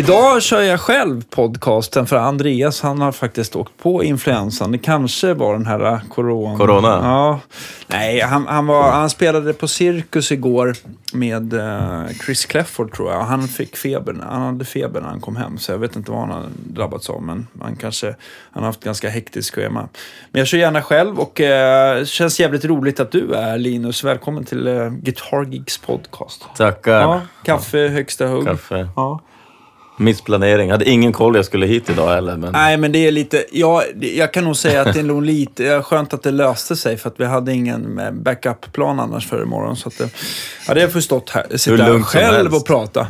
Idag kör jag själv podcasten för Andreas han har faktiskt åkt på influensan. Det kanske var den här uh, corona. Corona? Ja. Nej, han, han, var, han spelade på Cirkus igår med uh, Chris Clefford tror jag. Han fick feber. Han hade feber när han kom hem. Så jag vet inte vad han har drabbats av. Men han kanske han har haft ganska hektiskt schema. Men jag kör gärna själv och det känns jävligt roligt att du är Linus. Välkommen till uh, Guitar Geeks podcast. Tackar. Ja, kaffe högsta hugg. Kaffe. Ja. Missplanering. Jag hade ingen koll jag skulle hit idag heller. Men... Nej, men det är lite... Ja, jag kan nog säga att det är nog lite... Skönt att det löste sig för att vi hade ingen eh, backup-plan annars för imorgon. Så att det, ja, det har förstått här. Sitta här själv och prata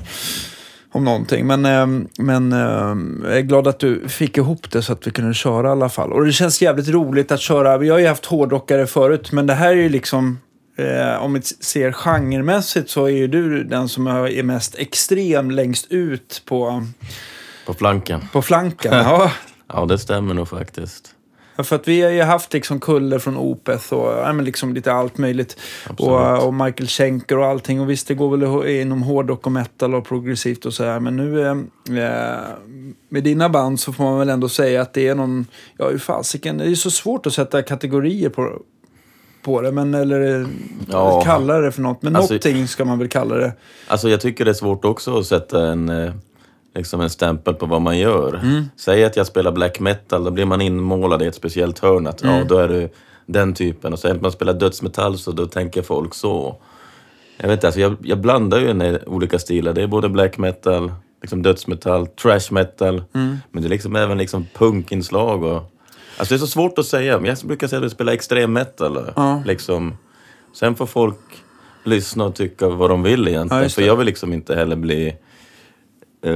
om någonting. Men, eh, men eh, jag är glad att du fick ihop det så att vi kunde köra i alla fall. Och det känns jävligt roligt att köra. Vi har ju haft hårdrockare förut, men det här är ju liksom... Eh, om vi ser genremässigt så är ju du den som är mest extrem längst ut på, På flanken. på flanken. Ja. Ja, det stämmer nog faktiskt. Ja, för att vi har ju haft liksom kuller från Opeth och ja, men liksom lite allt möjligt. Absolut. Och, och Michael Schenker och allting. Och visst, det går väl inom hårdrock och metal och progressivt och så här. Men nu eh, eh, med dina band så får man väl ändå säga att det är någon... Ja, hur fasiken. Det är ju så svårt att sätta kategorier på, på det. Men, eller Ja. kalla det för något. Men Alltså- någonting ska man väl kalla det. Alltså jag tycker det är svårt också att sätta en, eh, liksom en stämpel på vad man gör. Mm. Säg att jag spelar black metal, då blir man inmålad i ett speciellt hörn. Att, Mm. ja, då är du den typen. Och sen att man spelar dödsmetall så då tänker folk så. Jag vet inte, alltså jag, jag blandar ju en, olika stilar. Det är både black metal, liksom dödsmetall, trash metal. Mm. Men det är liksom även liksom punkinslag och... Alltså det är så svårt att säga. Men Jag brukar säga att jag spelar extrem metal. Ja. Liksom. Sen får folk lyssna och tycka vad de vill Ja, egentligen. just För jag vill liksom inte heller bli... eh,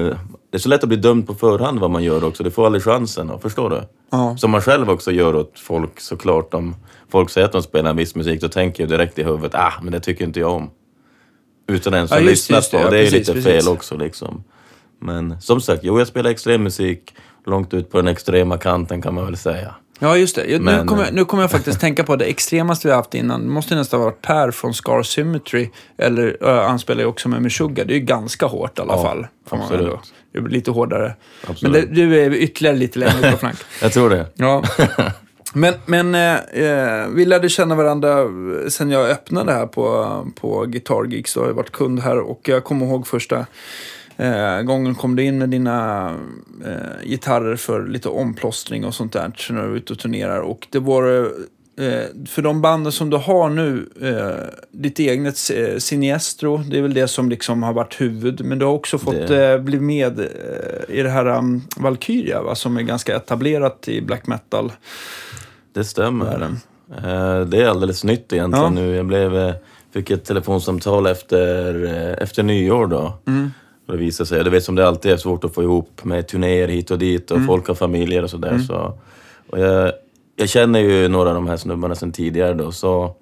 det är så lätt att bli dömd på förhand vad man gör också. Du får aldrig chansen. Förstår du? Ja. Som man själv också gör åt folk såklart. Om folk säger att de spelar en viss musik, då tänker jag direkt i huvudet, ah, men det tycker inte jag om. Utan ens Ja, ha just- lyssnat just det. på. Ja, Det är precis, lite precis. fel också liksom. Men som sagt, jo jag spelar extrem musik långt ut på den extrema kanten kan man väl säga. Ja, just det. Jag, nu, Men- kommer, jag- nu kommer jag faktiskt tänka på det extremaste vi har haft innan. Det måste nästan varit Per från Scar Symmetry. Eller uh, han spelar ju också med Meshuggah. Det är ju ganska hårt i alla Ja, fall. Absolut. Det blir lite hårdare. Absolut. Men det, du är ytterligare lite längre på flank. Jag tror det. Ja. Men, men eh, eh, vi lärde känna varandra sen jag öppnade här på, på Guitar Geeks. Då har jag varit kund här och jag kommer ihåg första eh, gången kom du in med dina eh, gitarrer för lite omplåstring och sånt där när du är ute och turnerar. Och det var eh, för de banden som du har nu, eh, ditt eget eh, Siniestro, det är väl det som liksom har varit huvud. Men du har också fått Det- bli med i det här um, Valkyria, va, som är ganska etablerat i black metal. Det stämmer. Det är alldeles nytt egentligen Ja. nu. Jag blev, fick ett telefonsamtal efter, efter nyår då. Mm. Det visade sig, du vet som det alltid är svårt att få ihop med turnéer hit och dit Mm. och folk har familjer och sådär. Så, och jag, jag känner ju några av de här snubbarna sedan tidigare då. Så,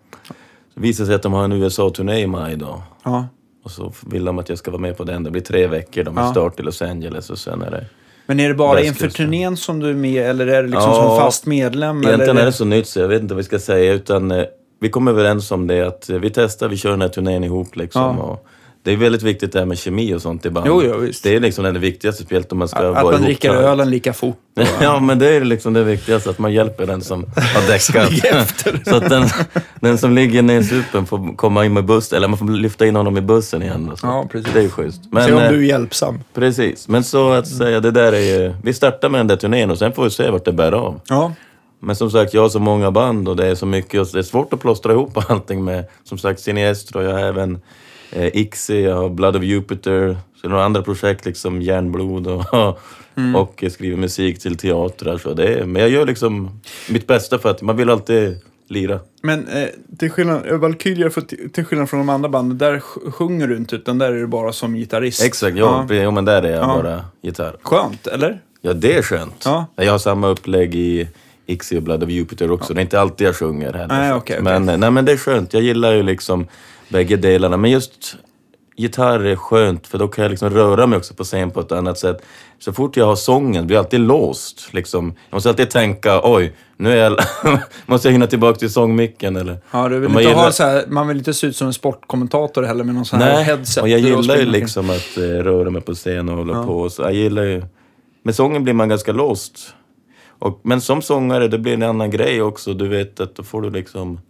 så det sig att de har en USA-turné i maj då. Ja. Och så vill de att jag ska vara med på den. Det blir tre veckor. De Ja. start i Los Angeles och sen är det... Men är det bara inför turnén som du är med eller är det liksom Ja, som fast medlem? Egentligen eller är det så nytt så jag vet inte vad vi ska säga utan eh, vi kom överens om det att eh, vi testar, vi kör den här turnén ihop liksom. Ja. Och det är väldigt viktigt det här med kemi och sånt i band. Jo, jo, visst. Det är liksom det viktigaste spelet om man ska Att vara man ihop dricker ölen lika fort. och- Ja, men det är liksom det viktigaste, att man hjälper den som har däckat. så att den, den som ligger nedsupen får komma in med bussen, eller man får lyfta in honom i bussen igen. Och så. Ja, precis. Det är ju schysst. Men, Se om eh, du är hjälpsam. Precis, men så att säga, det där är ju... Vi startar med den där turnén och sen får vi se vart det bär av. Ja. Men som sagt, jag har så många band och det är så mycket och det är svårt att plåstra ihop allting med, som sagt, Siniestro, jag har även eh, Ixi, jag har Blood of Jupiter, så några andra projekt, liksom Järnblod och, och jag skriver musik till teatrar. Så det är, men jag gör liksom mitt bästa för att man vill alltid lira. Men eh, till skillnad, eh, Valkyria, för, till skillnad från de andra banden, där sj- sjunger du inte utan där är du bara som gitarrist. Exakt, ja, ja. men där är jag Ja. bara gitarr. Skönt, eller? Ja, det är skönt. Ja. Jag har samma upplägg i Ixi och Blood of Jupiter också. Det är inte alltid jag sjunger heller. Nej, okej, okej. men, nej, men det är skönt. Jag gillar ju liksom bägge delarna. Men just gitarr är skönt för då kan jag liksom röra mig också på scen på ett annat sätt. Så fort jag har sången blir jag alltid låst. Liksom. Jag måste alltid tänka, oj, nu är jag... måste jag hinna tillbaka till sångmicken eller... Ja, du vill Man inte gillar- ha så här, man vill inte se ut som en sportkommentator heller med någon sån här Nej, headset. och jag gillar ju liksom att eh, röra mig på scen och hålla Ja. på. Så jag gillar ju... Med sången blir man ganska låst. Och, men som sångare, det blir en annan grej också. Du vet att då får du liksom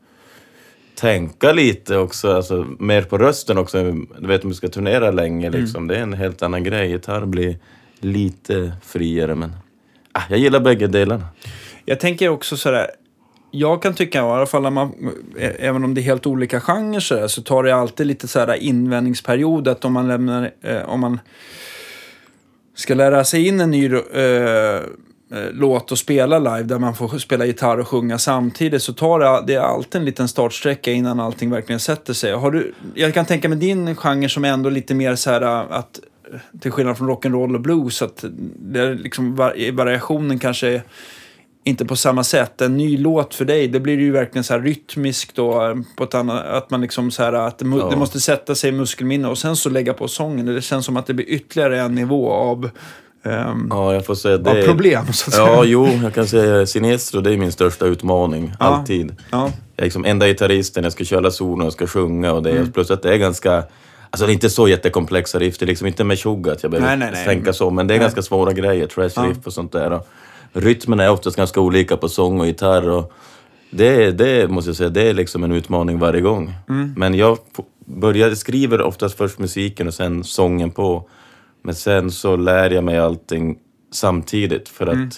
tänka lite också, alltså mer på rösten också. Du vet om du ska turnera länge Mm. liksom. Det är en helt annan grej. Gitarr blir lite friare men... Ah, jag gillar bägge delarna. Jag tänker också sådär, jag kan tycka i alla fall när man, även om det är helt olika genrer så, så tar det alltid lite sådär invändningsperiod att om man lämnar, eh, om man ska lära sig in en ny eh, låt och spela live där man får spela gitarr och sjunga samtidigt så tar det, det är alltid en liten startsträcka innan allting verkligen sätter sig. Har du, jag kan tänka mig din genre som är ändå lite mer så här att till skillnad från rock'n'roll och blues att det är liksom var, variationen kanske är inte på samma sätt. En ny låt för dig, det blir ju verkligen så här rytmiskt och eh, på ett annat, att man liksom så här att det, Ja. det måste sätta sig i muskelminne och sen så lägga på sången. Det känns som att det blir ytterligare en nivå av, ehm, Ja, jag får säga det. av problem så att säga. Ja, jo, jag kan säga Sinestro, det är min största utmaning. Ja. Alltid. Ja. Jag är liksom enda gitarristen, jag ska köra solo och ska sjunga och det. Mm. Plus att det är ganska... Alltså det är inte så jättekomplexa riff, det är liksom inte med tjugg att jag behöver Nej, nej, nej. tänka så, men det är Nej. ganska svåra grejer, trash riff och sånt där. Och rytmen är oftast ganska olika på sång och gitarr och det, det måste jag säga, det är liksom en utmaning varje gång. Mm. Men jag börjar, skriver oftast först musiken och sen sången på. Men sen så lär jag mig allting samtidigt för att Mm.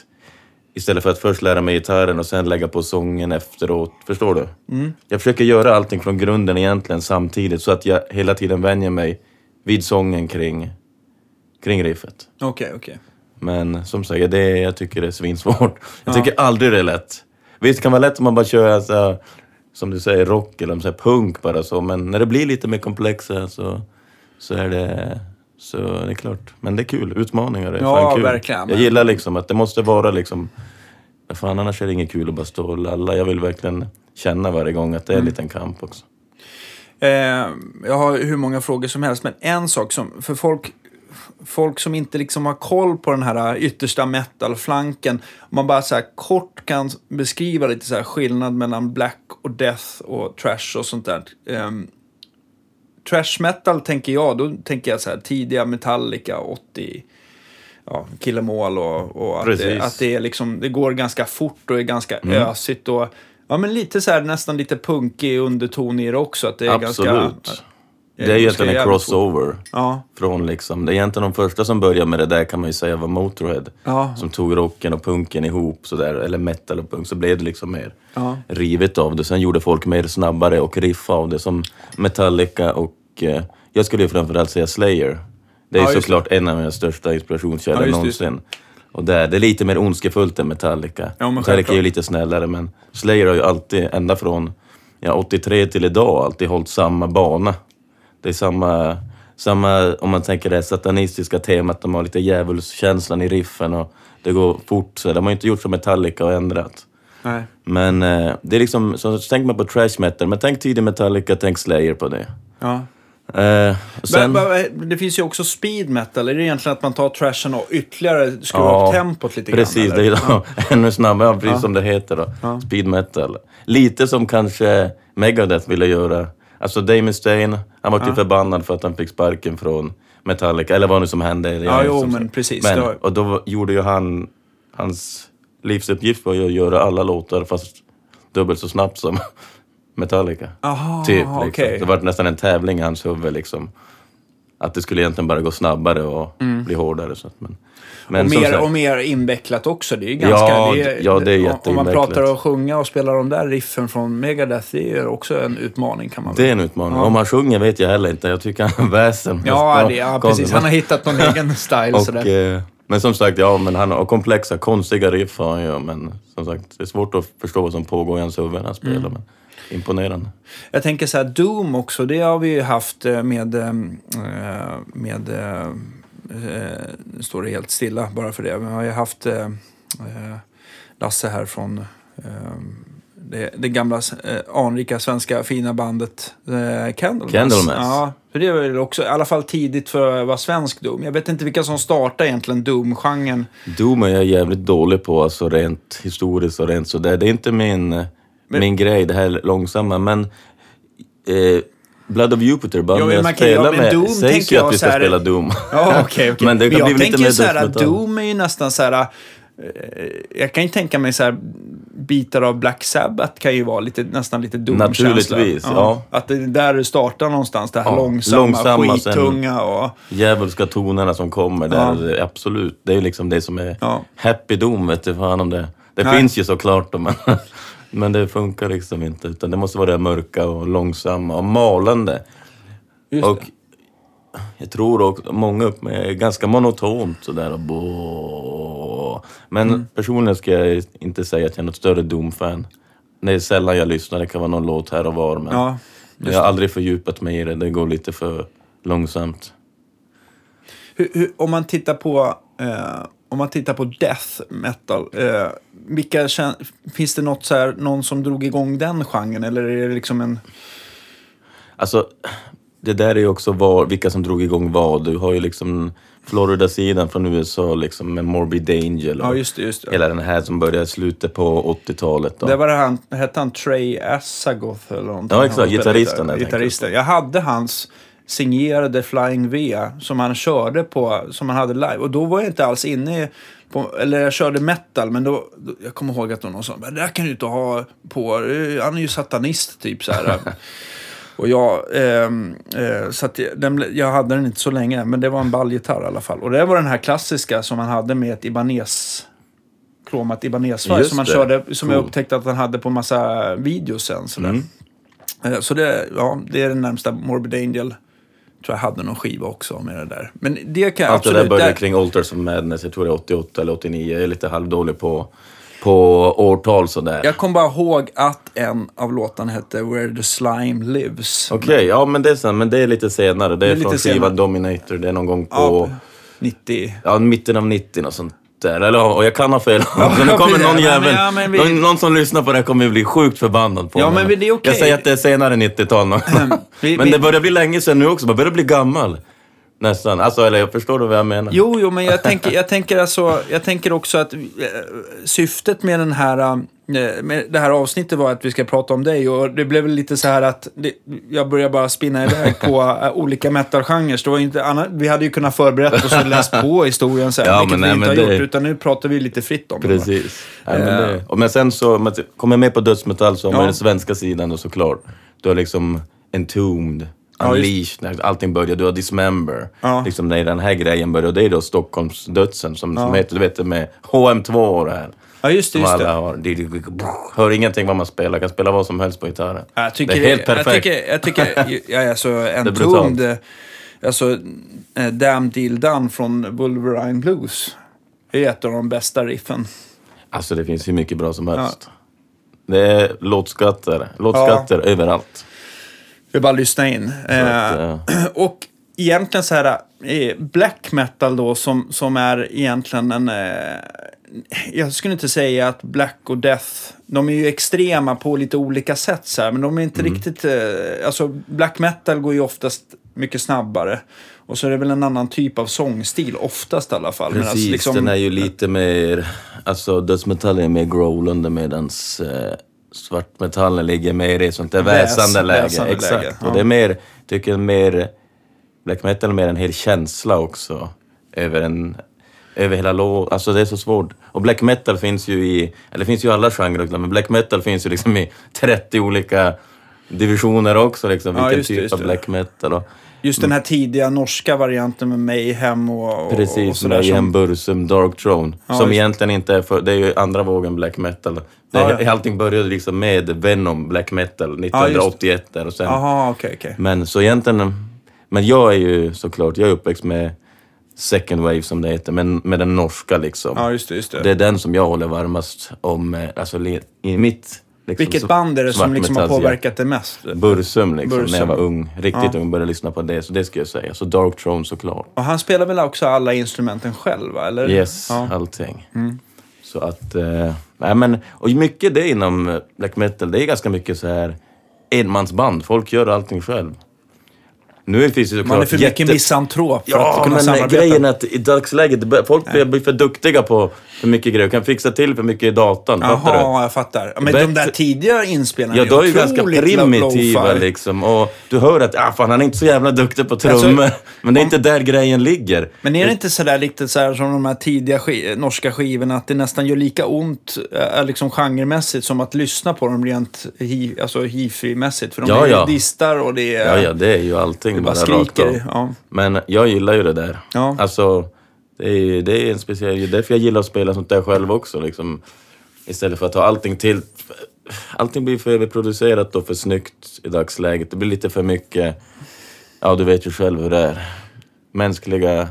Istället för att först lära mig gitarren och sen lägga på sången efteråt. Förstår du? Mm. Jag försöker göra allting från grunden egentligen samtidigt så att jag hela tiden vänjer mig vid sången kring, kring riffet. Okej, okej. Men som sagt, det jag tycker det är svinsvårt. Jag tycker aldrig det är lätt. Visst det kan vara lätt om man bara kör så här, som du säger, rock eller så här, punk bara så. Men när det blir lite mer komplexa så, så är det så det är klart. Men det är kul. Utmaningar är Ja, fan kul. verkligen. Jag gillar liksom att det måste vara liksom... Fan, annars är det inget kul att bara stå och lalla. Jag vill verkligen känna varje gång att det är Mm. en liten kamp också. Eh, jag har hur många frågor som helst, men en sak som för folk, folk som inte liksom har koll på den här yttersta metal-flanken, om man bara så här kort kan beskriva lite så skillnad mellan black och death och trash och sånt där. Ehm, trash metal tänker jag, då tänker jag så här tidiga Metallica, 80, ja, Kill 'Em All och, och att, det, att det, är liksom, det går ganska fort och är ganska Mm. ösigt och Ja, men lite så här, nästan lite punkig underton i det också. Att det är Absolut. Ganska, det är egentligen en crossover. Ja, Från liksom, det är egentligen de första som började med det där kan man ju säga var Motorhead. ja, Som tog rocken och punken ihop sådär, eller metal och punk, så blev det liksom mer ja. rivet av det. Sen gjorde folk mer snabbare och riff av det, som Metallica och eh, jag skulle ju framförallt säga Slayer. Det är Ja, ju såklart en av mina största inspirationskällor Ja, det, det. någonsin. Och där, det är lite mer ondskefullt än Metallica. Ja, Metallica är ju lite snällare, men Slayer har ju alltid, ända från ja, 83 till idag, alltid hållit samma bana. Det är samma, samma, om man tänker det satanistiska temat, de har lite djävulskänslan i riffen och det går fort. Så de har inte gjort som Metallica och ändrat. Nej. Men eh, det är liksom, så tänker man på trash metal, men tänk tidig Metallica, tänk Slayer på det. Ja. Eh, sen, Men, men, det finns ju också speed metal. Är det egentligen att man tar trashen och ytterligare skruvar Ja, upp tempot lite precis, grann? eller? då, ännu snabbare, ja, precis Ja. som det heter då. Ja. Speed metal. Lite som kanske Megadeth ville göra. Alltså Dave Mustaine, han var ju Ja. förbannad för att han fick sparken från Metallica, eller vad nu som hände. Ja, jo, som- men precis. Men, och då gjorde ju han, hans livsuppgift var ju att göra alla låtar fast dubbelt så snabbt som Metallica. Aha, Typ, liksom. okej. Det var nästan en tävling i hans huvud liksom. Att det skulle egentligen bara gå snabbare och bli hårdare. Så att, men, men och, mer, sagt- och mer invecklat också. Det är ganska... Ja, det är, ja, det är Om man pratar och sjunga och spelar de där riffen från Megadeth, det är också en utmaning kan man Det är en utmaning. Ja. Om han sjunger vet jag heller inte. Jag tycker han väsen. Ja, det, ja precis. Han har hittat någon egen style och, eh, Men som sagt, ja, men han har komplexa, konstiga riff har han ju. Men som sagt, det är svårt att förstå vad som pågår i hans huvud när han spelar. Mm. Men imponerande. Jag tänker så här, Doom också, det har vi ju haft eh, med... eh, med eh, står det helt stilla bara för det. Vi har ju haft eh, eh, Lasse här från... eh, det, det gamla eh, anrika svenska fina bandet eh, Candlemass. Candlemass. Ja, för det var väl också i alla fall tidigt för att vara svensk Doom. Jag vet inte vilka som startade egentligen Doom-genren. Doom är jag jävligt dålig på, alltså rent historiskt och rent sådär. Det är inte min, min grej, det här långsamma. Men eh, Blood of Jupiter, men jag spelar ja, med, Doom sägs ju att vi ska här- spela Doom. Ja, okej, okej. Men det kan jag bli lite tänker mer ju så här att. Doom är ju nästan så här... eh, Jag kan ju tänka mig så här, bitar av Black Sabbath kan ju vara lite, nästan lite Doom-känsla. Naturligtvis, ja. Att det är där det startar någonstans, det här Ja, långsamma, långsamma skittunga och... Djävulska tonerna som kommer där, absolut. Det är ju liksom det som är Ja. happy Doom, vet du fan om det. Det Nej. finns ju såklart då, men, men det funkar liksom inte. Utan det måste vara det mörka och långsamma och malande. Just Och det. jag tror också många upp med är ganska monotont sådär. och Bo. Men Mm. personligen ska jag inte säga att jag är något större Doom-fan. Det är sällan jag lyssnar, det kan vara någon låt här och var. Men Ja, jag har aldrig fördjupat mig i det, det går lite för långsamt. Hur, hur, om man tittar på... Eh, om man tittar på death metal, eh, vilka finns det något så här, någon som drog igång den genren? Eller är det liksom en... Alltså, det där är ju också var, vilka som drog igång vad. Du har ju liksom Florida-sidan från USA liksom med Morbid Angel och Ja, just det. Just det. hela den här som började i slutet på 80-talet. Då. Det var det han, hette han Trey Assagoth eller någonting? Ja, exakt. Gitarristen, Gitarristen. Jag hade hans signerade Flying V som han körde på, som han hade live. Och då var jag inte alls inne på, eller jag körde metal, men då, då jag kommer ihåg att någon sa, det där kan du inte ha på, han är ju satanist typ så här. Och jag, ehm, eh, så att jag, den, jag hade den inte så länge, men det var en ballgitarr i alla fall. Och det var den här klassiska som han hade med ett Ibanez kromat Ibanez-färg som det. körde, som jag Cool. upptäckte att han hade på massa videos sen. Sådär. Mm. Eh, Så det, ja, det är den närmsta Morbid Angel. Tror jag hade någon skiva också med det där. Men det kan Allt det där absolut... började kring Altars of Madness, jag tror det är 88 eller 89. Jag är lite halvdålig på, på årtal sådär. Jag kom bara ihåg att en av låtarna hette Where the Slime Lives. Okej, ja men det är men det är lite senare. Det är, Det är från skivan. Dominator, det är någon gång på... Ja, 90. Ja, mitten av 90 och sånt där. Eller, och jag kan ha fel. men det kommer någon Ja, men- jävel, ja, men vi- någon, som lyssnar på det här kommer bli sjukt förbannad på Ja, mig. men det är okej. Jag säger att det är senare 90-tal. någon gång. Vi- men vi- det börjar bli länge sedan nu också, man börjar bli gammal. Nästan. Alltså, eller jag förstår du vad jag menar? Jo, jo, men jag tänker, jag tänker, alltså, jag tänker också att eh, syftet med, den här, eh, med det här avsnittet var att vi ska prata om dig. Och det blev väl lite så här att det, jag började bara spinna iväg på eh, olika metalgenrer. Det vi hade ju kunnat förberett oss och läst på historien sen, Ja, vilket men vi nej, inte har det- gjort. Utan nu pratar vi lite fritt om det. bara. Precis. Ja, men, det, men sen så, kommer jag med på dödsmetall så har man Ja. den svenska sidan då såklart. Du har liksom Entombed, Ja, just- Unleashed, när allting börjar. Du har Dismember. Ja. Liksom när den här grejen börjar. Och det är då Stockholmsdödsen som, som Ja. heter, du vet det med HM2 och det här. Ja, just det. Som Just alla det. har. Det- det- det- Hör ingenting vad man spelar, kan spela vad som helst på gitarren. Jag tycker, det är helt perfekt. Jag tycker, jag tycker ja, alltså, brutalt. Entombed, alltså, eh, Damn Deal Done från Wolverine Blues. Det är ett av de bästa riffen. Alltså det finns hur mycket bra som helst. Det är låtskatter, låtskatter överallt. Vi bara lyssna in. Att, eh, och egentligen så här, eh, black metal då som, som är egentligen en... Eh, jag skulle inte säga att black och death, de är ju extrema på lite olika sätt så här, men de är inte Mm. riktigt... Eh, alltså black metal går ju oftast mycket snabbare. Och så är det väl en annan typ av sångstil, oftast i alla fall. Precis, liksom- den är ju lite mer... Alltså dödsmetall är mer growlande medans eh, svartmetallen ligger mer i sånt där Väs- väsande läge. väsande Exakt. läge, ja. Och det är mer, tycker jag, mer... Black metal är mer en hel känsla också. Över en... Över hela låt. Alltså det är så svårt. Och black metal finns ju i... Eller det finns ju i alla genrer, men black metal finns ju liksom i 30 olika divisioner också. Liksom, Ja, vilken det, typ just av det. black metal. Och, Just den här tidiga norska varianten med Mayhem och, och, och Precis, sådär. Mayhem, som- Bursum, Dark Throne. Ja, som just- egentligen inte är för, det är ju andra vågen black metal. Det, Ja, ja. Allting började liksom med Venom black metal 1981 där och sen. Jaha, okej, okej. Men så egentligen, men jag är ju såklart, jag är uppväxt med second wave som det heter, men med den norska liksom. Ja, just det, just det. Det är den som jag håller varmast om, eh, alltså i mitt... Liksom, Vilket band är det som liksom har påverkat det mest? Bursum liksom, när Bursum. jag var ung. Riktigt Ja. ung började lyssna på det, så det ska jag säga. Så Dark Throne såklart. Och han spelar väl också alla instrumenten själv, eller? Yes, Ja. allting. Så att, eh, nej men, och mycket det inom black metal, det är ganska mycket så här enmansband. Folk gör allting själv. Nu finns det såklart Man är för mycket jätte- misantrop för att Ja, kunna men samarbeta. grejen är att i dagsläget, folk blir blir för duktiga på för mycket grejer. kan fixa till för mycket i datorn. Fattar du? Jaha, jag fattar. Ja, Men Bättre- de där tidiga inspelningarna Ja, då är ju ganska primitiva liksom. Och du hör att ah, fan, han är inte så jävla duktig på trummor. Alltså, men det är inte där grejen ligger. Men är det inte sådär lite så som de här tidiga ski- norska skivorna, att det nästan gör lika ont äh, liksom genremässigt som att lyssna på dem rent hi, alltså hifi-mässigt? För de Ja, är ja. distar och det är... Ja, ja, det är ju allting Det bara bara rakt av. skriker. Ja. Men jag gillar ju det där. Ja. Alltså, det är, det är en speciell... Det är därför jag gillar att spela sånt där själv också. Liksom. Istället för att ha allting till... Allting blir för överproducerat och för snyggt i dagsläget. Det blir lite för mycket... Ja, du vet ju själv hur det är. Mänskliga...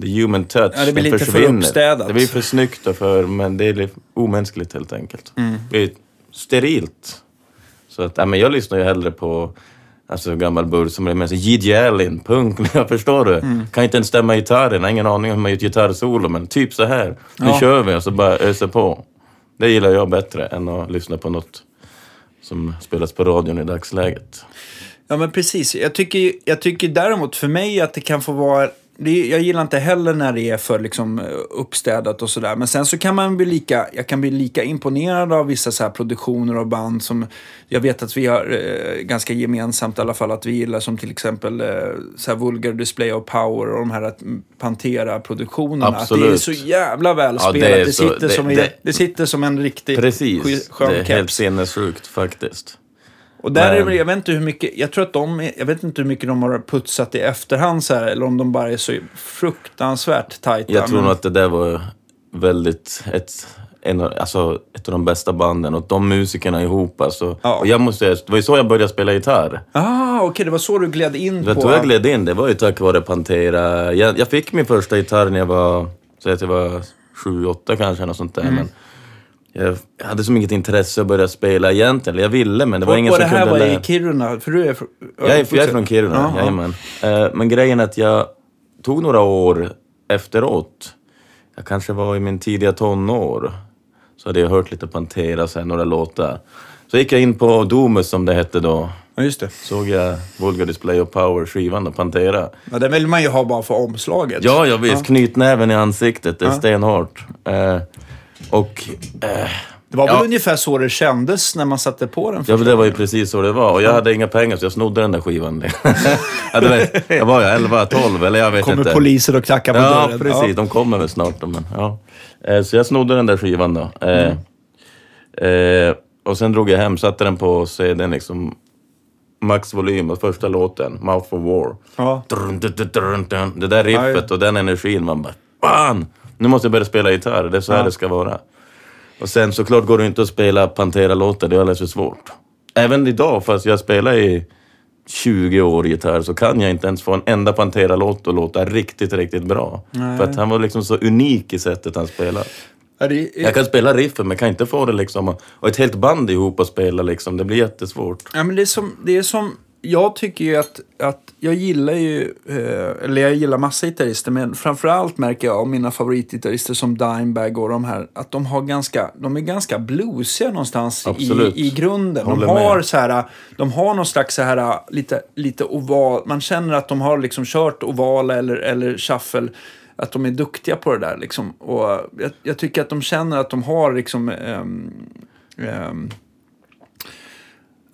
The human touch, Ja, det blir lite för försvinner. uppstädat. Det blir för snyggt och för... Men det är omänskligt helt enkelt. Mm. Det blir sterilt. Så att, ja, men jag lyssnar ju hellre på alltså, gammal burr som är med sig. Gigi Allen, punk, förstår du? Mm. Kan inte ens stämma gitarren, har ingen aning om hur man gör ett gitarrsolo, men typ så här. Nu Ja. kör vi och så bara öser på. Det gillar jag bättre än att lyssna på något som spelas på radion i dagsläget. Ja, men precis. Jag tycker, jag tycker däremot för mig att det kan få vara... Det, jag gillar inte heller när det är för liksom, uppstädat och sådär. Men sen så kan man bli lika, jag kan bli lika imponerad av vissa så här produktioner och band som jag vet att vi har eh, ganska gemensamt i alla fall att vi gillar som till exempel eh, så Vulgar Display of Power och de här att Pantera-produktionerna. Att det är så jävla välspelat. Ja, det det, så- sitter det- som, i- det- sitter som en riktig Precis, sk- skön det är helt keps. sinnessjukt faktiskt. Och där är det, jag vet inte hur mycket, jag tror att de, jag vet inte hur mycket de har putsat i efterhand så här, eller om de bara är så fruktansvärt tajta. Jag tror men- nog att det där var väldigt ett, en, av- alltså, ett av de bästa banden och de musikerna ihop alltså. Ja. Och jag måste säga, det var ju så jag började spela gitarr. Ah, okej, det var så du gled in Det på... då jag gled in, det var ju tack vare Pantera. Jag, jag fick min första gitarr när jag var, säg att jag var sju, åtta kanske, något sånt där. Mm. Men jag, hade så mycket intresse att börja spela egentligen. Jag ville, men det var och, ingen och det som här kunde var i lära. Kiruna, för du är från... Jag är, jag är från Kiruna, Ja, ja. jajamän. Eh, Men grejen är att jag tog några år efteråt. Jag kanske var i min tidiga tonår. Så hade jag hört lite Pantera, så här, några låtar. Så gick jag in på Domus som det hette då. Ja, just det. Såg jag Vulgar Display of Power, skivan och Pantera. Ja, den vill man ju ha bara för omslaget. Ja, jag visst. Knytnäven i ansiktet, det är Ja. stenhårt. Eh, och... Eh, Det var väl Ja. ungefär så det kändes när man satte på den. Ja, men det var ju precis så det var. Och jag hade inga pengar så jag snodde den där skivan. ja, vet, jag var ju 11, 12 eller jag vet Kommer inte. poliser och knackar på Ja, dörren. precis. De kommer väl snart. Men, ja. Eh, Så jag snodde den där skivan då. Eh, eh, och sen drog jag hem, satte den på CDn liksom. Maxvolym och första låten, Mouth of War. Ja. Drun. Det där riffet och den energin, man bara Fan! Nu måste jag börja spela gitarr, det är så här Ja. det ska vara. Och sen såklart går det inte att spela Pantera-låtar, det är alldeles för svårt. Även idag, fast jag spelar i 20 år gitarr, så kan jag inte ens få en enda Pantera-låt att låta riktigt, riktigt bra. Nej. För att han var liksom så unik i sättet han spelar. Jag kan spela riffen, men kan inte få det liksom... Och ett helt band ihop och spela liksom, det blir jättesvårt. Ja, men det är som, det är som jag tycker ju att, att jag gillar ju, eh, eller jag gillar massa gitarrister, men framförallt märker jag av mina favoritgitarrister som Dimebag och de här, att de har ganska, de är ganska bluesiga någonstans i, Absolut. i grunden. De har med. så här, de har någon slags så här lite, lite oval, man känner att de har liksom kört ovala eller, eller shuffle att de är duktiga på det där liksom. Och jag, jag tycker att de känner att de har liksom ehm, ehm,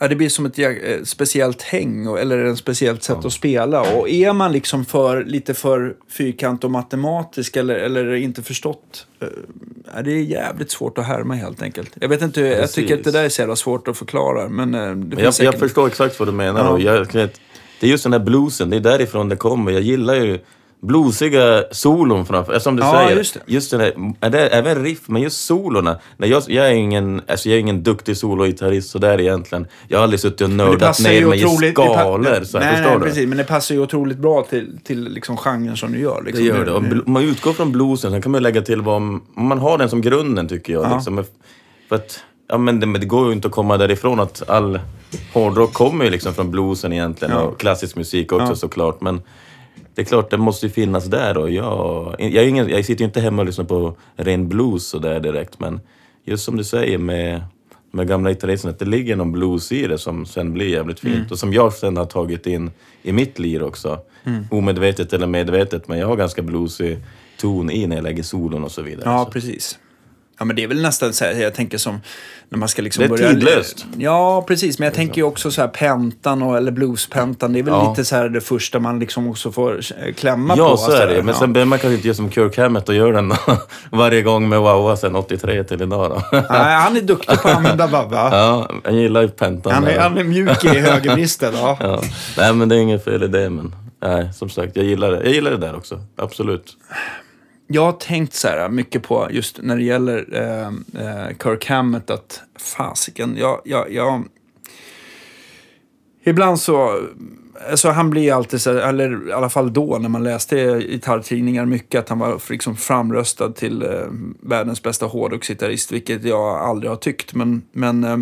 Ja, det blir som ett eh, speciellt häng eller en speciellt sätt att spela. Och är man liksom för, lite för fyrkant och matematisk eller, eller inte förstått. Eh, ja, det är jävligt svårt att härma helt enkelt. Jag vet inte, jag Precis. tycker att det där är så jävla svårt att förklara. Men eh, det jag, säkert... jag förstår exakt vad du menar. Ja. Jag, det är just den där bluesen, det är därifrån det kommer. Jag gillar ju bluesiga solon framför, som du Ja, säger. just det. Just den där, är det, även riff, men just solorna. Nej, jag, jag, är ingen, alltså jag är ingen duktig sologitarrist sådär egentligen. Jag har aldrig suttit och det nördat ner mig i otroligt... det pa- skalor. Så här, nej, nej, du? precis. Men det passar ju otroligt bra till, till liksom genren som du gör. Det Liksom. gör det. Och bl- man utgår från bluesen, sen kan man lägga till vad... om man har den som grunden tycker jag. Ja. Liksom. För att, ja, men det, men det går ju inte att komma därifrån att all hårdrock kommer ju liksom från bluesen egentligen Ja. och klassisk musik också Ja. såklart. Men det är klart, det måste ju finnas där. Och jag, jag, är ingen, jag sitter ju inte hemma och lyssnar på ren blues så där direkt, men just som du säger med, med gamla gitarristerna, att det ligger någon blues i det som sen blir jävligt fint. Mm. Och som jag sen har tagit in i mitt lir också. Omedvetet eller medvetet, men jag har ganska bluesig ton i när jag lägger solon och så vidare. Ja, så. precis. Ja, men det är väl nästan så här, jag tänker som när man ska liksom Det är börja... tidlöst. Ja, precis. Men jag tänker ju också så här pentan och, eller bluespentan. Det är väl Ja. lite så här det första man liksom också får klämma på. Ja, så är det där. Men ja. sen behöver man kanske inte göra som Kirk Hammett och göra den varje gång med Wawa sen 83 till idag då. Nej, han är duktig på att använda babba. Ja, jag gillar ju pentan. Han är, han är mjuk i högervristen. Ja. Ja. Nej, men det är inget fel i det, men nej, som sagt, jag gillar det. Jag gillar det där också, absolut. Jag har tänkt så här mycket på just när det gäller eh, eh, Kirk Hammett att fasiken, jag, jag, jag... Ibland så... Alltså han blir alltid så här, eller i alla fall då när man läste gitarrtidningar mycket, att han var liksom framröstad till eh, världens bästa hårdrocksgitarrist, vilket jag aldrig har tyckt. Men, men eh,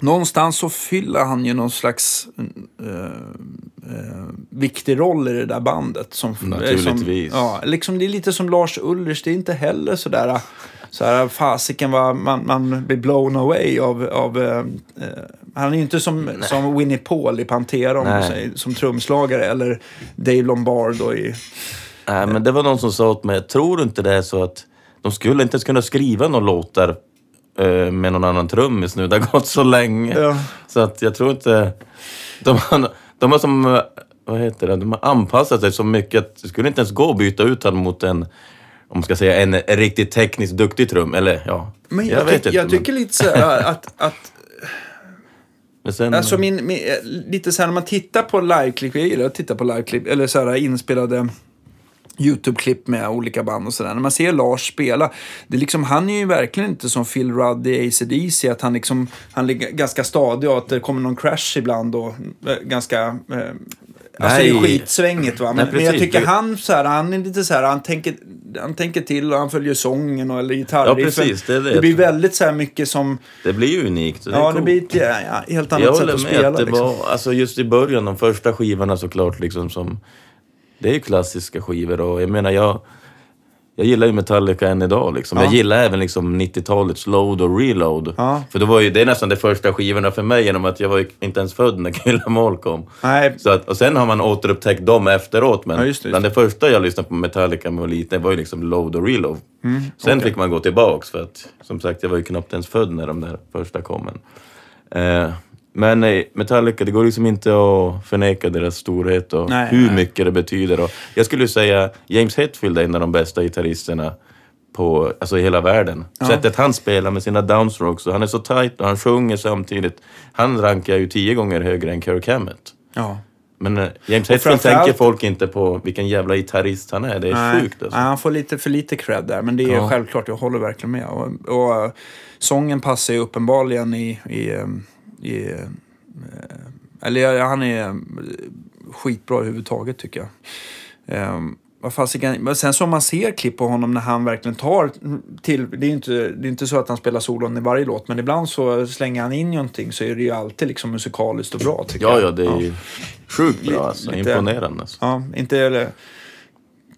någonstans så fyller han ju någon slags eh, eh, viktig roll i det där bandet. Som, Naturligtvis. Som, ja, liksom det är lite som Lars Ulrich, det är inte heller sådär så här, fasiken vad man, man blir blown away av, av eh, eh, han är ju inte som, som Winnie Paul i Pantera som trumslagare eller Dave Lombardo i... Nej, men det var någon som sa åt mig, tror du inte det är så att de skulle inte ens kunna skriva några låtar eh, med någon annan trummis nu? Det har gått så länge. Ja. Så att jag tror inte... De har, de har som... eh, Vad heter det? De har anpassat sig så mycket att det skulle inte ens gå att byta ut honom mot en om man ska säga en, riktigt tekniskt duktig trum. Eller ja, Men jag, vet tyck, inte. jag men- tycker lite så här att, att sen, Alltså min, min, lite så här när man tittar på liveklipp, jag gillar att titta på liveklipp, eller så här inspelade YouTube-klipp med olika band och sådär. När man ser Lars spela, det är liksom, han är ju verkligen inte som Phil Rudd i AC/DC att han liksom, han ligger ganska stadig och att det kommer någon crash ibland och eh, ganska, eh, alltså det är Nej. skitsvängigt va. Men, Nej, men jag tycker Det- han så här, han är lite så här, han tänker, han tänker till och han följer sången och, eller gitarriffen. Ja, precis, det det. det blir väldigt så här mycket som, det blir ju unikt. Det ja det coolt. blir ett ja, helt annat Jag sätt håller att med spela. att det liksom. var, alltså just i början, de första skivorna såklart liksom som... Det är ju klassiska skivor och jag menar jag... Jag gillar ju Metallica än idag liksom. Ja. Jag gillar även liksom 90-talets Load och Reload. Ja. För det var ju, det är nästan de första skivorna för mig genom att jag var ju inte ens född när Kill 'Em All kom. Nej, Så att, och sen har man återupptäckt dem efteråt. Men Ja, just det, just bland det första jag lyssnade på Metallica jag var liten var ju liksom Load och Reload. Mm, sen fick man gå tillbaks för att som sagt jag var ju knappt ens född när de där första kom. Men, eh, men nej, Metallica, det går liksom inte att förneka deras storhet och Nej, hur nej. mycket det betyder. Och jag skulle säga James Hetfield är en av de bästa gitarristerna på, alltså i hela världen. Sättet han spelar med sina downstrokes och han är så tight och han sjunger samtidigt. Han rankar ju tio gånger högre än Kirk Hammett. ja. Men eh, James Hetfield tänker folk inte på vilken jävla gitarrist han är. Det är Nej, sjukt alltså. nej, han får lite för lite cred där, men det är Ja. självklart, jag håller verkligen med. Och, och uh, sången passar ju uppenbarligen i... i, i uh, eller ja, han är skitbra överhuvudtaget tycker jag. Um, vad fasiken, sen man ser klipp på honom när han verkligen tar till, det är ju inte, det är inte så att han spelar solon i varje låt, men ibland så slänger han in någonting så är det ju alltid liksom musikaliskt och bra tycker Ja, jag. ja, det är ju sjukt bra alltså. Lite- Imponerande alltså. Ja, inte eller...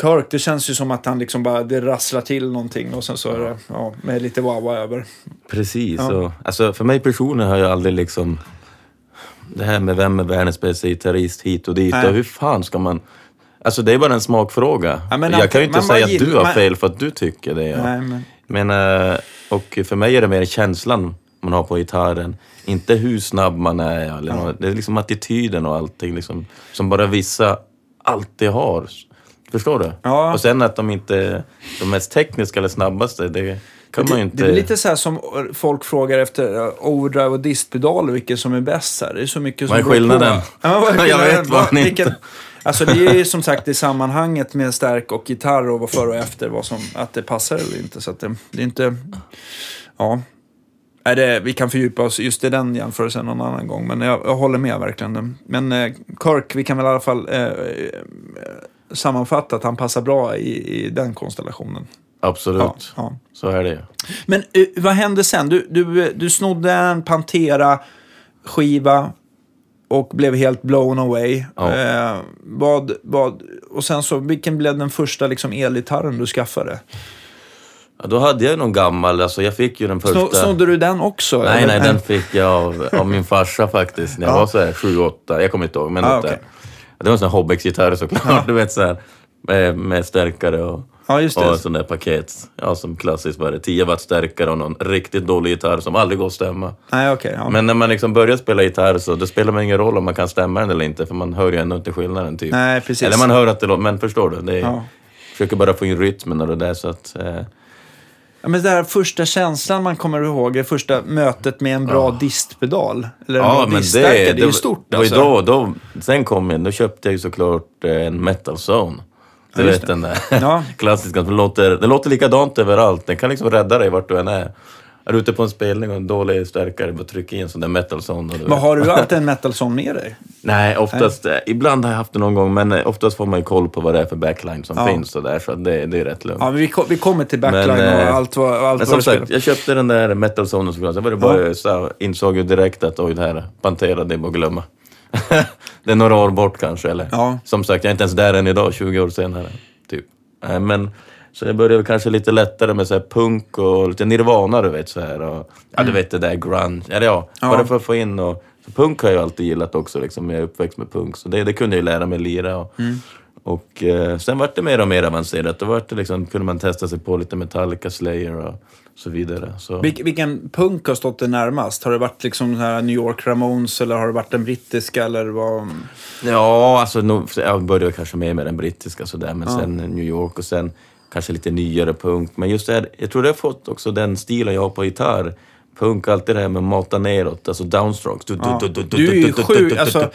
Kirk, det känns ju som att han liksom bara, det rasslar till någonting och sen så är det, ja, med lite wawa över. Precis. Ja. Och, alltså, för mig personligen har jag aldrig liksom... Det här med vem är världens bästa gitarrist hit och dit Nej. och hur fan ska man... Alltså det är bara en smakfråga. Ja, jag kan ju inte säga att du har man- fel för att du tycker det. Ja. Nej, men, Men, eh, och för mig är det mer känslan man har på gitarren. Inte hur snabb man är. Eller något. Det är liksom attityden och allting liksom, som bara vissa alltid har. Förstår du? Ja. Och sen att de inte är de mest tekniska eller snabbaste, det kan man ju det, inte... det är lite så här som folk frågar efter overdrive och distpedaler, vilken som är bäst. Här. Det är så mycket som Vad är skillnaden? Ja, vad är Jag skillnaden? vet vad ni inte- Alltså det är ju som sagt det sammanhanget med stärk och gitarr och vad före och efter, vad som, att det passar eller inte. Så det, det är inte... Ja. Nej, det, vi kan fördjupa oss just i den jämförelsen någon annan gång, men jag, jag håller med verkligen. Men eh, Kirk, vi kan väl i alla fall eh, sammanfatta att han passar bra i, i den konstellationen. Absolut. Ja, ja. Så är det. Men eh, vad hände sen? Du, du, du snodde en Pantera-skiva. och blev helt blown away. Ja. Eh, vad, vad, och sen så, vilken blev den första liksom, elgitarren du skaffade? Ja, då hade jag någon gammal, alltså jag fick ju den första... Sno, snodde du den också? Nej, eller? nej, den fick jag av, av min farsa faktiskt när jag Ja. var så här sju, åtta, jag kommer inte ihåg. Men Ah, okej. Det var en sån här Hobbex-gitarr såklart, du vet så här, med, med stärkare och, Ja, just och det. en sån där paket. Ja, som klassiskt var det 10 watt stärkare och någon riktigt dålig gitarr som aldrig går att stämma. Nej, okej. ja. Men när man liksom börjar spela gitarr så det spelar man ingen roll om man kan stämma den eller inte, för man hör ju ändå inte skillnaden typ. Nej, precis. Eller man hör att det låter, men förstår du? Det är, Ja. Försöker bara få in rytmen och det där så att... Eh, Ja, men det här första känslan man kommer ihåg, det första mötet med en bra distpedal. Eller en bra diststärkare, det, är ju stort det var ju alltså. då, då, sen kom jag, då köpte jag ju såklart eh, en metal zone. Du Ja, vet det. den där Ja. klassiska, det låter, det låter likadant överallt. Den kan liksom rädda dig vart du än är. Är du ute på en spelning och en dålig stärkare, bara tryck i en sån där metal zone. Och du Men har du alltid en metal song med dig? Nej, oftast, eh, ibland har jag haft det någon gång, men eh, oftast får man ju koll på vad det är för backline som Ja. finns och där, så det, det är rätt lugnt. Ja, men vi, vi kommer till backline Men, eh, och allt vad, allt Men som sagt, jag köpte den där metal zonen såklart. Sen var det bara, så insåg ju direkt att oj, det här Pantera, det är bara att glömma. det är några år bort kanske, eller? Ja. Som sagt, jag är inte ens där än idag, 20 år senare. Typ. Nej, men, så jag började kanske lite lättare med så här punk och lite Nirvana, du vet. Så här, och, ja, du vet det där grunge. Eller ja, Mm. Ja. bara för att få in och... Punk har jag alltid gillat också, liksom. Jag är uppväxt med punk. Så det, det kunde jag ju lära mig lira. Och, Mm. och eh, sen vart det mer och mer avancerat. Då vart det liksom, kunde man testa sig på lite Metallica, Slayer och så vidare. Så. Vil, vilken punk har stått dig närmast? Har det varit liksom här New York Ramones eller har det varit den brittiska eller vad? Ja, alltså nog, jag började kanske mer med den brittiska sådär, men sen New York och sen kanske lite nyare punk. Men just det här, jag tror det har fått också den stilen jag har på gitarr. Punk, alltid det här med mata neråt, alltså downstrokes. Du, Ja. Du är ju sjuk. Alltså,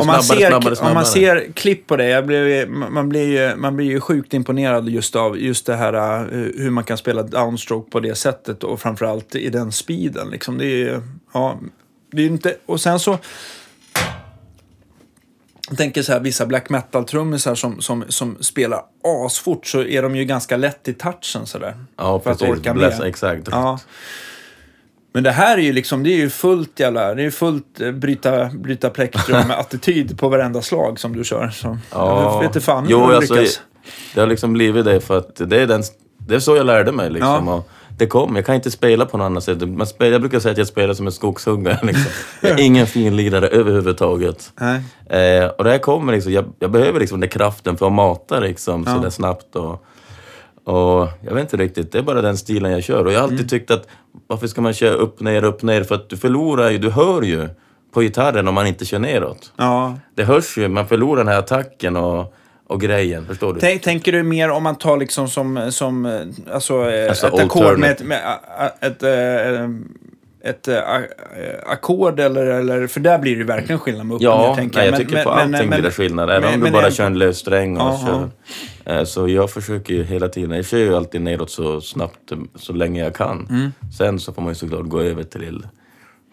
om man, ser, om man ser klipp på blir, man, blir ju, man blir ju sjukt imponerad just av just det här eh, hur man kan spela downstroke på det sättet och framförallt i den speeden. Liksom. Det är ju, ja, det är ju inte, och sen så jag tänker så här, vissa black metal-trummisar som, som, som spelar asfort så är de ju ganska lätt i touchen sådär. Ja, för att precis. orka Bläsa, med. exakt. Ja. Men det här är ju liksom, det är ju fullt jävla, det är fullt eh, bryta, bryta plektrum med attityd på varenda slag som du kör. Så Ja. jag vet inte fan hur jo, du alltså, lyckas. Det har liksom blivit det för att det är, den, det är så jag lärde mig. Liksom. Ja. Och det kom, jag kan inte spela på något annat sätt. Man spelar, jag brukar säga att jag spelar som en skogshuggare. Liksom. Jag är ingen finlirare överhuvudtaget. Eh, och det här kommer liksom, jag, jag behöver liksom den kraften för att mata liksom, Ja. sådär snabbt. Och, och jag vet inte riktigt, det är bara den stilen jag kör. Och jag har alltid Mm. tyckt att varför ska man köra upp, ner, upp, ner? För att du förlorar ju, du hör ju på gitarren om man inte kör neråt. Ja. Det hörs ju, man förlorar den här attacken och, och grejen, förstår du? Tänk, tänker du mer om man tar liksom som, som eh, alltså, eh, Alltså ett ackord med ett, med ett, eh, ett, eh, ackord eller, eller, för där blir det verkligen skillnad med upp och Ja, ner, tänker nej, jag Men- tycker men- på allting men- blir det skillnad. Även men- om du bara jag- kör en lös sträng och Ja, kör. Så jag försöker ju hela tiden, jag kör ju alltid neråt så snabbt, så länge jag kan. Mm. Sen så får man ju såklart gå över till,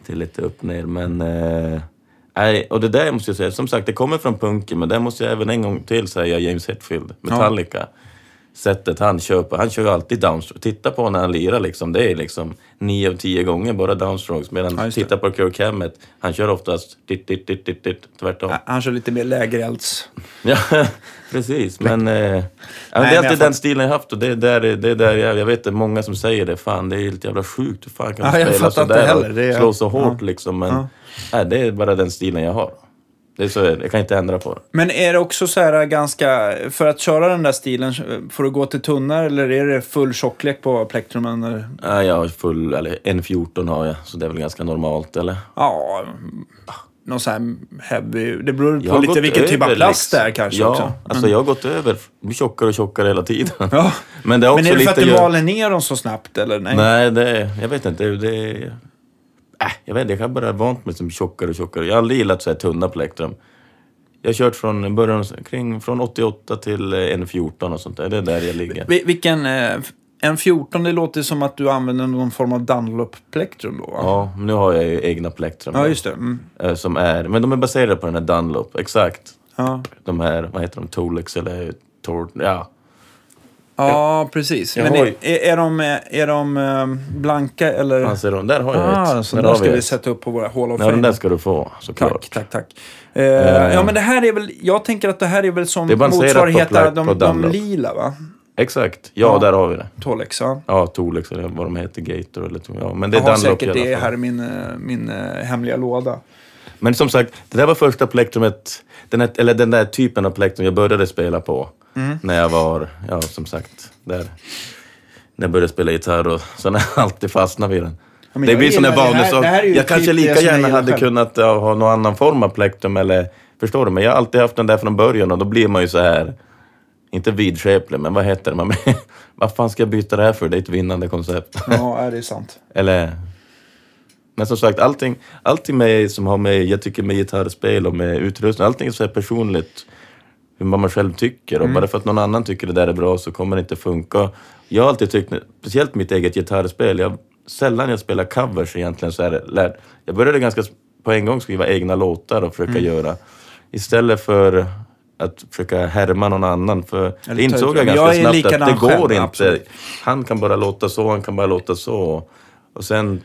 till lite upp ner. Men, nej, och det där måste jag säga, som sagt det kommer från punken, men det måste jag även en gång till säga James Hetfield, Metallica. Sättet han kör på, han kör ju alltid downstrokes. Titta på när han lirar liksom, det är liksom nio av tio gånger bara downstrokes. Medan Ja, titta på Kirk Hammett, han kör oftast ditt, ditt, ditt, ditt, ditt, tvärtom. Han kör lite mer lägerelds... Ja, precis. Men, eh, ja, men det är alltid den stilen jag haft och det är där, det är där jag, jag vet det är många som säger det. Fan, det är helt jävla sjukt. Hur fan kan Ja, man jag spela sådär heller. och Det är- slå så hårt ja. liksom. Men Ja. Nej, det är bara den stilen jag har. Det är så, jag kan inte ändra på det. Men är det också så här ganska, för att köra den där stilen, får du gå till tunnar eller är det full tjocklek på plektrumen? Eller? Ja, jag har full, eller en 14 har jag, så det är väl ganska normalt eller? Ja, någon sån här heavy, det beror på lite vilken typ av plast det är liksom. kanske ja, också. alltså jag har gått över, blir tjockare och tjockare hela tiden. Ja. Men det är också Men är det för att du maler ner dem så snabbt eller? Nej. Nej, det, jag vet inte. Det, äh, jag vet inte, jag har bara vant mig som tjockare och tjockare. Jag har aldrig gillat så här tunna plektrum. Jag har kört från början, kring, från 88 till eh, 1.14 och sånt där. Det är där jag ligger. Vi- Vilken, eh, en 14, det låter som att du använder någon form av Dunlop-plektrum då va? Ja, nu har jag ju egna plektrum. Ja, just det. Mm. eh, Som är, men de är baserade på den här Dunlop, exakt. Ja. De här, vad heter de, Tolex eller Tor... Ja. Ja, precis. Jag Men är, är, de, är de eh, blanka eller? Ser du, där har jag ah, ett. så där ska vi ett. sätta upp på våra Hall of Ja, den Fame. där ska du få såklart. Tack, tack, tack. Eh, ja, men det här är väl, jag tänker att det här är väl som motsvarigheten de, de lila, va? Exakt. Ja, Ja. där har vi det. Tolex, ja. Ja, Tolex eller vad de heter, Gator eller ja, Men det Jag är har Dunlop säkert det här i min, eh, min eh, hemliga låda. Men som sagt, det där var första plektrumet, den, här, eller den där typen av plektrum jag började spela på. Mm. När jag var, ja som sagt, där. När jag började spela gitarr och sen har jag alltid fastnat vid den. Ja, det blir sån där gillar det här- vanesak. det här är ju Jag kanske lika som gärna hade själv. kunnat ja, ha någon annan form av plektrum eller, förstår du? Men jag har alltid haft den där från början och då blir man ju så här inte vidskeplig, men vad heter det? Man, vad fan ska jag byta det här för? Det är ett vinnande koncept. Ja, är det är sant. Eller... Men som sagt, allting, allting med, som har med, jag tycker med gitarrspel och med utrustning, allting är så här personligt. Hur man själv tycker. Mm. Och bara för att någon annan tycker det där är bra så kommer det inte funka. Jag har alltid tyckt, speciellt mitt eget gitarrspel, jag, sällan jag spelar covers egentligen så är det lärt. Jag började ganska på en gång skriva egna låtar och försöka Mm. göra. Istället för att försöka härma någon annan. För Eller insåg jag ganska jag snabbt att det går själv, inte. absolut. Han kan bara låta så, han kan bara låta så. Och sen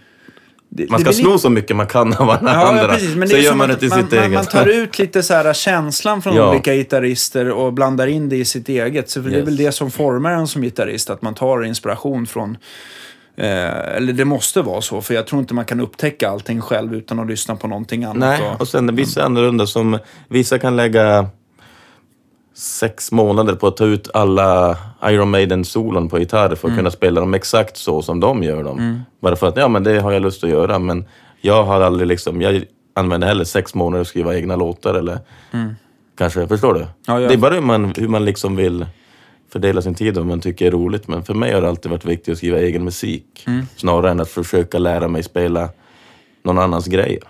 Det, man det ska blir sno så mycket man kan av alla Ja, precis. Men så det gör man det till man, sitt man, eget. man tar ut lite så här känslan från Ja. olika gitarrister och blandar in det i sitt eget. Så för det är Yes. väl det som formar en som gitarrist, att man tar inspiration från Eh, eller det måste vara så, för jag tror inte man kan upptäcka allting själv utan att lyssna på någonting annat. Nej, och, och sen vissa är annorlunda som vissa kan lägga sex månader på att ta ut alla Iron Maiden-solon på gitarr för att Mm. kunna spela dem exakt så som de gör dem. Bara för att, ja men det har jag lust att göra men jag har aldrig liksom, jag använder heller sex månader att skriva egna låtar eller kanske, förstår du? Mm. Ja. Det är bara hur man, hur man liksom vill fördela sin tid vad man tycker är roligt. Men för mig har det alltid varit viktigt att skriva egen musik. Mm. Snarare än att försöka lära mig spela någon annans grejer.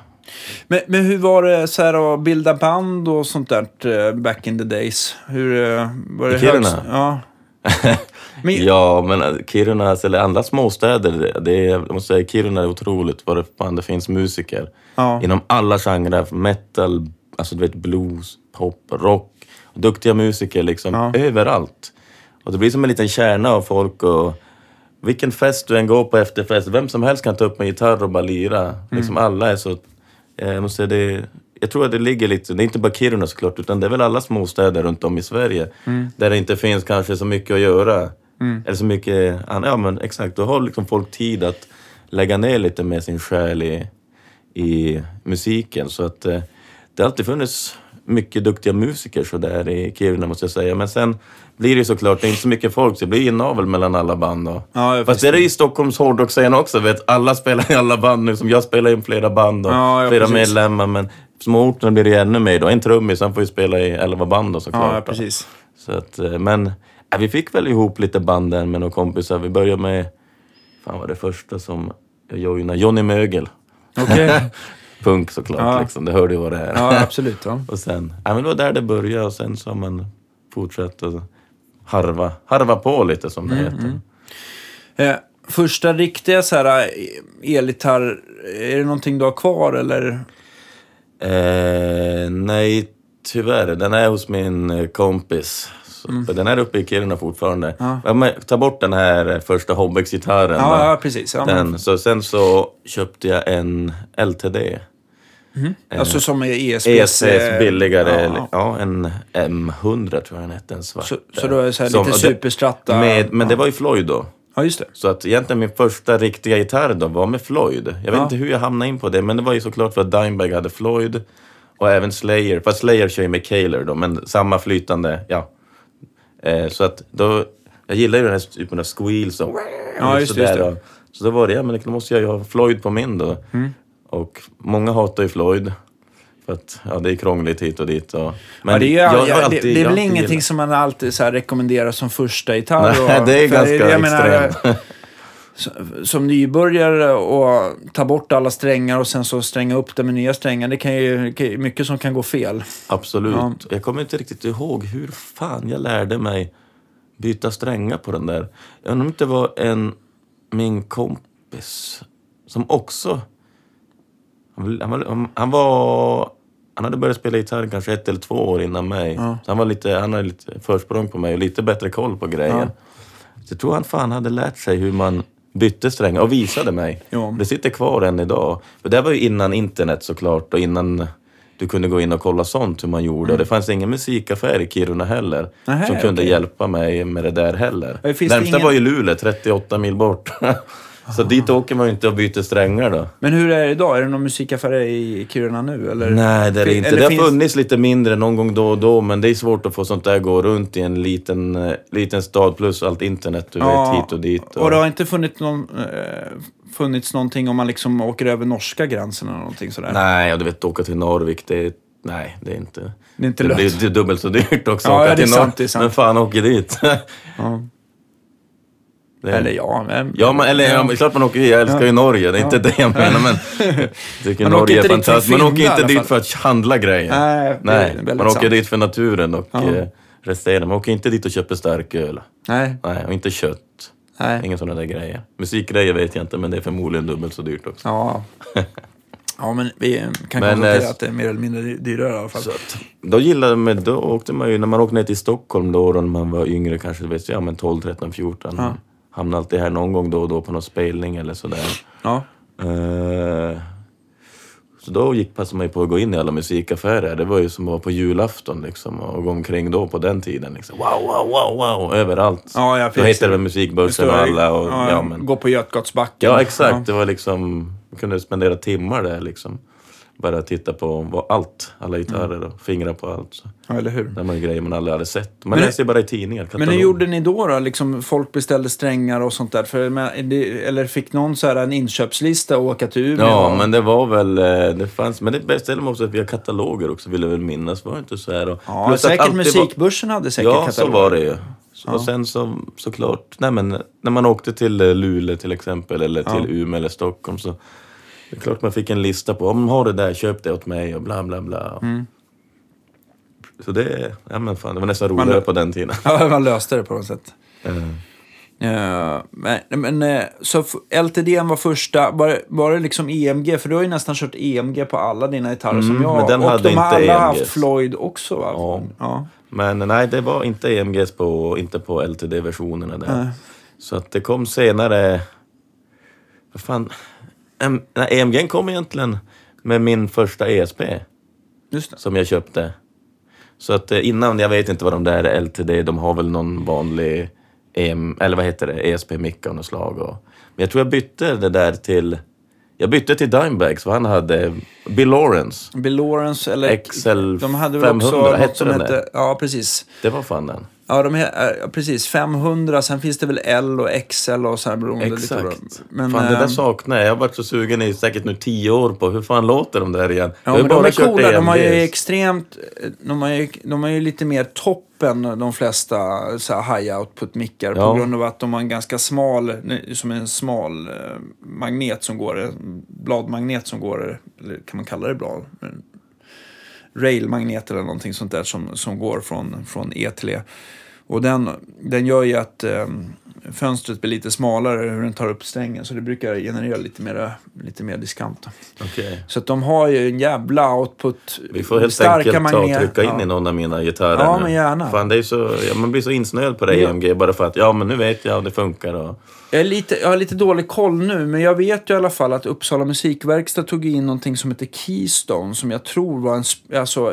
Men, men hur var det så här, att bilda band och sånt där eh, back in the days? Hur, eh, var det I Kiruna? högst- Ja. Men, Ja, men äh, Kiruna, eller andra småstäder, det är, jag måste säga Kiruna är otroligt vad det, fan, det finns musiker. Ja. Inom alla genrer, metal, alltså du vet blues, pop, rock. Duktiga musiker liksom, Ja. överallt. Och det blir som en liten kärna av folk och vilken fest du än går på efterfest, vem som helst kan ta upp en gitarr och bara lira. Liksom alla är så, eh, jag måste säga det, jag tror att det ligger lite, det är inte bara Kiruna såklart, utan det är väl alla småstäder runt om i Sverige. Där det inte finns kanske så mycket att göra. Eller så mycket, an- ja men exakt, då har liksom folk tid att lägga ner lite med sin själ i, i musiken. Så att eh, det har alltid funnits mycket duktiga musiker så där i Kiruna måste jag säga. Men sen blir det såklart, det är inte så mycket folk så det blir inavel mellan alla band. Och, Ja, fast det är det i Stockholms hårdrocksscen också, vet. alla spelar i alla band nu. Som jag spelar in flera band och Ja, ja, flera precis. medlemmar. Men småorterna blir det ännu mer då. En trummis, han får ju spela i elva band då, såklart. ja, precis. Så att, eh, men ja, vi fick väl ihop lite band där med några kompisar. Vi började med, fan var det första som jag joinade, Johnny Mögel. Okej. Punk såklart, Ja. liksom. det hörde ju vad det är. Ja, absolut. Ja. och sen, ja men det var där det började och sen så har man fortsatt att harva, harva på lite som Mm, det heter. Eh, första riktiga så här eh, elgitarr, är det någonting du har kvar eller? Eh, nej, tyvärr. Den är hos min eh, kompis. För Den är uppe i Kiruna fortfarande. Mm. Ja. Ja. men, ta bort den här eh, första Hobbex-gitarren. Ja, ja precis. Ja, den. Så sen så köpte jag en LTD. alltså som är ESPs... ESS eh, billigare. Ja, Ja, en M100 tror jag den hette, en svart. Så, så då är det så här Som- lite superstratta? Med, men ja. det var ju Floyd då. Ja, just det. Så att egentligen min första riktiga gitarr då var med Floyd. Jag vet Ja. inte hur jag hamnade in på det, men det var ju såklart för att Dimebag hade Floyd. Och även Slayer, fast Slayer kör ju med Kaler då, men samma flytande, ja. Eh, så att då, jag gillar ju den här typen av squeals och Ja, just just det. och- Så då var det, ja men då måste jag ju ha Floyd på min då. Mm. Och många hatar ju Floyd. För att, ja det är krångligt hit och dit. Och, men ja, det, är, jag har ja, alltid- det, det är jag väl ingenting gillat- som man alltid så rekommenderar som första gitarr? Nej, och- det är ganska extremt. som- nybörjare och ta bort alla strängar och sen så stränga upp det med nya strängar. Det kan ju, det ju mycket som kan gå fel. Absolut. Ja. Jag kommer inte riktigt ihåg hur fan jag lärde mig byta strängar på den där. Jag undrar om det var en, min kompis som också... Han, var- han, var, han var... Han hade börjat spela gitarr kanske ett eller två år innan mig. Ja. Så han, var lite, han hade lite försprång på mig och lite bättre koll på grejen. Jag tror han fan hade lärt sig hur man bytte strängar och visade mig. Ja. Det sitter kvar än idag. För det var ju innan internet såklart och innan du kunde gå in och kolla sånt hur man gjorde. Och det fanns ingen musikaffär i Kiruna heller Mm. Nähä, som kunde okej. hjälpa mig med det där heller. Ja, Närmsta ingen- var ju Luleå, 38 mil bort. Så dit åker man ju inte och byter strängar då. Men hur är det idag? Är det någon musikaffär i Kiruna nu? Eller? Nej, det är det inte. eller Det har finns- funnits lite mindre någon gång då och då, men det är svårt att få sånt där gå runt i en liten, eh, liten stad plus allt internet du vet hit och dit. Och det har inte funnits, någon, eh, funnits någonting om man liksom åker över norska gränsen eller någonting sådär? Nej, och du vet åka till Narvik, det är... Nej, det är inte... Det är inte det blir dubbelt så dyrt också Ja, att åka ja, det är till sant, Norr- det är sant. Men fan åker dit. Ja. Är- Eller ja, men... Ja, men, eller ja. klart man åker Jag älskar ju Norge, det är inte det jag menar. Men jag tycker Man åker Norge är fantastiskt. Man åker inte dit för att handla grejer. Nej, Nej, man åker sant. dit för naturen och Ja. eh, resterande. Man åker inte dit och köper starköl. Nej, Nej, och inte kött. nej. Inga sådana där grejer. Musikgrejer vet jag inte, men det är förmodligen dubbelt så dyrt också. Ja. Ja, men vi kan Men, konstatera eh, att det är mer eller mindre dyrare i alla fall. Att, då gillade man, då åkte man ju, när man åkte ner till Stockholm då, då när man var yngre, kanske vet jag, men 12, 13, 14. Ja. Hamnade alltid här någon gång då och då på någon spelning eller sådär. Ja. Eh, så då gick passade man ju på att gå in i alla musikaffärer. Det var ju som att vara på julafton liksom och gå omkring då på den tiden. Liksom. Wow, wow, wow, wow, överallt. Ja, ja, Då hittade vi musikbörsen och alla och ja, ja, men. Gå på Götgatsbacken. Ja, exakt. Det var liksom, man kunde spendera timmar där liksom. Bara titta på vad, allt, alla gitarrer och fingra på allt. Så. Ja, eller hur? Det var ju grejer man aldrig hade sett. Man Men- läser ju bara i tidningar, Men kataloger. hur gjorde ni då? då? Liksom, folk beställde strängar och sånt där? För, men, eller fick någon så här en inköpslista och åka till Umeå? Ja, men det var väl, eh, det fanns, men det beställde man också via kataloger också vill jag väl minnas. Var det inte så här? Och, Ja, säkert alltid var- musikbörsen hade säkert Ja, så kataloger. var det ju. Så, Och sen så, såklart, nej men när man åkte till eh, Luleå till exempel, eller till Umeå eller Stockholm så det är klart man fick en lista på, om har det där, köp det åt mig och bla bla bla. Mm. Så det, ja men fan, det var nästan roligare på den tiden. Ja, man löste det på något sätt. Eh, Ja, men, men eh, så LTD var första, var, det- var det liksom EMG? För du har ju nästan kört EMG på alla dina gitarrer som Mm, jag. men den och hade de har alla EMGs. haft Floyd också va? Ja. ja. Men nej, det var inte EMGs på, inte på LTD-versionerna där. Så att det kom senare... Vad fan? Nej, EMG kom egentligen med min första ESP Just det. som jag köpte. Så att eh, innan, jag vet inte vad de där LTD, de har väl någon vanlig EM, eller vad heter det, ESP-mick av något slag. Och, men jag tror jag bytte det där till, jag bytte till Dimebags för han hade Bill Lawrence. Bill Lawrence eller... XL de hade väl också 500, något hette som den hette... där? Ja, precis. Det var fan den. Ja, de he, äh, precis. 500, sen finns det väl L och XL och så här beroende lite på Exakt. Men, fan, det där ehm, saknar jag. Jag har varit så sugen i säkert nu tio år på hur fan låter de där igen. Ja, men de är coola. De har ju extremt... De har ju, de har ju lite mer toppen, de flesta så här high output-mickar. På Ja. grund av att de har en ganska smal, som en smal eh, magnet som går, bladmagnet som går, eller kan man kalla det blad? Railmagnet eller någonting sånt där som, som går från, från E till E. Och den, den gör ju att eh, fönstret blir lite smalare hur den tar upp strängen. Så det brukar generera lite mer, lite mer diskant. Okej. Så att de har ju en jävla output. Vi får helt starka enkelt ta och trycka in ja. i någon av mina gitarrer Ja, nu. men gärna. Fan, det är så, ja, man blir så insnöad på det Ja. EMG bara för att ja, men nu vet jag och det funkar. Och, Jag, är lite, jag har lite dålig koll nu, men jag vet ju i alla fall att Uppsala musikverkstad tog in någonting som heter Keystone, som jag tror var en, alltså,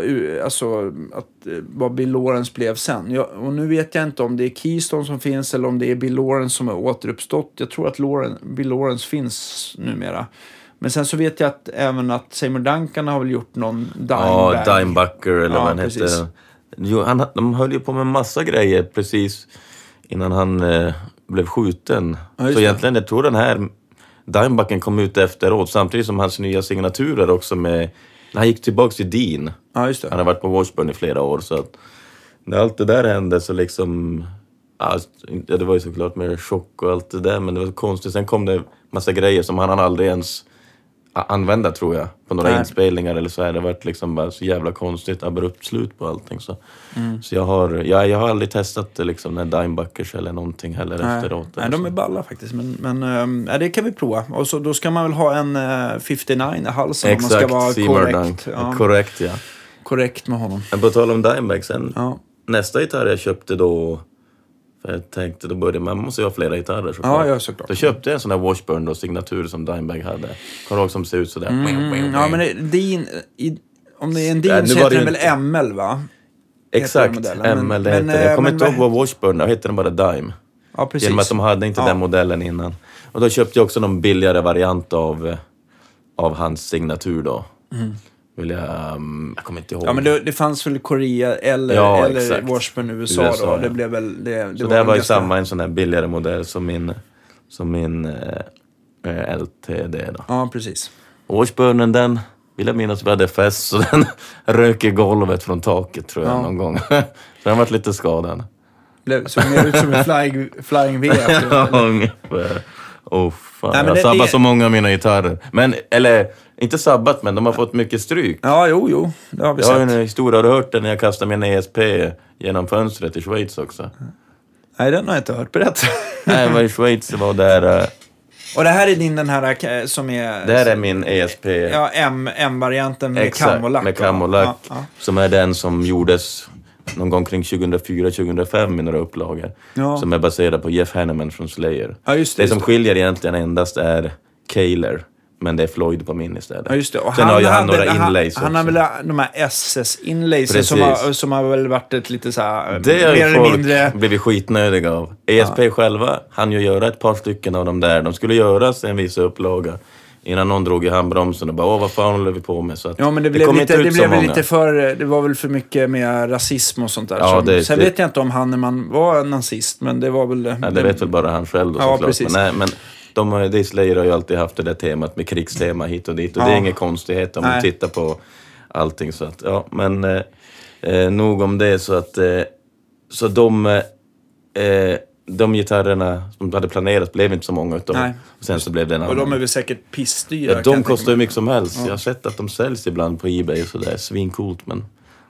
alltså att, eh, vad Bill Lawrence blev sen. Jag, och nu vet jag inte om det är Keystone som finns eller om det är Bill Lawrence som har återuppstått. Jag tror att Lawrence, Bill Lawrence finns numera. Men sen så vet jag att även att Seymour Duncan har väl gjort någon Dimebag. ja, Dimebucker eller Ja, vad han precis. hette. Jo, han, de höll ju på med massa grejer precis innan han eh, blev skjuten. Ja, så egentligen, jag tror den här Dimebucken kom ut efteråt samtidigt som hans nya signaturer också med... När han gick tillbaks till Dean. Ja, Han har varit på Washburn i flera år så att när allt det där hände så liksom... Ja, det var ju såklart mer chock och allt det där men det var så konstigt. Sen kom det massa grejer som han aldrig ens använda tror jag på några Nej. inspelningar eller så. här. Det har varit liksom bara så jävla konstigt abrupt slut på allting. Så, Mm. så jag, har, ja, jag har aldrig testat det liksom, när Dimebuckers eller någonting heller Nej, efteråt. nej, de är balla faktiskt. Men, men ja, det kan vi prova. Och så, då ska man väl ha en eh, 59 i halsen om man ska Exakt, vara korrekt. Ja, Korrekt ja. korrekt med honom. Men på tal om Dimebag sen. Ja. Nästa gitarr jag köpte då För jag tänkte, då började man måste ju ha flera gitarrer såklart. Ja, ja, såklart. Då köpte jag en sån där Washburn då, signatur som Dimebag hade. Kommer ihåg som ser ut sådär? Mm, ja, men det, din, i, om det är en din nu så heter den ju väl ML va? Exakt, men- ML men, heter. Jag eh, kommer men inte ihåg vad- Washburn, då hette den bara Dime. Ja, precis. Genom att de hade inte Ja. den modellen innan. Och då köpte jag också någon billigare variant av, eh, av hans signatur då. Vill jag, um, jag kommer inte ihåg. Ja, men det, det fanns väl Korea eller, Ja, eller exakt. Washburn USA, USA, då. ja. Det blev väl... Det, det Så var det var ju ganska- samma, en sån här billigare modell som min, som min eh, LTD då. Ja, precis. Washburnen den, vill jag minnas vi hade fest så den rök i golvet från taket tror jag Ja. någon gång. så den varit lite skadad. Blev, såg mer ut som en flying, flying V. Ja, ungefär. Oh, fan. Nej, jag har det- sabbat så många av mina gitarrer. Men, eller, inte sabbat, men de har fått mycket stryk. ja, jo, jo. Det har vi Jag har ju sett. en historia, har du hört den när jag kastade min ESP genom fönstret i Schweiz också? Nej, den har jag inte hört. Berätta. Nej, jag var i Schweiz, det var där... eh, Och det här är din den här eh, som är... Det här är min ESP. Ja, M-varianten med Exakt, kamolack. med kamolack. Ja, ja. Som är den som gjordes någon gång kring 2004-2005 i några upplagor. Ja. Som är baserad på Jeff Hanneman från Slayer. Ja, just det, det just som det. skiljer egentligen endast är Kaler. Men det är Floyd på min istället. Ja, just det. Och Sen har ju han hade- några inlays Han, han har väl de här SS-inlaysen som har, som har väl varit ett lite så här... Det har mer ju folk mindre... blivit skitnödiga av. ESP själva han ju göra ett par stycken av dem där. De skulle göras i en viss upplaga. Innan någon drog i handbromsen och bara åh vad fan håller vi på med? Så att Ja, men det blev, kom lite, inte ut det blev lite för... Det var väl för mycket med rasism och sånt där. Ja, som, det- sen det- vet jag inte om Hanneman var nazist, men det var väl... Ja, det vet väl bara han själv då Ja, såklart. precis. Men, nej, men de, har- det Slayer har ju alltid haft det där temat med krigstema hit och dit. Och det Ja. är inget konstighet om Nej. man tittar på allting. Så att, ja, men eh, eh, nog om det. Så att eh, så de, eh, eh, de gitarrerna som hade planerats blev inte så många utav. Nej. Och sen så blev det en Och annan. de är väl säkert pissdyra. ja, de kostar hur mycket som helst. Jag har sett att de säljs ibland på Ebay och sådär. Svincoolt men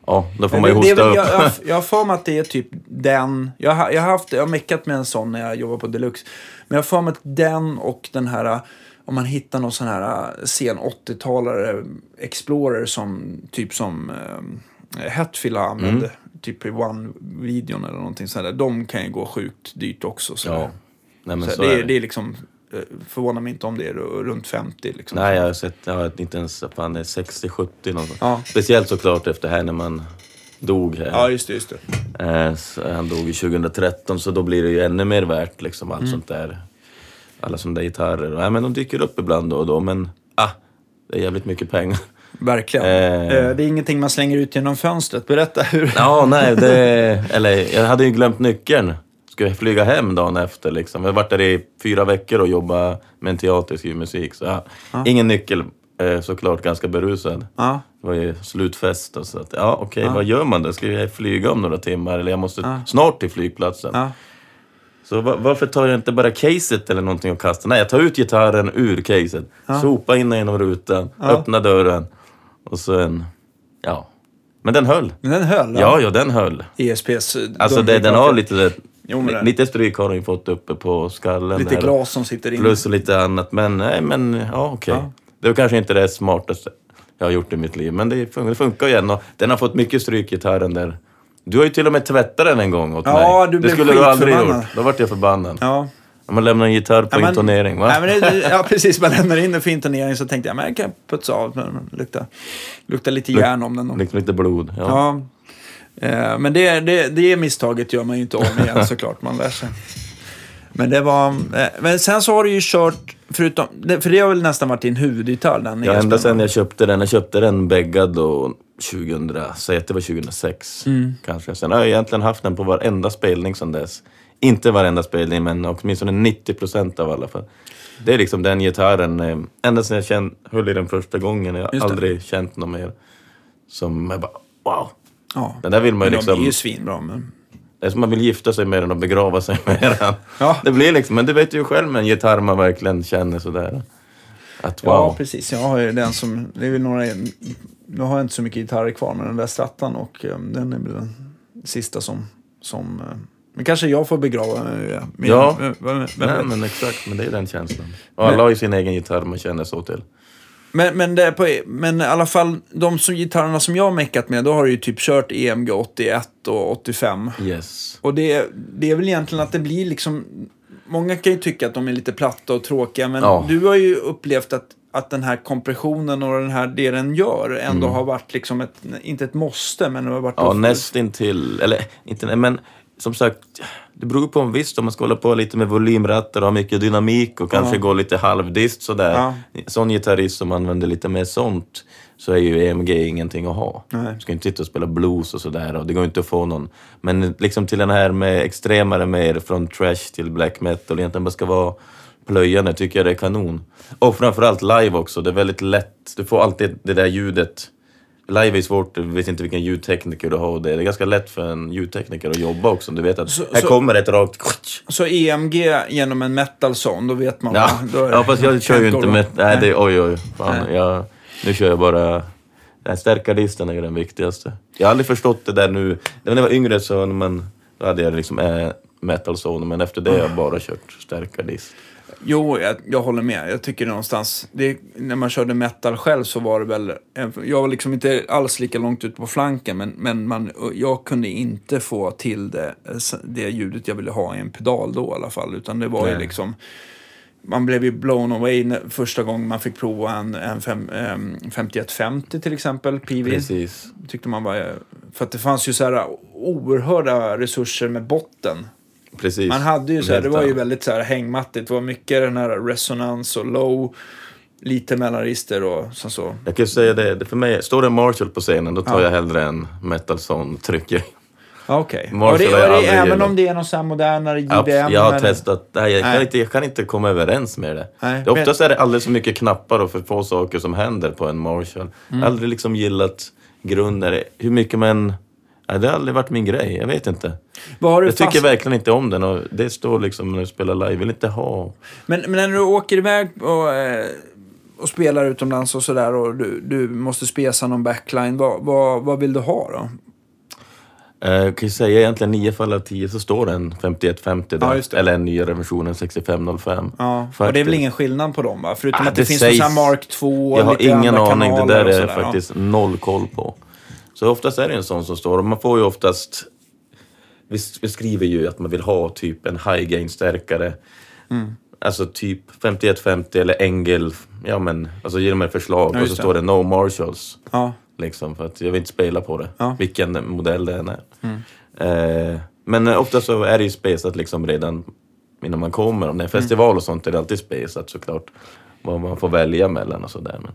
ja, då får Men man ju det hosta upp. Jag, jag, jag har för mig att det är typ den. Jag har, jag har, haft, jag har meckat med en sån när jag jobbar på Deluxe. Men jag har för mig att den och den här, om man hittar någon sån här sen 80-talare Explorer som typ som eh, Hetfield använde. Mm. Typ i One-videon eller någonting sånt där. De kan ju gå sjukt dyrt också. Så, Ja, nej så, så det, är det. det är liksom, eh, förvånar mig inte om det är runt 50 liksom. Nej, jag har sett, jag har inte ens, fan det är 60-70 någonstans. Ja. Speciellt såklart efter här när man dog här. Ja, just det, just det. Eh, så han dog ju 2013 så då blir det ju ännu mer värt liksom allt Mm. sånt där. Alla sådana där gitarrer. Nej men de dyker upp ibland då och då men ah, det är jävligt mycket pengar. Verkligen. Eh. Eh, det är ingenting man slänger ut genom fönstret. Berätta hur. Ja, nej, det... Eller jag hade ju glömt nyckeln. Skulle flyga hem dagen efter liksom. Jag varit där i fyra veckor och jobbat med en teater skrivit musik. Så ja, ingen nyckel, eh, såklart ganska berusad. Ja. Det var ju slutfest och så att, ja okej, vad gör man då? Ska jag flyga om några timmar eller jag måste snart till flygplatsen? Ja. Så va- varför tar jag inte bara caset eller någonting och kastar? Nej, jag tar ut gitarren ur caset, sopa in den genom rutan, öppna dörren och sen, ja. Men den höll. Men den höll? Ja, ja, den höll. ESPs... Alltså det, den har lite, Jo, men lite stryk har den ju fått uppe på skallen. Lite här. glas som sitter inne. Plus lite annat, men nej, men ja, okej. Ja. Det var kanske inte det smartaste jag har gjort i mitt liv, men det, fun- det funkar igen. Och den har fått mycket stryk, gitarren där. Du har ju till och med tvättat den en gång åt Ja, mig. du det skulle du aldrig skitförbannad. gjort. Då vart jag förbannad. Ja. Om man lämnar en gitarr på Ja, men- intonering, va? Nej, men det, ja, precis. Man lämnar in den för intonering så tänkte jag, men jag kan putsa av den. Lukta, lukta lite järn om den. Liksom lite blod. Ja. Ja. Eh, men det, det, det misstaget gör man ju inte om igen såklart. Man lär sig. Men det var... Eh, men sen så har du ju kört, förutom... För det har väl nästan varit din huvudgitarr, den Ja, ända sedan va? jag köpte den. Jag köpte den bäggad då 2000, säg att det var 2006 Mm. kanske. Sen har jag egentligen haft den på varenda spelning sedan dess. Inte varenda spelning, men åtminstone 90 procent av alla fall. Det är liksom den gitarren, eh, ända sedan jag känd, höll i den första gången. Jag har aldrig känt något mer. Som jag bara, wow. Ja. Den där vill man ju Men de är liksom... ju svinbra. Men... Det är som man vill gifta sig med den och begrava sig med den. Ja. Det blir liksom, men du vet ju själv med en gitarr man verkligen känner sådär. Att wow. Ja, precis. Jag har ju den som... Det är väl några... Nu har jag inte så mycket gitarrer kvar, men den där Strattan och eh, den är väl den sista som... som eh, men kanske jag får begrava mig med. Ja. Vem Nej, vet? men exakt, men det är den känslan. Och alla har ju sin egen gitarr man känner så till. Men, men, det är på, men i alla fall, de som, gitarrerna som jag har meckat med, då har du ju typ kört EMG 81 och 85. Yes. Och det, det är väl egentligen att det blir liksom... Många kan ju tycka att de är lite platta och tråkiga, men Ja. du har ju upplevt att, att den här kompressionen och den här, det den gör ändå Mm. har varit liksom ett, inte ett måste, men det har varit... Ja, nästintill. Eller inte, men som sagt, det beror på om visst om man ska hålla på lite med volymratter och ha mycket dynamik och kanske Ja. gå lite halvdist sådär. Ja. Sån gitarrist som använder lite mer sånt så är ju EMG ingenting att ha. Nej. Du ska inte sitta och spela blues och sådär och det går inte att få någon. Men liksom till den här med extremare mer från trash till black metal, egentligen bara ska vara plöjande tycker jag det är kanon. Och framförallt live också, det är väldigt lätt. Du får alltid det där ljudet. Live är svårt, du vet inte vilken ljudtekniker du har det. Är ganska lätt för en ljudtekniker att jobba också. Du vet att Så- här så- kommer ett rakt... Så EMG genom en metal zone, då vet man. Ja, då är ja fast jag kör ju inte med... Nej, det, oj oj. Fan, jag, nu kör jag bara... Den stärkardisten är ju den viktigaste. Jag har aldrig förstått det där nu. När jag var yngre så när man, då hade jag liksom äh, metal zone, men efter det har jag bara kört stärkardist. Jo, jag, jag håller med. Jag tycker någonstans, det, när man körde metal själv så var det väl, jag var liksom inte alls lika långt ut på flanken, men, men man, jag kunde inte få till det, det ljudet jag ville ha i en pedal då i alla fall, utan det var ju Nej. liksom, man blev ju blown away första gången man fick prova en, en fem, em, 5150 till exempel, PV. Precis. Tyckte man var, för att det fanns ju så här oerhörda resurser med botten. Precis. Man hade ju så här, det var ju väldigt så här hängmattigt. Det var mycket den här resonans och low, lite mellanregister och så. så. Jag kan ju säga det, för mig, står det Marshall på scenen då tar Ja. jag hellre en metal zone trycker. Ja, Okej. Marshall Och det, har och jag det, aldrig även gillat. om det är någon sån här modernare JBM? Abs- jag har eller- testat, nej, jag, Nej. kan inte, jag kan inte komma överens med det. Nej, det oftast är det alldeles för mycket knappar och för få saker som händer på en Marshall. Mm. Jag har aldrig liksom gillat grunder, hur mycket man... Nej, det har aldrig varit min grej, jag vet inte. Jag tycker fast... verkligen inte om den och det står liksom när du spelar live, jag vill inte ha... men, men när du åker iväg och, eh, och spelar utomlands och sådär och du, du måste spesa någon backline, vad, vad, vad vill du ha då? Eh, Jag kan ju säga egentligen 9 fall av 10 så står det en 5150 där, Ja, eller en nyare versionen 6505. Ja, och det är Faktiskt. väl ingen skillnad på dem va? Förutom Ah, att det, det finns sägs- Mark 2 och Jag har ingen aning, det där är sådär, ja. faktiskt noll koll på. Så oftast är det en sån som står, och man får ju oftast... Vi, vi skriver ju att man vill ha typ en high gain-stärkare. Mm. Alltså typ 5150 eller Engel, ja men, alltså ge ett förslag Ja, och så det. står det No Marshalls. Ja. Liksom, för att jag vill inte spela på det, Ja. Mm. vilken modell det än är. Eh, men eh, ofta så är det ju spesat liksom redan innan man kommer. Om det är festival och sånt är det alltid spesat såklart. Vad man får välja mellan och sådär. Men.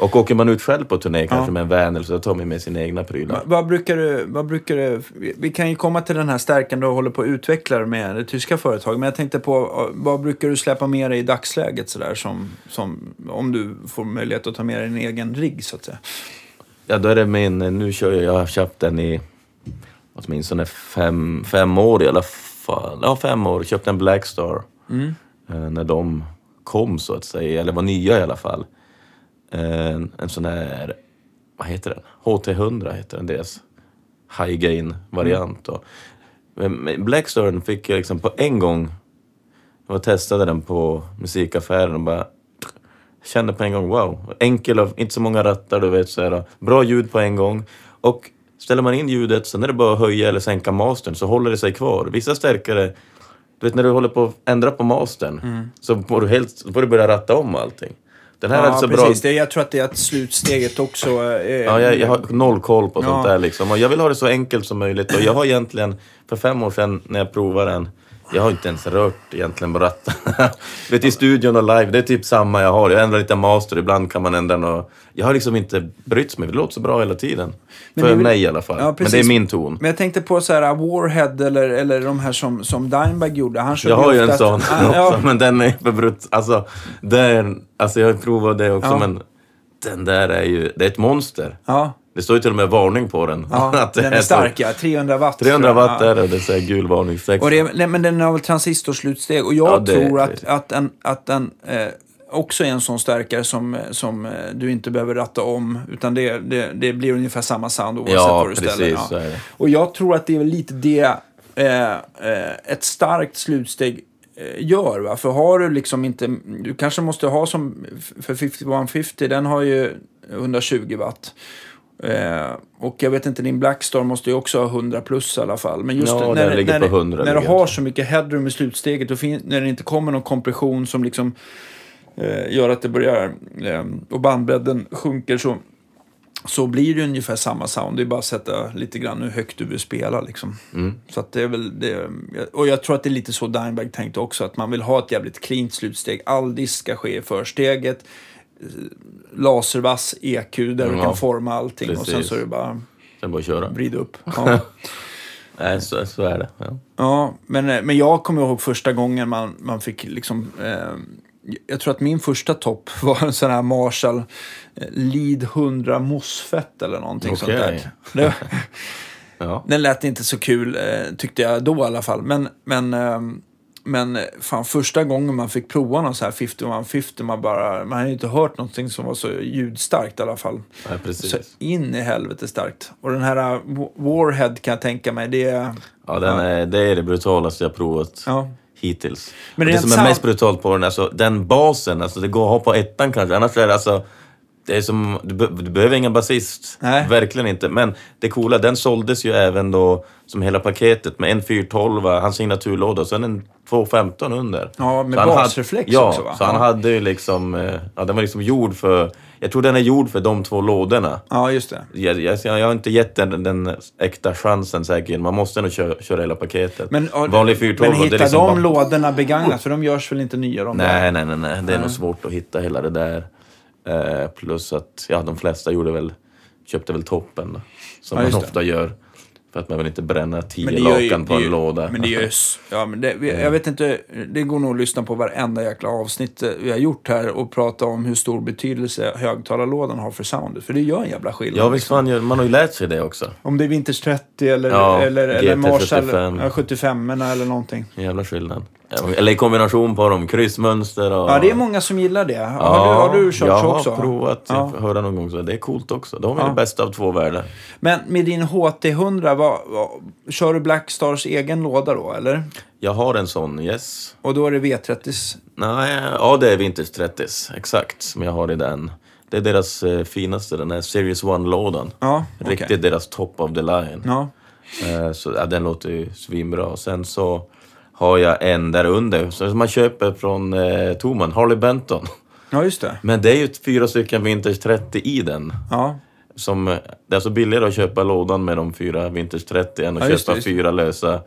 Och åker man ut själv på turné, kanske med en van eller så, tar man med sina egna prylar. Va- Vad brukar du, vad brukar du, vi- kan ju komma till den här stärkan du håller på att utveckla med det tyska företaget. Men jag tänkte på, eh, vad brukar du släppa med dig i dagsläget sådär som, som, om du får möjlighet att ta med dig en egen rigg så att säga? Ja, då är det min, nu kör jag, jag har köpt den i åtminstone fem, fem år i alla fall. Ja, fem år. Köpte en Blackstar Mm. eh, när de kom så att säga, eller var nya i alla fall. En, en sån här, vad heter den? HT100 heter den, deras high gain variant. då. Men med Blackstaren fick jag liksom på en gång, jag testade den på musikaffären och bara kände på en gång, wow, enkel inte så många rattar, du vet så här, bra ljud på en gång. Och ställer man in ljudet, sen är det bara att höja eller sänka mastern så håller det sig kvar. Vissa stärkare, du vet när du håller på att ändra på mastern, så får du, helt, får du börja ratta om allting. Den här är Ja, alltså precis. bra... Jag tror att det är att slutsteget också eh, Ja, jag, jag har noll koll på sånt Ja. där liksom. Och jag vill ha det så enkelt som möjligt. Och jag har egentligen, för fem år sedan när jag provade den, jag har inte ens rört egentligen på rattarna. Du vet i studion och live, det är typ samma jag har. Jag ändrar lite master, ibland kan man ändra något. Jag har liksom inte brytt mig, det låter så bra hela tiden. Men för väl- mig i alla fall. Ja, Men det är min ton. Men jag tänkte på så här Warhead eller, eller de här som, som Dimebag gjorde. Han Jag har ju en sån Ah, också, ja, men den är för brut. Alltså, den, alltså jag har provat det också, Ja. men den där är ju, det är ett monster. ja, Det står ju till och med varning på den. ja. Att den är stark ja. 300 watt. 300 tror jag. watt Ja. är det, det säger gul varningstext. Och det, nej, men den har väl transistorslutsteg. Och jag Ja, det- tror att, att den, att den eh, också är en sån stärkare som, som eh, du inte behöver ratta om. Utan det, det, det blir ungefär samma sound oavsett Ja, var du ställer precis, är det. Och jag tror att det är lite det, eh, eh, ett starkt slutsteg eh, gör. Va? För har du liksom inte... Du kanske måste ha som... För 5150, den har ju 120 watt. Eh, och jag vet inte, din Blackstar måste ju också ha 100 plus i alla fall. Men just Ja, när, när, på 100 när du har så mycket headroom i slutsteget och när det inte kommer någon kompression som liksom eh, gör att det börjar eh, och bandbredden sjunker så, så blir det ungefär samma sound. Det är bara att sätta lite grann hur högt du vill spela liksom. Mm. Så det är väl det. Och jag tror att det är lite så Dimebag tänkte också. Att man vill ha ett jävligt cleant slutsteg. All disk ska ske i försteget. Laservass EQ där du Ja, kan forma allting. Och sen precis. så är det bara Sen bara köra. vrida upp. Ja. Nej, så, så är det. Ja. Ja, men, eh, men jag kommer ihåg första gången man, man fick liksom... Eh, jag tror att min första topp var en sån här Marshall eh, Lead 100 MOSFET eller någonting sånt där. Det, Ja. den lät inte så kul, eh, tyckte jag då i alla fall. Men, men, eh, men eh, fan, första gången man fick prova någon så här 5150, man bara... Man hade inte hört någonting som var så ljudstarkt i alla fall. Nej, Så in i helvete starkt. Och den här eh, Wa- Warhead kan jag tänka mig, det är... Ja, den är, det är det brutalaste jag provat Ja. hittills. Men det, rent som är mest brutalt på den, alltså den basen, alltså det går att ha på ettan kanske, annars är det alltså det är som, du, be, du behöver ingen basist. Nej. Verkligen inte. Men det coola, den såldes ju även då som hela paketet med en 412, hans signaturlåda och sen en 215 under. Ja, med basreflex ja, också, va? så han Ja. hade ju liksom, eh, ja den var liksom gjord för, jag tror den är gjord för de två lådorna. Ja, just det. Jag, jag, jag har inte gett den, den äkta chansen säkert. Man måste nog köra, köra hela paketet. Men, ja, Vanlig 412, men hittar liksom de bara- lådorna begagnat? För de görs väl inte nya? De? Nej, nej, nej, nej. Det är nog svårt att hitta hela det där. Eh, plus att ja, de flesta gjorde väl, köpte väl toppen som Ja, man just det. ofta gör. För att man vill inte bränna tio gör ju- lakan på en låda. Men det gör ju s- ja, men det, Jag vet inte, det går nog att lyssna på varenda jäkla avsnitt eh, vi har gjort här och prata om hur stor betydelse högtalarlådan har för soundet. För det gör en jävla skillnad. ja, visst liksom. fan, man har ju lärt sig det också. Om det är Vintage 30 eller, Ja, eller, eller Marshall 75. ja, 75 eller någonting. Jävla skillnad. Ja, Eller i kombination på dem, kryssmönster och... Ja, det är många som gillar det. har, du, har du kört jag så också? har provat. Ja. Jag höra någon gång så det är coolt också. Har vi Ja. det bästa av två världar. Men med din HT100, vad, vad, kör du Blackstars egen låda då, eller? Jag har en sån, yes. Och då är det V30? Nej, ja det är Vintage 30 exakt som jag har i den. Det är deras eh, finaste, den här Series 1-lådan. Ja, okej. Riktigt deras top of the line. Ja. Eh, så ja, den låter ju svinbra. Och sen så har jag en där under, som man köper från eh, Toman, Harley Benton. ja, just det. Men det är ju fyra stycken Vintage 30 i den. Ja, Som, eh, det är alltså billigare att köpa lådan med de fyra Vintage 30 än att Ja, köpa det. fyra lösa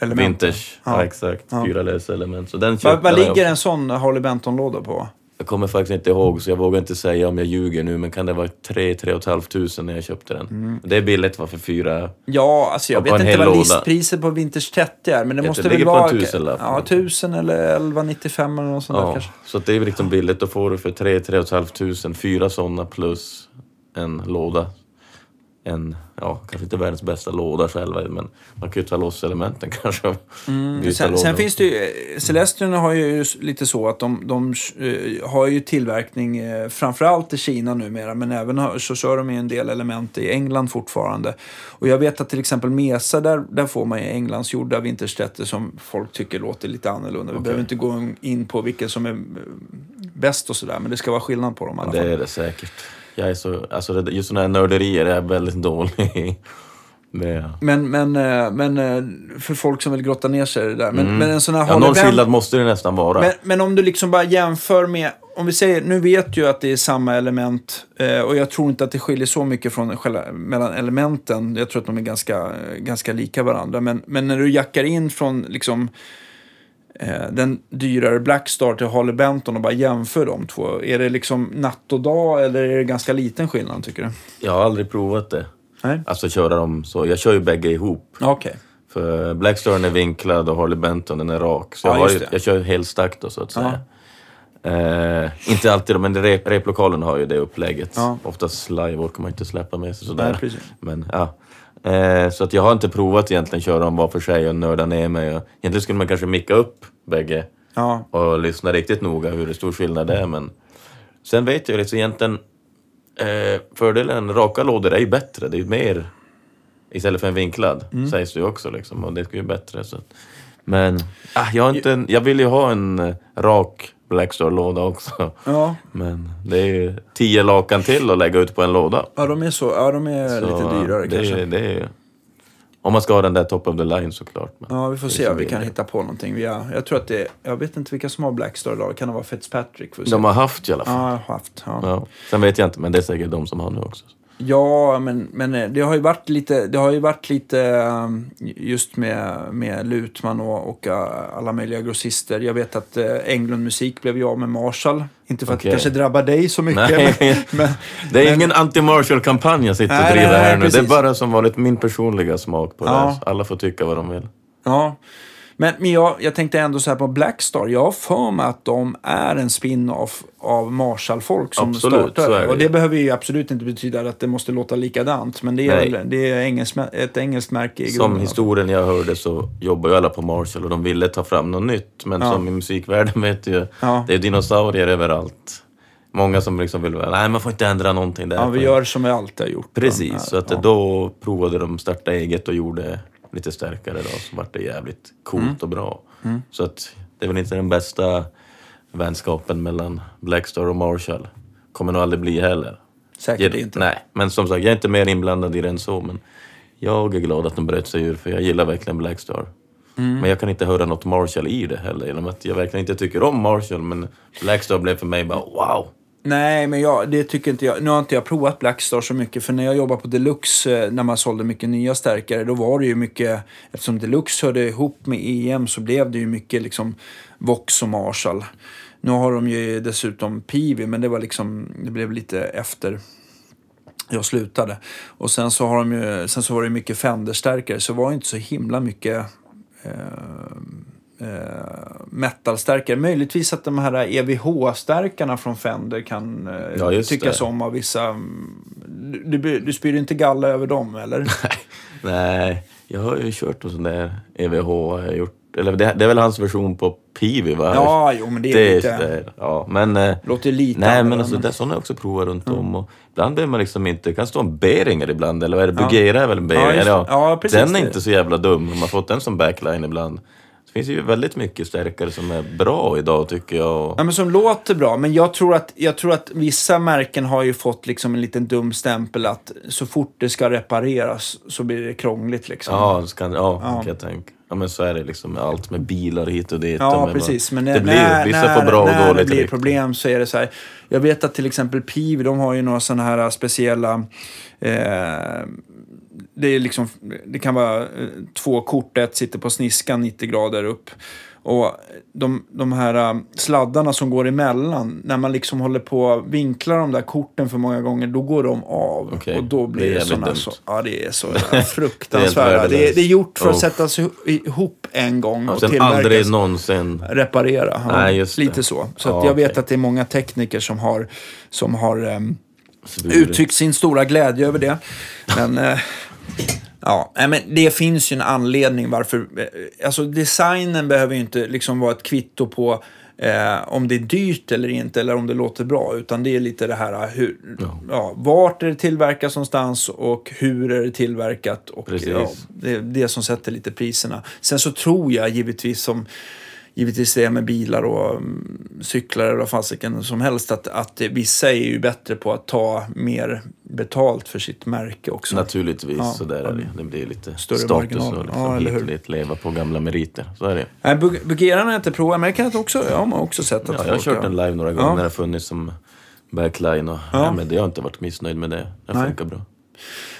Element. Vintage. Ja, Ja. exakt. Fyra lösa element. Så den vad, vad ligger en sån Harley Benton-låda på? Jag kommer faktiskt inte ihåg så jag vågar inte säga om jag ljuger nu men kan det vara 3 3 500 när jag köpte den. Mm. Det är billigt va för fyra. Ja, alltså jag vet inte vad listpriset på Vintage 30 är, men det Jag måste väl vara... tusenlapp. Ja, 1000 eller 1195 eller något sånt där Ja, kanske. så det är liksom billigt. Då får du för 3 3 500 fyra sådana plus en låda. En, ja, kanske inte världens bästa låda själva men man kan ju ta loss elementen kanske. Mm, Sen, sen finns det ju, eh, Celestion har ju lite så att de, de eh, har ju tillverkning eh, framförallt i Kina numera men även så kör de ju en del element i England fortfarande. Och jag vet att till exempel Mesa, där, där får man ju Englandsgjorda vinterstätter som folk tycker låter lite annorlunda. Vi behöver inte gå in på vilka som är bäst och sådär men det ska vara skillnad på dem i alla Det fall. är det säkert. Jag är så, alltså just sådana här nörderier är jag väldigt dålig i. Det, Men, men, eh, men eh, för folk som vill grotta ner sig i det där. Men, men en sån här Mm. ja, Benton- skillnad måste det nästan vara. Men, men om du liksom bara jämför med, om vi säger, nu vet ju att det är samma element eh, och jag tror inte att det skiljer så mycket från själva, mellan elementen. Jag tror att de är ganska, ganska lika varandra. Men, men när du jackar in från liksom den dyrare Blackstar till Harley Benton och bara jämför de två. Är det liksom natt och dag eller är det ganska liten skillnad tycker du? Jag har aldrig provat det. Nej? Alltså köra dem så. Jag kör ju bägge ihop. Okej. För Blackstarn är vinklad och Harley Benton den är rak. Så Ja, jag, ju, jag kör helstack då så att säga. Eh, inte alltid men rep, replokalen har ju det upplägget. Ja. Oftast live orkar man inte släppa med sig sådär. Nej. Men ja. Eh, så att jag har inte provat egentligen köra dem var för sig och nörda ner mig. Egentligen skulle man kanske micka upp bägge Ja. och lyssna riktigt noga hur stor skillnad det är. Men sen vet jag liksom egentligen eh, fördelen raka lådor är ju bättre. Det är ju mer istället för en vinklad Mm. sägs det ju också liksom. Och det är ju bättre. Så Men ah, jag, har inte en, jag vill ju ha en eh, rak Blackstar-låda också. Ja, Men det är ju tio lakan till att lägga ut på en låda. ja de är, så, ja, de är Så, lite dyrare det, kanske. Det är, om man ska ha den där top of the line såklart. Men Ja, vi får det se om vi det kan är. hitta på någonting. Vi har, jag tror att det jag vet inte vilka som har Blackstar idag. Kan det vara Fitzpatrick? Se. De har haft i alla fall. Ja, haft. Ja. Ja. Sen vet jag inte, men det är säkert de som har nu också. Ja, men, men eh, det har ju varit lite, det har ju varit lite um, just med, med Lutman och, och uh, alla möjliga grossister. Jag vet att uh, Englund Musik blev jag med Marshall. Inte för att det kanske drabbar dig så mycket. Nej. Men, Det är Men- ingen anti-Marshall-kampanj jag sitter och Nej, driver nej, nej, här nu. Det är precis. bara som vanligt min personliga smak på Ja. det. här. Alla får tycka vad de vill. ja. Men, men jag, jag tänkte ändå så här på Blackstar. Jag har för mig att de är en spin-off av Marshall-folk som Absolut, är det och det behöver ju absolut inte betyda att det måste låta likadant. Men det är, Nej. det är engelskt, ett engelskt märke i Som grunden. historien jag hörde så jobbar ju alla på Marshall och de ville ta fram något nytt. Men Ja. som i musikvärlden vet du ju, Ja. det är dinosaurier överallt. Många som liksom vill, nej man får inte ändra någonting där. Ja, vi gör som vi alltid har gjort. Precis, så att ja. då provade de starta eget och gjorde lite starkare då, så vart det jävligt coolt Mm. och bra. Så att det är väl inte den bästa vänskapen mellan Blackstar och Marshall. Kommer nog aldrig bli heller. Säkert Jag- inte. Nej, men som sagt, jag är inte mer inblandad i det än så. Men jag är glad att de bröt sig ur, för jag gillar verkligen Blackstar. Mm. Men jag kan inte höra något Marshall i det heller, genom att jag verkligen inte tycker om Marshall. Men Blackstar blev för mig bara wow! Nej, men jag, det tycker inte jag. Nu har inte jag provat Blackstar så mycket. För när jag jobbade på Deluxe, eh, när man sålde mycket nya stärkare, då var det ju mycket... Eftersom Deluxe hörde ihop med EM så blev det ju mycket liksom Vox och Marshall. Nu har de ju dessutom Pivi, men det var liksom... Det blev lite efter jag slutade. Och sen så, har de ju, sen så var det mycket Fender-stärkare, så det var ju inte så himla mycket eh, metalstärkare. Möjligtvis att de här EVH-stärkarna från Fender kan eh, Ja, tyckas det. om av vissa. Du, du, du spyr inte galla över dem, eller? Nej, jag har ju kört en sån där EVH. Gjort. Eller det, det är väl hans version på Pivi va? Ja, jo, men det är det lite... det- ja, men... eh, Låter lite Nej, men alltså, det, sådana har jag också provat runt om. Och ibland behöver man liksom inte... Det kan stå en Beringer ibland, eller vad är det? Bugera är väl en Beringer? Ja, just Ja, precis, Den är inte så jävla dum. Man har fått den som backline ibland. Det finns ju väldigt mycket stärkare som är bra idag, tycker jag. Ja, men som låter bra, men jag tror, att, jag tror att vissa märken har ju fått liksom en liten dum stämpel att så fort det ska repareras så blir det krångligt. Liksom. Ja, så kan, ja, Ja. kan jag tänka. Ja, men så är det liksom med allt med bilar hit och dit. Ja, är precis. Men bara, när, det blir, vissa när, får bra och när dåligt det blir problem så är det så här. Jag vet att till exempel PIV, de har ju några sådana här speciella... Eh, det, är liksom, det kan vara eh, två kort, ett sitter på sniskan 90 grader upp. Och de, de här eh, sladdarna som går emellan, när man liksom håller på och vinklar de där korten för många gånger, då går de av. Okej, Och då det blir det, jävligt sådana... Så, ja, det är så jävla fruktansvärda. det, är, det är gjort för att Oh. sättas ihop en gång Och och sen tillverkas aldrig någonsin... reparera. Ja, Nej, det. lite så. Så Ja, att jag vet att det är många tekniker som har, som har svurit. uttryckt sin stora glädje över det. Men, eh, ja, men det finns ju en anledning varför... Eh, alltså designen behöver ju inte liksom vara ett kvitto på eh, om det är dyrt eller inte eller om det låter bra. Utan det är lite det här eh, hur, ja. Ja. vart är det tillverkat någonstans och hur är det tillverkat. Och, Precis. ja, det är det som sätter lite priserna. Sen så tror jag givetvis som givetvis det med bilar och mm, cyklar eller vad fasiken som helst att, att vissa är ju bättre på att ta mer betalt för sitt märke också. Naturligtvis, Ja. så där är det. Det blir lite Större status marginaler. och liksom Ja, eller hit och dit, leva på gamla meriter. Så är det. Nej, Bug- Bugeran har jag inte provat, men jag kan också, jag har också sett att Ja, jag har kört den live några gånger Ja. när det har funnits som backline och Ja. ja. men jag har inte varit missnöjd med det. Det Nej. funkar bra.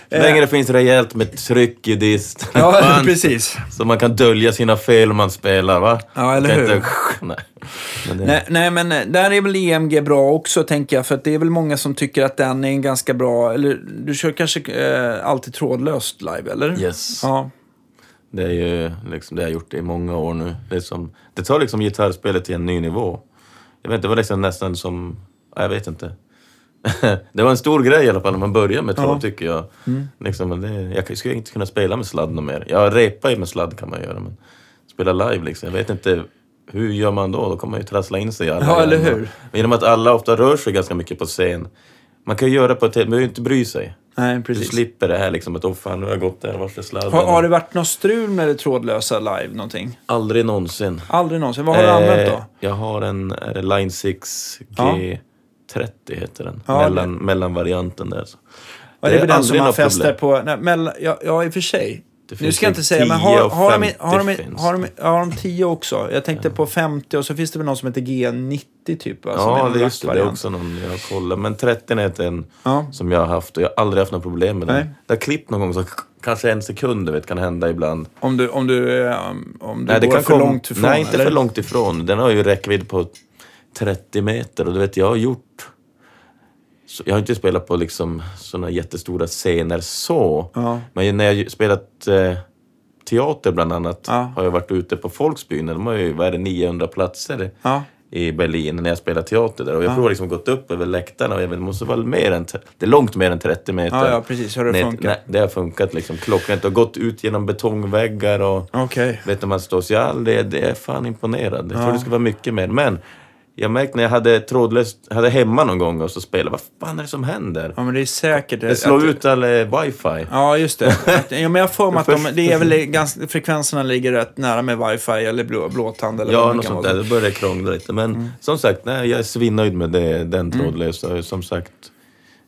Så Eh. länge det finns rejält med tryck i dist. Ja, precis. Så man kan dölja sina fel man spelar, va? Ja, eller hur? Inte, nej. Men det, Nej, nej, men eh, där är väl EMG bra också, tänker jag. För det är väl många som tycker att den är en ganska bra... Eller du kör kanske eh, alltid trådlöst live, eller? Yes. Ja. Det är ju liksom, det har jag gjort i många år nu. Det, som, det tar liksom gitarrspelet till en ny nivå. Jag vet inte, det var liksom nästan som... ja, Jag vet inte. det var en stor grej i alla fall när man började med tråd Ja. Mm. tycker jag. Liksom, men det, jag skulle inte kunna spela med sladd mer. Ja, repa ju med sladd kan man göra, men spela live liksom. Jag vet inte, hur gör man då? Då kommer man ju trassla in sig i alla Ja, eller hur? Genom att alla ofta rör sig ganska mycket på scen. Man kan ju göra på ett... Man behöver inte bry sig. Nej, Du precis. slipper det här liksom att åh fan, nu har jag gått där, vart är sladden? Har, har det varit något strul med det trådlösa live någonting? Aldrig någonsin. Aldrig någonsin. Vad har du använt då? Eh, Jag har en Line 6 Ja. G30 heter den. Ja, mellan, mellanvarianten där. Så. Ja, det är väl den som man fäster på... Nej, mellan, ja, ja, i och för sig. Det Nu ska jag inte säga, men 10 har, har, de, 50 har, de, har, de, har de 10 också? Jag tänkte på 50 och så finns det väl någon som heter G90 typ? Som Ja, det är just det. Det är också någon jag har kollat. Men 30 är en Ja. som jag har haft och jag har aldrig haft några problem med den. Nej. Det har klippt någon gång så kanske en sekund, du vet, kan hända ibland. Om du, om du, eh, om du Nej, det går för långt ifrån? Nej, inte eller? för långt ifrån. Den har ju räckvidd på 30 meter och du vet, jag har gjort... Jag har inte spelat på liksom såna jättestora scener så. Ja. Men när jag spelat eh, teater bland annat Ja. har jag varit ute på Folksbyn. De har ju, vad är det, 900 platser Ja. i Berlin när jag spelar teater där. Och jag har liksom gått upp över läktarna och jag vet, det måste vara mer än, det är långt mer än 30 meter. Ja, ja, precis. Har det funkat? Nej, det har funkat liksom. Klockrent. Och gått ut genom betongväggar och Okej. vet när man står så jag är fan imponerad. Jag tror det ska vara mycket mer. Men jag märkte när jag hade trådlöst, hade hemma någon gång och så spelade, vad fan är det som händer? Ja, men det är säkert... Det slår att- ut all eh, wifi. Ja, just det. Ja, men jag har för mig att de, det är väl ganska, frekvenserna ligger rätt nära med wifi eller blå, blåtand eller Ja, något sånt där. Det börjar krångla lite. Men Mm. som sagt, nej, jag är svinnöjd med det, den trådlösa. Som sagt,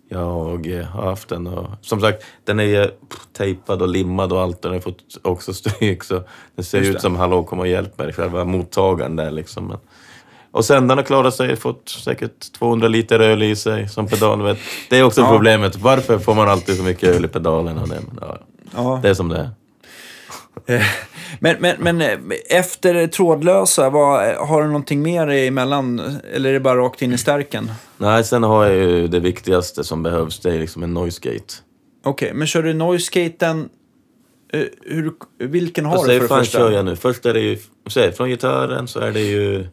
jag eh, har haft den och som sagt, den är ju pff, tejpad och limmad och allt. Den har fått också stryk så det ser Just ut det. som hallå kom och hjälp mig, själva mottagaren där liksom. Men, och sändaren har klarat sig, fått säkert 200 liter öl i sig som pedal. Vet. Det är också Ja. problemet. Varför får man alltid så mycket öl i pedalen? Och det, ja, Ja. det är som det är. Eh, Men, men, men eh, efter trådlösa, vad, har du någonting mer emellan? Eller är det bara rakt in i stärken? Nej, sen har jag ju det viktigaste som behövs, det är liksom en noise gate. Okej, men kör du noise-gaten? eh, hur, vilken har du för det fan första? kör jag nu. Först är det ju, från gitarren så är det ju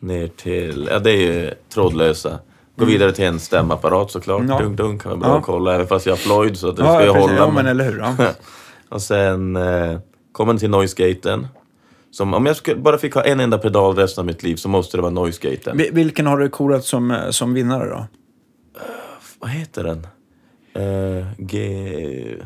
ner till, ja det är ju trådlösa. Gå vidare till en stämapparat såklart. Mm. Ja. Dunk dunk kan vara bra Ja. kolla, även fast jag har Floyd så det Ja, ska ju hålla. Ja, men eller hur. Ja. och sen eh, kommer till noise-gaten. Som, om jag skulle, bara fick ha en enda pedal resten av mitt liv så måste det vara noise-gaten. Vi- Vilken har du korat som, eh, som vinnare då? Vad heter den? Eh, G...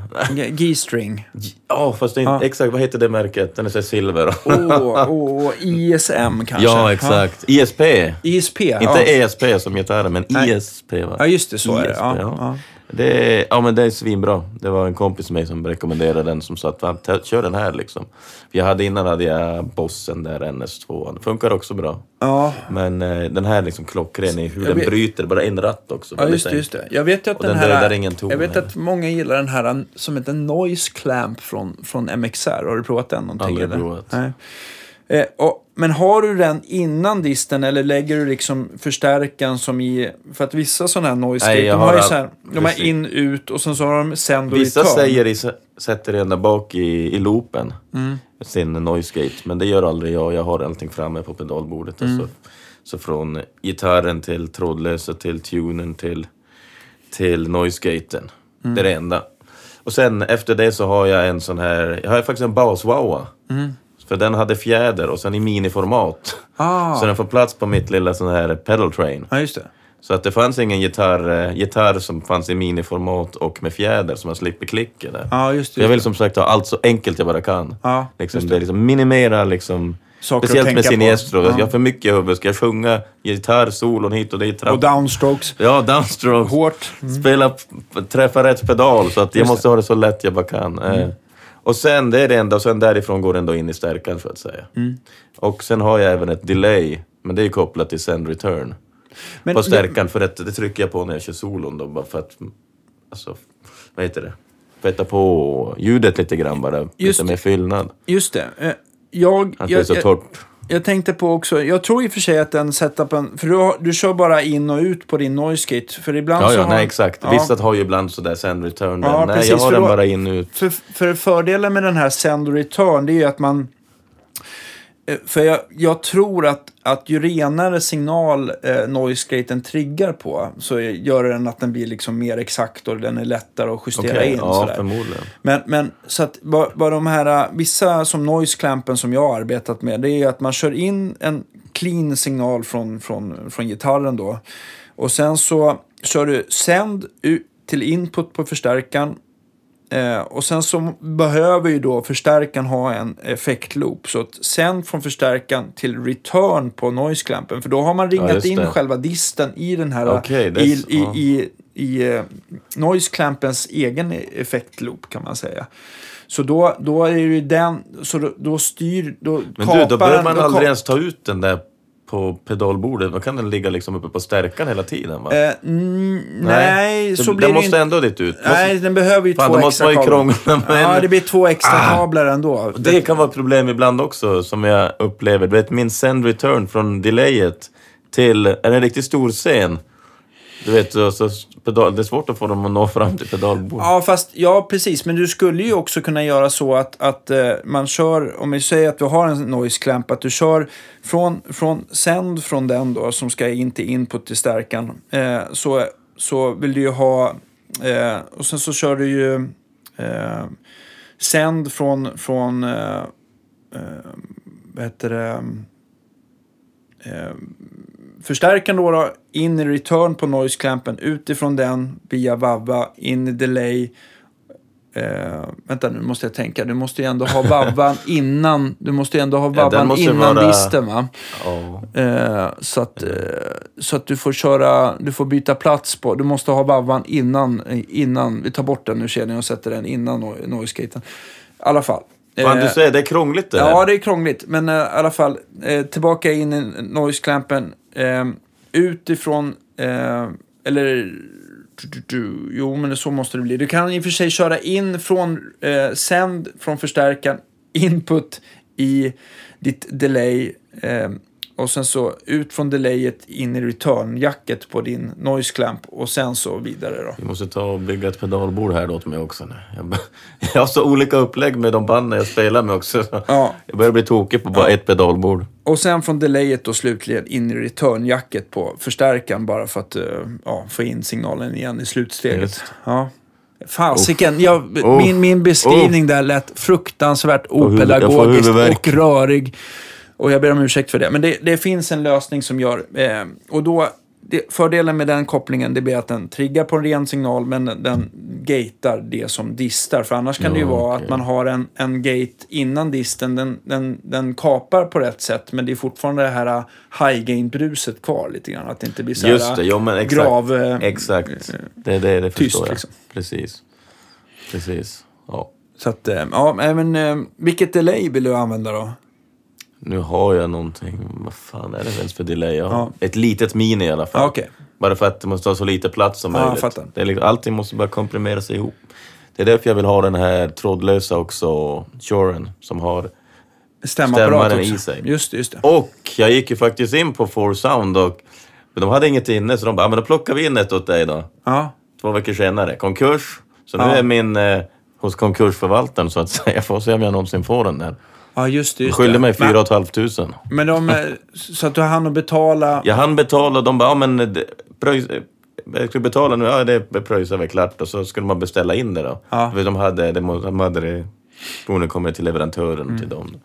G-string. Ja, fast det är inte, Ja. exakt, vad heter det märket? Den är så silver. Åh, åh, ISM kanske? ja, exakt. ISP. ISP, Inte ja. ESP som gitarren, men Nej. ISP va? Ja, just det, så är det. ISP, Ja, ja. Det ja men det är svinbra. Det var en kompis med mig som rekommenderade den som sa att "Fan, ta- kör den här liksom. Jag hade innan hade jag Bossen där, NS2. Det funkar också bra. ja. Men eh, den här liksom klockren i hur Jag den vet- bryter, bara en ratt också. Ja, just just det. Jag vet att Och den, den här... ingen ton jag vet att många gillar den här som heter Noise Clamp från, från MXR. Har du provat den någonting? Aldrig eller? provat. Nej. Eh, och, men har du den innan disten eller lägger du liksom förstärkaren som i... För att vissa sådana här noise gate, de har har ju så här, de har in, ut och sen så har de sänd och Vissa säger i, sätter den där bak i, i loopen, Mm. sin noise gate. Men det gör aldrig jag. Jag har allting framme på pedalbordet. Mm. Alltså. Så från gitarren till trådlösa till tunen till, till noise-gaten. Mm. Det är det enda. Och sen efter det så har jag en sån här, jag har faktiskt en baswowa. Mm. För den hade fjäder och sen i miniformat. Ah, Så den får plats på mitt lilla sån här pedal train. ja, just det. Så att det fanns ingen gitarr, eh, gitarr som fanns i miniformat och med fjäder så man slipper klicket där. Ja, just det. Jag vill det. som sagt ha allt så enkelt jag bara kan. Ja, liksom, det. är liksom minimera liksom, Saker speciellt med. Sinestro. Ja. Jag har för mycket huvud. Ska jag sjunga gitarrsolon hit och dit? Trapp. Och downstrokes. Ja, downstroke. Hårt. Spela, p- träffa rätt pedal. Så att jag måste ha det så lätt jag bara kan. Eh, Och sen, det är det enda. Och sen därifrån går den då in i stärkan så att säga. Mm. Och sen har jag även ett delay. Men det är kopplat till send return. Men, på stärkan. För det, det trycker jag på när jag kör solon då. Bara för att, alltså, vad heter det? Fetta på ljudet lite grann bara. Just lite mer fyllnad. Just det. Eh, Jag, Att det är så jag, torrt. Jag tänkte på också, jag tror i och för sig att den setupen, för du, har, du kör bara in och ut på din noise gate. För ibland Ja, så ja, har, nej exakt. Ja. Vissa har ju ibland sådär send return. Ja, nej, precis, jag har för den då- bara in och ut. För, för fördelen med den här send och return, det är ju att man... eh, För jag, jag tror att, att ju renare signal eh, noise-gaten triggar på så gör den att den blir liksom mer exakt och den är lättare att justera Okej, in. ja, sådär. Men, men så att vad, vad de här, äh, vissa som noise clampen som jag har arbetat med, det är att man kör in en clean signal från, från, från gitarren då. Och sen så kör du sänd till input på förstärkaren. Eh, och sen så behöver ju då förstärkaren ha en effektloop. Så att sen från förstärkaren till return på noise clampen. För då har man ringat just in själva disten i den här är i, i, ja. i, i eh, noise clampens egen effektloop kan man säga. Så då, då är det ju den, så då, då styr, då Men kapar du, då behöver man aldrig ens ta ut den där på pedalbordet. Då kan den ligga liksom uppe på stärkan hela tiden va? Eh, nej, så den, blir den det måste inte. ändå dit ut. Nej, Måste, den behöver ju Fan, två extra man kablar. med Ja, det blir två extra Ah. kablar ändå. det kan vara ett problem ibland också, som jag upplever. Du vet, min send return från delayet till en riktigt stor scen. Du vet, alltså, pedal, det är svårt att få dem att nå fram till pedalbordet. Ja, fast ja, precis. Men du skulle ju också kunna göra så att, att eh, man kör, om vi säger att du har en noise clamp, att du kör från, från sänd från den då, som ska in till input till stärkan, eh, så, så vill du ju ha, eh, och sen så kör du ju eh, sänd från, från eh, eh vad heter det, eh, förstärkaren då, då, in i return på noise clampen, utifrån den via vavva, in i delay. Eh, vänta nu måste jag tänka, du måste ju ändå ha vavvan innan, du måste ju ändå ha vavvan måste innan vara- disten va? Ja. Eh, så, att, eh, så att du får köra, du får byta plats på, du måste ha vavvan innan, innan vi tar bort den ur kedjan och sätter den innan no- noise-gaten. I alla fall. Fan, Eh, du säger det är krångligt det. Ja, det är krångligt. Men eh, i alla fall, eh, tillbaka in i noise clampen. Utifrån, eh, eller... du, du, du, Jo, men så måste det bli. Du kan i och för sig köra in från eh, sänd från förstärkaren, input i ditt delay eh, och sen så ut från delayet in i return-jacket på din noise clamp och sen så vidare då. Vi måste ta och bygga ett pedalbord här åt mig också. Jag, jag har så olika upplägg med de banden jag spelar med också. så Ja. Jag börjar bli tokig på bara ett pedalbord. Och sen från delayet då slutligen in i return-jacket på förstärkaren bara för att eh, ja, få in signalen igen i slutsteget. Just. Ja. Fasiken, jag, min, min beskrivning där lät fruktansvärt opedagogisk och rörig. Och jag ber om ursäkt för det. Men det, det finns en lösning som gör... Eh, och då, det, fördelen med den kopplingen det blir att den triggar på en ren signal men den gatar det som distar. För annars kan det ju Ja, vara att man har en, en gate innan disten. Den, den, den kapar på rätt sätt men det är fortfarande det här uh, high gain-bruset kvar lite grann. Att det inte blir så Just här det, ja men exakt. grav... eh, exakt. Det är det, det tyst, förstår jag. liksom. Precis. Precis. Ja. Så att, eh, ja, men eh, vilket delay vill du använda då? Nu har jag någonting. Vad fan är det ens för delay? Jag har Ja. Ett litet mini i alla fall. Ja, okej. Bara för att det måste ha så lite plats som möjligt. Det är liksom, allting måste bara komprimera sig ihop. Det är därför jag vill ha den här trådlösa också, Shuren, som har... Stämmaren i sig. Just det, just det. Och jag gick ju faktiskt in på Four Sound och men de hade inget inne så de bara, "Ja, men då plockar vi in ett åt dig då. Ja, Två veckor senare, konkurs. Så nu är min eh, hos konkursförvaltaren så att säga. Jag får se om jag någonsin får den där. Ja just det. De Just skyllde det. mig Men- 4 500. Men de, eh, så att du hann att betala... Jag hann betala och de bara, ja men det- pröjs, jag skulle betala nu, ja det pröjsar väl klart och så skulle man beställa in det då. Ja. För de hade, de, må- de hade kommit till leverantören Mm. till dem.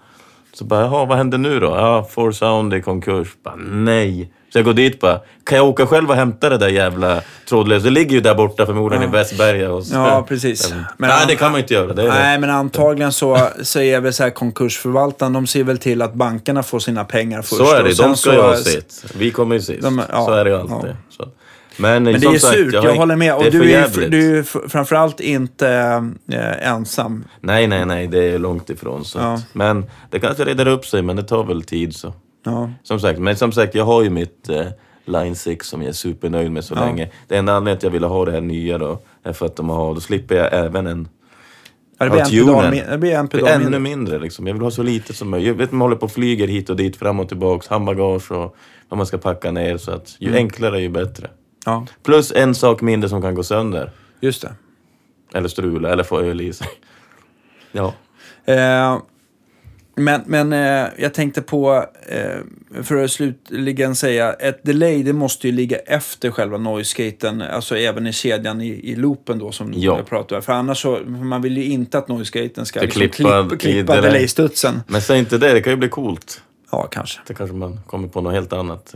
Så bara, jaha vad händer nu då? Ja, Four Sound är i konkurs. Bara, nej. Så jag går dit bara, kan jag åka själv och hämta det där jävla trådlösa? Det ligger ju där borta förmodligen i Västberga. Och så. Ja, precis. Men, nej, det kan man inte göra. Det Nej, men antagligen så, så är väl så här konkursförvaltaren, de ser väl till att bankerna får sina pengar först. så är det, de ska så- ju ha sitt. Vi kommer ju sist. De- ja, så är det ju alltid. ja. Men, Men det är sagt, surt, jag, ing- håller med. Och är du är, du är framförallt inte eh, ensam. Nej, nej, nej, det är långt ifrån. Så Ja. men det kanske reder upp sig, men det tar väl tid. så. Ja. Som sagt, men som sagt, jag har ju mitt eh, Line 6 som jag är supernöjd med så Ja. länge. Det enda anledningen att jag ville ha det här nya då, är för att de har, då slipper jag även en Ja, det blir tunen. min- det blir en pedal ännu mindre. mindre liksom. Jag vill ha så lite som möjligt. Jag vet man håller på och flyger hit och dit, fram och tillbaks, handbagage och vad man ska packa ner. Så att ju Mm. enklare ju bättre. Ja, Plus en sak mindre som kan gå sönder. just det. Eller strula, eller få öl i sig. Ja. Eh, men men eh, jag tänkte på, eh, för att slutligen säga, ett delay det måste ju ligga efter själva noise-gaten, alltså även i kedjan i, i loopen då som Ja. jag pratade om. För annars så, man vill ju inte att noise-gaten ska liksom klippa klippa, klippa delay. delay-studsen. Men säg inte det, det kan ju bli coolt. Ja, kanske. Det kanske man kommer på något helt annat.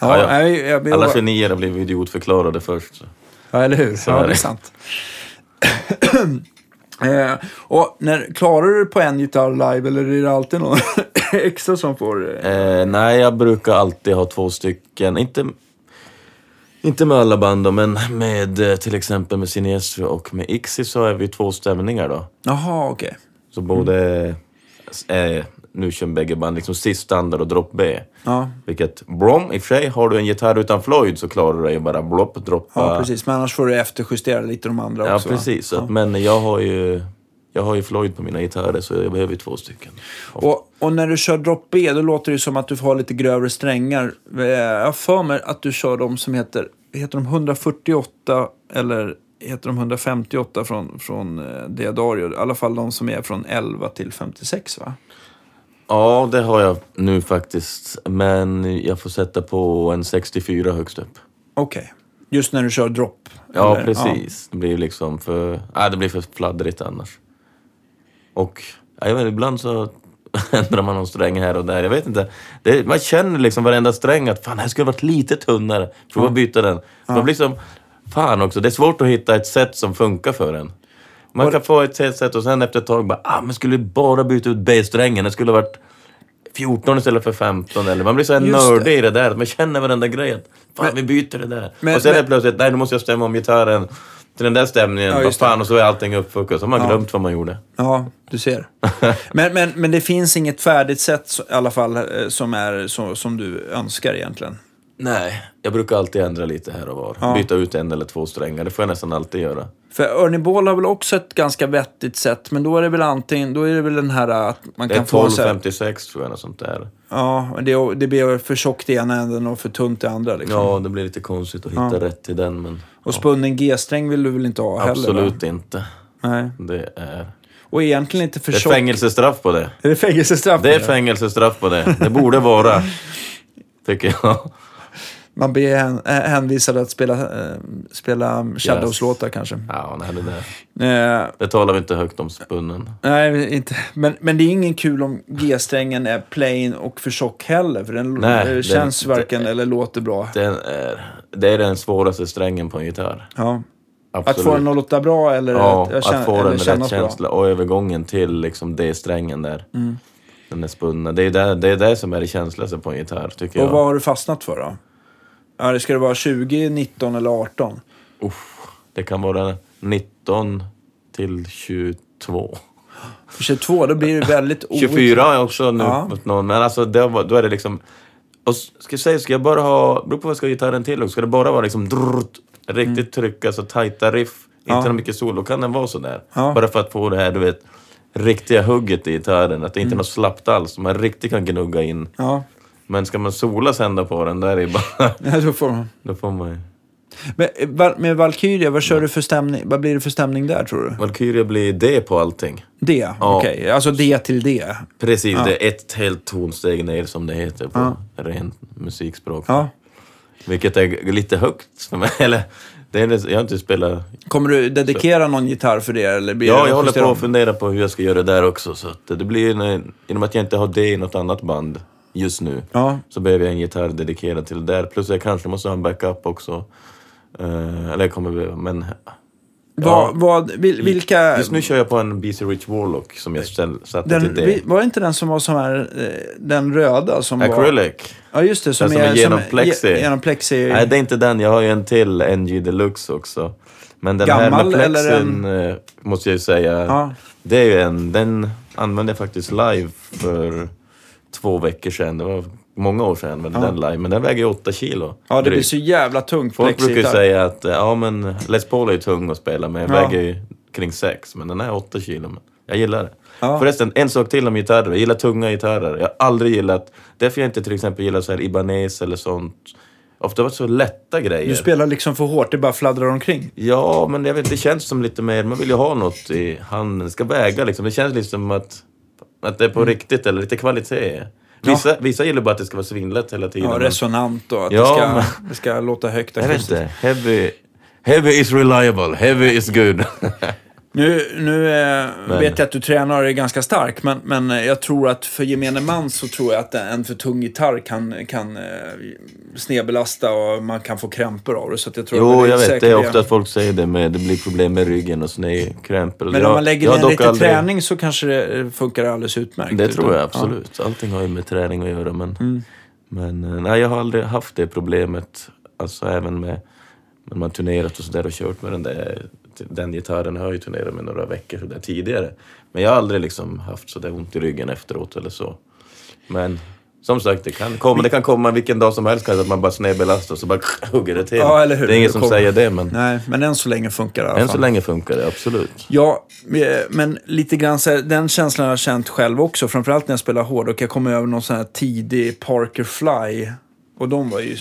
Ja, Ja. Nej, jag, jag, Alla genier har blivit idiotförklarade först. Ja, eller hur? Så ja, är det är det. sant. eh, och när, klarar du på en gitarr live eller är det alltid någon extra som får... Eh, Eh, nej, jag brukar alltid ha två stycken. Inte, inte med alla band då, men med eh, till exempel med Sinestro och med Ixi så är vi två stämningar då. Jaha, okej. Så både, eh, nu kör bägge band liksom C-standard och drop B. Ja. Vilket, brom, i och för sig, har du en gitarr utan Floyd så klarar du dig bara blopp, droppa. ja, precis. Men annars får du efterjustera lite de andra Ja, också. precis. Så att, Men jag har ju jag har ju Floyd på mina gitarrer så jag behöver ju två stycken. Och, och när du kör drop B, då låter det som att du får ha lite grövre strängar. Eh, Jag har för mig att du kör de som heter, heter de 148 eller heter de 158 från, från eh, Diadario? I alla fall de som är från 11 till 56 va? Ja, det har jag nu faktiskt. Men jag får sätta på en 64 högst upp. Okej. Just när du kör drop? Ja, eller? precis. Det blir liksom för... Nej, det blir för fladdrigt annars. Och ja, jag vet, ibland så ändrar man någon sträng här och där. Jag vet inte. Det, man känner liksom varenda sträng att fan, det här skulle varit lite tunnare. Får man byta den? Man blir som... Fan också, det är svårt att hitta ett sätt som funkar för en. Man kan få ett helt sätt och sen efter ett tag bara, ah, men skulle bara byta ut B-strängen. Det skulle ha varit 14 istället för 15. Eller man blir så här nördig i det där. Man känner varenda grej. att, Fan, vi byter det där. men- och sen men- är plötsligt, nej nu måste jag stämma om gitarren till den där stämningen. Ja, Vad fan, och så är allting uppfuckat. Så har man Ja. glömt vad man gjorde. Ja, du ser. men, men, men det finns inget färdigt sätt i alla fall eh, som, är, så, som du önskar egentligen? Nej, jag brukar alltid ändra lite här och var. Ja. Byta ut en eller två strängar. Det får jag nästan alltid göra. För Ernie Ball har väl också ett ganska vettigt sätt, men då är det väl antingen, då är det väl den här att man Det kan är få så här, 12,56 tror jag, något sånt där. Ja, det, det blir för tjockt i ena änden och för tunt i andra liksom. Ja, det blir lite konstigt att hitta Ja. rätt i den, men Och spunnen G-sträng vill du väl inte ha heller? absolut Va? inte. Nej. Det är... Och egentligen inte för Det är tjock. fängelsestraff på det. Är det fängelsestraff? Det är på fängelsestraff på det. Det borde vara. Tycker jag. Man blir hän, äh, hänvisad att spela, äh, spela Shadows-låtar kanske. Ja, nej, det där. Eh, Det talar vi inte högt om spunnen. nej, inte. Men, men det är ingen kul om G-strängen är plain och för tjock heller. För den Nej, eh, den- känns det- varken eller låter bra. Den är, det är den svåraste strängen på en gitarr. Ja. Att Absolut. få den att låta bra eller Ja, att, känner- att få den rätt kännas bra. känsla och övergången till liksom D-strängen där. Mm. Den är spunna. Det är det, det är det som är det känsligaste på en gitarr, tycker Och jag. vad har du fastnat för då? Ja, det ska det vara 20, 19 eller 18? Uff, det kan vara 19 till 22. För 22, då blir det väldigt... o- 24 har jag också nu Ja. fått någon, men alltså var- då är det liksom... Och ska jag säga, ska jag bara ha... Beror på vad jag ska ha gitarren till också. Ska det bara vara liksom drrrt, riktigt trycka, så tajta riff, Mm. Ja. inte så mycket sol, då kan den vara sådär. Ja. Bara för att få det här, du vet, riktiga hugget i gitarren. Att det Mm. inte är något slappt alls, man riktigt kan gnugga in. Ja, Men ska man sola sen då på den, där är det bara... ja då får man. då får man ju... Men, eh, med Valkyria, vad kör du för stämning? Vad blir det för stämning där tror du? Valkyria blir D på allting. D? Okej, alltså D till D. Precis, Ja. det är ett helt tonsteg ner som det heter på Ja. rent musikspråk. Ja. Vilket är lite högt för mig. Eller, det är, jag har inte spelat... Kommer du dedikera någon gitarr för det? Eller blir Ja, det jag håller på att fundera på hur jag ska göra det där också. Så att det blir, en- genom att jag inte har det i något annat band just nu, Ja, så behöver jag en gitarr dedikerad till det där. Plus jag kanske måste ha en backup också. Eh, eller jag kommer behöva, men... vad, vad, vil, vilka... Just nu kör jag på en BC Rich Warlock som jag satte till Den, det. vi- var det inte den som var som här, eh, den röda som var... Acrylic. Ja, just det. Som, Den som är genom plexi. ge- Genom plexi. Nej, det är inte den. Jag har ju en till NG Deluxe också. Men den Gammal här med plexin eh, måste jag ju säga. Ja. Det är ju en, den använde jag faktiskt live för två veckor sedan. Det var många år sedan men Ja. den live. Men den väger ju åtta kilo. ja, det blir så jävla tungt Folk brukar ju säga att ja, men Les Paul är ju tung att spela med. Ja. Väger ju kring sex. Men den är åtta kilo. Men jag gillar det. Ja. Förresten, en sak till om gitarrer. Jag gillar tunga gitarrer. Jag har aldrig gillat... Därför jag inte till exempel gillar så här Ibanez eller sånt. Ofta var det så lätta grejer. Du spelar liksom för hårt, det bara fladdrar omkring. Ja, men jag vet, det känns som lite mer... Man vill ju ha något i handen. Det ska väga liksom. Det känns lite som att, att det är på riktigt eller lite kvalitet. Vissa, vissa gillar bara att det ska vara svinlätt hela tiden. Ja, resonant och att Ja, det, ska, men- det ska låta högt Jag vet inte. Heavy, heavy is reliable. Heavy is good. Nu, nu eh, Men- vet jag att du tränar är ganska stark, men, men eh, jag tror att för gemene man så tror jag att en för tung gitarr kan, kan eh, snedbelasta och man kan få krämpor av det. Så jag tror Jo, att jag vet. Det är ofta att folk säger det med det blir problem med ryggen och snedkrämpor. Men jag, om man lägger ner lite aldrig- träning så kanske det funkar alldeles utmärkt. Det tror jag Ja. absolut. Allting har ju med träning att göra. Men, Mm. men nej, jag har aldrig haft det problemet. Alltså även med när man turnerat och sådär och kört med den där den gitarren har jag ju turnerat med några veckor så där tidigare. Men jag har aldrig liksom haft sådär ont i ryggen efteråt eller så. Men som sagt, det kan komma, det kan komma vilken dag som helst kanske att man bara snedbelastar och så bara hugger det till. Ja? Det är ingen som kommer. säger det, men Nej, men än så länge funkar det i alla än så fall. länge funkar det absolut. Ja, men lite grann så här, den känslan har jag känt själv också. Framförallt när jag spelar hård och jag kom över någon sån här tidig Parker Fly. Och de var ju,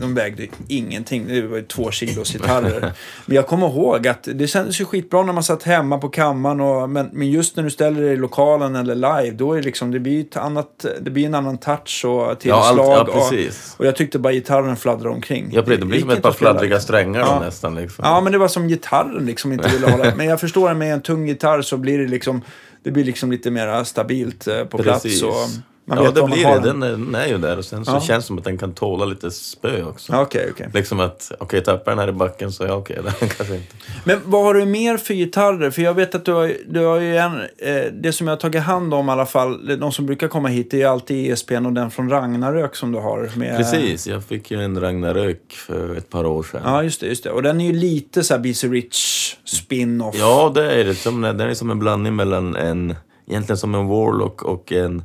de vägde ingenting. Det var ju två kilos gitarrer. men jag kommer ihåg att det kändes ju skitbra när man satt hemma på kammaren. Och, men, men just när du ställer dig i lokalen eller live, då är det liksom, det blir, ett annat, det blir en annan touch och tillslag. Ja, allt, ja och, precis. och jag tyckte bara gitarren fladdrade omkring. Ja, precis. Det blir som ett par fladdriga strängar Ja. nästan. Liksom. Ja, men det var som gitarren liksom inte ville det. Men jag förstår med en tung gitarr så blir det liksom, det blir liksom lite mer stabilt eh, på Precis. plats. Och man ja, det blir det. den. Den är, den är ju där och sen så Ja. känns det som att den kan tåla lite spö också. Okej, okej. Liksom att, okej, tappar den här i backen så ja, okej, den kanske inte. Men vad har du mer för gitarrer? För jag vet att du har, du har ju en, eh, det som jag har tagit hand om i alla fall, de som brukar komma hit, det är ju alltid ESPn och den från Ragnarök som du har. Med, Precis, jag fick ju en Ragnarök för ett par år sedan. Ja, just det, just det. Och den är ju lite så här BC Rich spin-off. Ja, det är det. Som, den är som en blandning mellan en, egentligen som en Warlock och en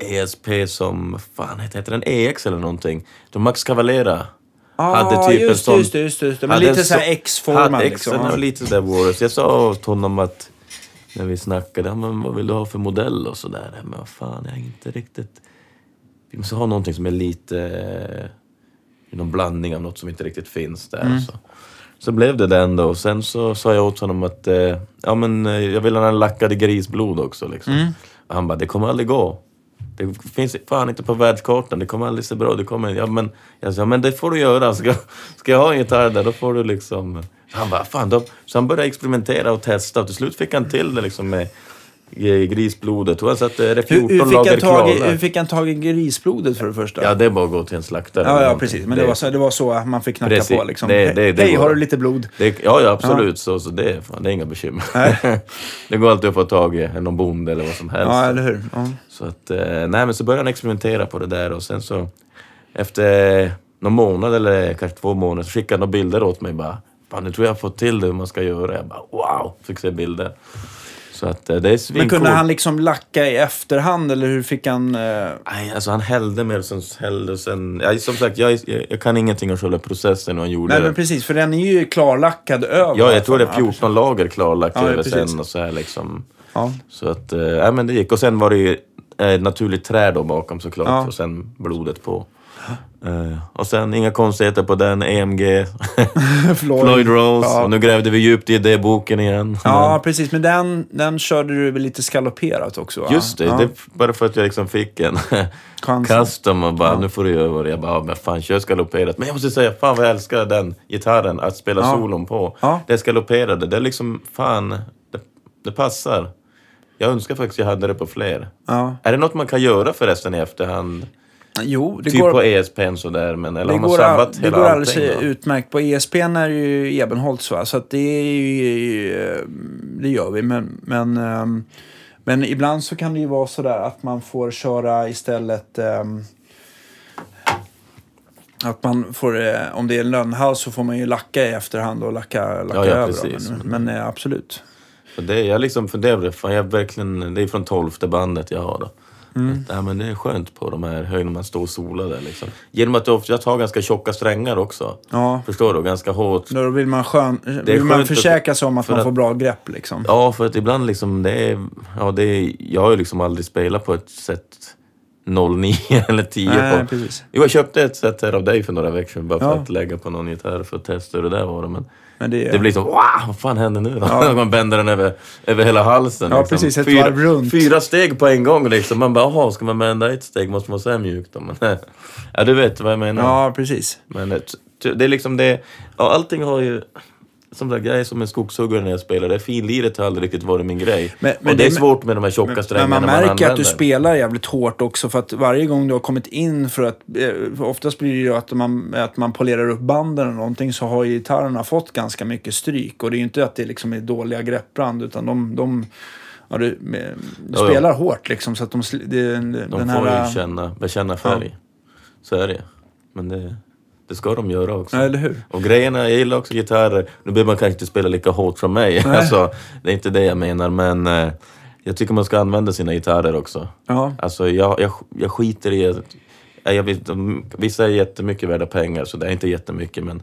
ESP som, fan heter den EX eller någonting? De Max Cavalera ah, hade typ en just, det, sån- just just just. Men lite en så här X-formad liksom. Och lite sådär Warriors. Jag sa åt honom att när vi snackade, "Ja, men vad vill du ha för modell och sådär. Men vad fan, jag är inte riktigt... Vi måste ha någonting som är lite... eh, Någon blandning av något som inte riktigt finns där. Mm. Så. så blev det den då. Och sen så sa jag åt honom att eh, ja, men, eh, jag vill ha den lackade grisblod också. Liksom. Mm. Han bara, det kommer aldrig gå. Det finns fan inte på världskartan, det kommer aldrig se bra det kommer, ja, men, Jag sa, men det får du göra. Ska, ska jag ha en gitarr där, då får du liksom... Han bara, fan då. Så han började experimentera och testa och till slut fick han till det liksom med grisblodet. Och han satte, är det 14 Hur, hur, fick lager tag i, hur fick han tag i grisblodet för det första? Ja, det är bara att gå till en slaktare. Ja, ja precis. Men det, var så, det var så att man fick knacka Precis. på liksom. Det- det- det Hej, har du lite blod? Det, ja, ja, absolut. Så, så det, fan, det är inga bekymmer. det går alltid att få tag i någon bonde eller vad som helst. Ja, eller hur? Ja. Så att, eh, nej men så började han experimentera på det där och sen så efter någon månad eller kanske två månader så skickade han några bilder åt mig bara. Fan nu tror jag har fått till det hur man ska göra. Jag bara wow! Fick se bilder. Så att eh, det är Men svincoolt. kunde han liksom lacka i efterhand eller hur fick han... Eh... Nej, alltså han hällde mer och sen hällde och sen... Ja, som sagt, jag, jag, jag kan ingenting om själva processen och han gjorde Nej det. men precis, för den är ju klarlackad över. Ja, jag tror det är Ja, 14 lager klarlackt Ja, ja, över precis. sen och så här liksom. Ja. Så att, eh, ja men det gick. Och sen var det ju ett naturligt trä då bakom såklart. Ja. Och sen blodet på. Eh, och sen inga konstigheter på den, EMG, Floyd. Floyd Rose. Ja. Och nu grävde vi djupt i idéboken igen. Ja, precis. Men den, den körde du väl lite skalopperat också? Va? Just det, ja. det bara för att jag liksom fick en custom och bara, nu får du göra det. Jag bara, ja, men fan kör skaloperat. Men jag måste säga, fan vad jag älskar den gitarren att spela Ja. solon på. Ja. Det skaloperade, det är liksom, fan, det, det passar. Jag önskar faktiskt jag hade det på fler. Ja. Är det något man kan göra förresten i efterhand? Jo, det typ går... på ESPn sådär, men eller Det har man går, sabbat det hela går alldeles då? utmärkt. På ESPN är det ju Ebenholts va? Så det är ju... eh, Det gör vi. Men, men, ehm, men ibland så kan det ju vara sådär att man får köra istället... ehm, Att man får, eh, om det är en lönnhals så får man ju lacka i efterhand och lacka, lacka Ja, ja, över. precis. Men, men eh, absolut. Det, jag liksom funderade, fan jag verkligen, det är från tolfte bandet jag har då. Mm. Att, ja, men det är skönt på de här höjderna man står och solar där liksom. Genom att ofta- jag tar ganska tjocka strängar också. Ja, Förstår du? Ganska hårt. då vill man, skön, är vill man försäkra sig om att man att- får bra grepp liksom. Ja, för att ibland liksom det är, ja det är, jag har ju liksom aldrig spelat på ett sätt 09 eller 10 Nej, på. precis. Jo, jag köpte ett set här av dig för några veckor sedan bara för Ja. att lägga på någon gitarr för att testa hur det där var. Men Men det, det blir som, wow, vad fan händer nu då? Ja. Man bänder den över, över hela halsen. Ja, liksom. precis, ett fyra, runt. Fyra steg på en gång liksom. Man bara, jaha, ska man bända ett steg måste man vara så här mjukt då. Men, ja, du vet vad jag menar. ja, precis. Men det, det är liksom det, ja, allting har ju... som sagt, jag är som en skogshuggare när jag spelar. Det finliret har aldrig riktigt varit min grej. Men- men och det är det- svårt med de här tjocka Men strängarna man märker att du spelar jävligt hårt också för att varje gång du har kommit in för att eh, oftast blir det ju att man, att man polerar upp banden eller någonting så har ju gitarrerna fått ganska mycket stryk och det är ju inte att det liksom är dåliga greppband utan de, de ja, du, med, du Ja, ja. spelar hårt liksom så att de, det, De den får här... ju känna, bekänna färg. Så är det Men det, det ska de göra också. Ja, eller hur? Och grejerna, jag gillar också gitarrer. Nu behöver man kanske inte spela lika hårt som mig. Alltså, det är inte det jag menar, men eh, jag tycker man ska använda sina gitarrer också. Ja. Alltså, jag, jag, jag skiter i... Jag vissa är jättemycket värda pengar, så det är inte jättemycket, men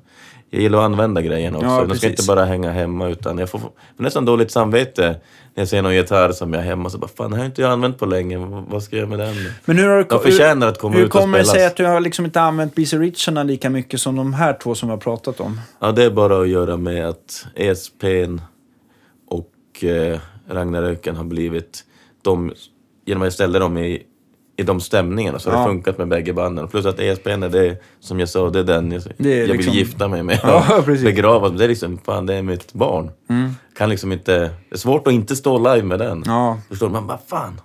jag gillar att använda grejerna också. Ja, de ska inte bara hänga hemma, utan jag får, nästan dåligt samvete när jag ser någon gitarr som jag har hemma. Så bara, fan, det har jag inte jag använt på länge. Vad ska jag göra med den? Men hur har du, De förtjänar att komma hur, hur ut och kommer det sig att du har liksom inte använt BC Richards lika mycket som de här två som vi har pratat om? Ja, det är bara att göra med att ESPn och eh, Ragnaröken har blivit de, genom att jag ställde dem i, i de stämningarna så har Ja. det funkat med bägge banden. Plus att ESPn är det, som jag sa, det är den jag, Det är jag vill liksom- gifta mig med. Ja, och precis. begrava. Det är liksom, fan det är mitt barn. Kan liksom inte, det är svårt att inte stå live med den. Ja, Förstår? Man bara, fan.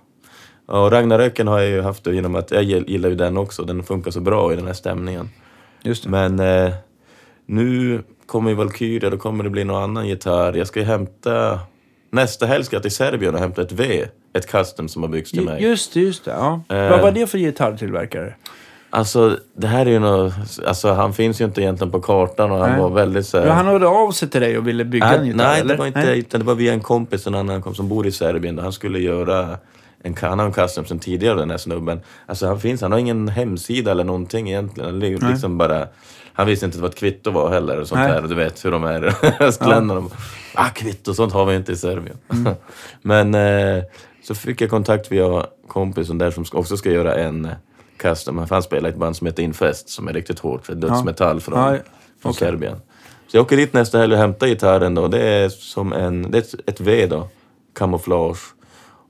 Ja, Och Ragnaröken har jag ju haft det genom att jag gillar ju den också. Den funkar så bra i den här stämningen. just det. Men eh, nu kommer ju Valkyria, då kommer det bli någon annan gitarr. Jag ska ju hämta... Nästa helg ska jag till Serbien och hämta ett V. Ett custom som har byggts till mig. Just det, just det. Ja. Eh. Vad var det för gitarrtillverkare? Alltså, det här är ju något... Alltså, han finns ju inte egentligen på kartan och han Nej. var väldigt så här... Ja, han hörde av sig till dig och ville bygga en Nej, gitarr, nej, eller? det var inte utan det var via en kompis, en annan kompis som bor i Serbien. Han skulle göra en han har en custom sen tidigare, den här snubben. Alltså han finns, han har ingen hemsida eller någonting egentligen. Ju liksom bara... Han visste inte vad ett kvitto var heller och sånt Nej. där. Du vet hur de är, östländerna. De, Ah, kvitto, sånt har vi inte i Serbien. Mm. Men eh, så fick jag kontakt via kompisen där som också ska göra en eh, custom. Han spelar ett band som heter Infest som är riktigt hårt. För dödsmetall från, Ja, från okej. Serbien. Så jag åker dit nästa helg och hämtar gitarren då. Det är som en, det är ett V då. Kamouflage.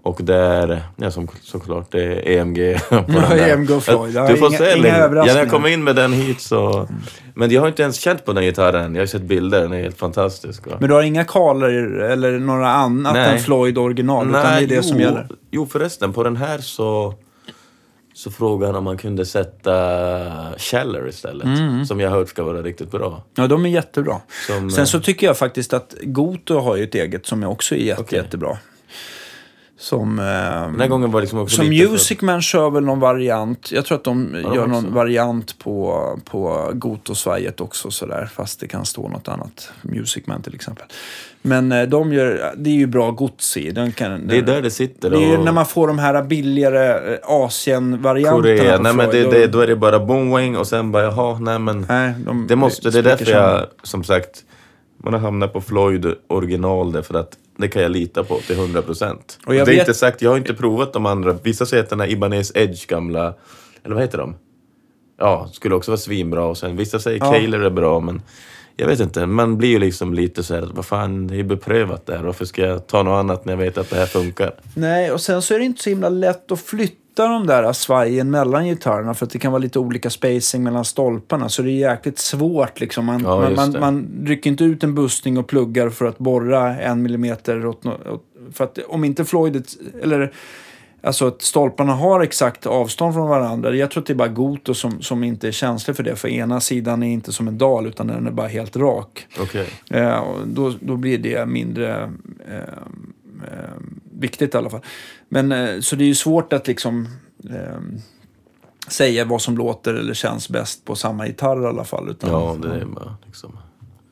Och det är, ja som, såklart, det är EMG på där. EMG och Floyd. Ja, Du får inga- se. inga Lin. ja, när överraskningar. jag kommer in med den hit så... Men jag har inte ens känt på den gitarren. Jag har sett bilder, den är helt fantastisk. Men du har inga kaler eller några annat Nej. än Floyd original, utan det är det jo, som gäller? Jo förresten, på den här så, så frågade han om man kunde sätta Scheller istället. Mm. Som jag har hört ska vara riktigt bra. Ja, de är jättebra. Som, Sen eh, så tycker jag faktiskt att Goto har ju ett eget som också är jätte, Okej. jättebra. Som... Den här gången var det liksom också som Music Man kör väl någon variant. Jag tror att de de gör någon också? variant på, på Goto-svajet också sådär. Fast det kan stå något annat. Music Man till exempel. Men eh, de gör, det är ju bra gods i. Den kan, Det är där det sitter. det är ju och- när man får de här billigare eh, Asien-varianterna Korea. Nej men det, det, då- är det bara boom och sen bara jaha, nej men. Nej, de, Det måste, det är därför jag, som sagt, man har hamnat på Floyd original därför att det kan jag lita på till 100 procent. Det är vet- inte sagt, jag har inte provat de andra. Vissa säger att den här Ibanez Edge gamla, eller vad heter de? Ja, skulle också vara svinbra och sen vissa säger Ja. Kaler är bra men jag vet inte, man blir ju liksom lite så här, vad fan, det är ju beprövat där. Varför ska jag ta något annat när jag vet att det här funkar? Nej, och sen så är det inte så himla lätt att flytta de där svajen mellan gitarrerna för att det kan vara lite olika spacing mellan stolparna. Så det är jäkligt svårt liksom. Man, Ja, man, man, man rycker inte ut en bussning och pluggar för att borra en millimeter åt, åt, För att om inte Floydet, eller alltså att stolparna har exakt avstånd från varandra. Jag tror att det är bara Goto som, som inte är känslig för det. För ena sidan är inte som en dal utan den är bara helt rak. Okej. Eh, då, då blir det mindre eh, eh, viktigt i alla fall. Men, eh, så det är ju svårt att liksom eh, säga vad som låter eller känns bäst på samma gitarr i alla fall. Utan, Ja, det är bara liksom...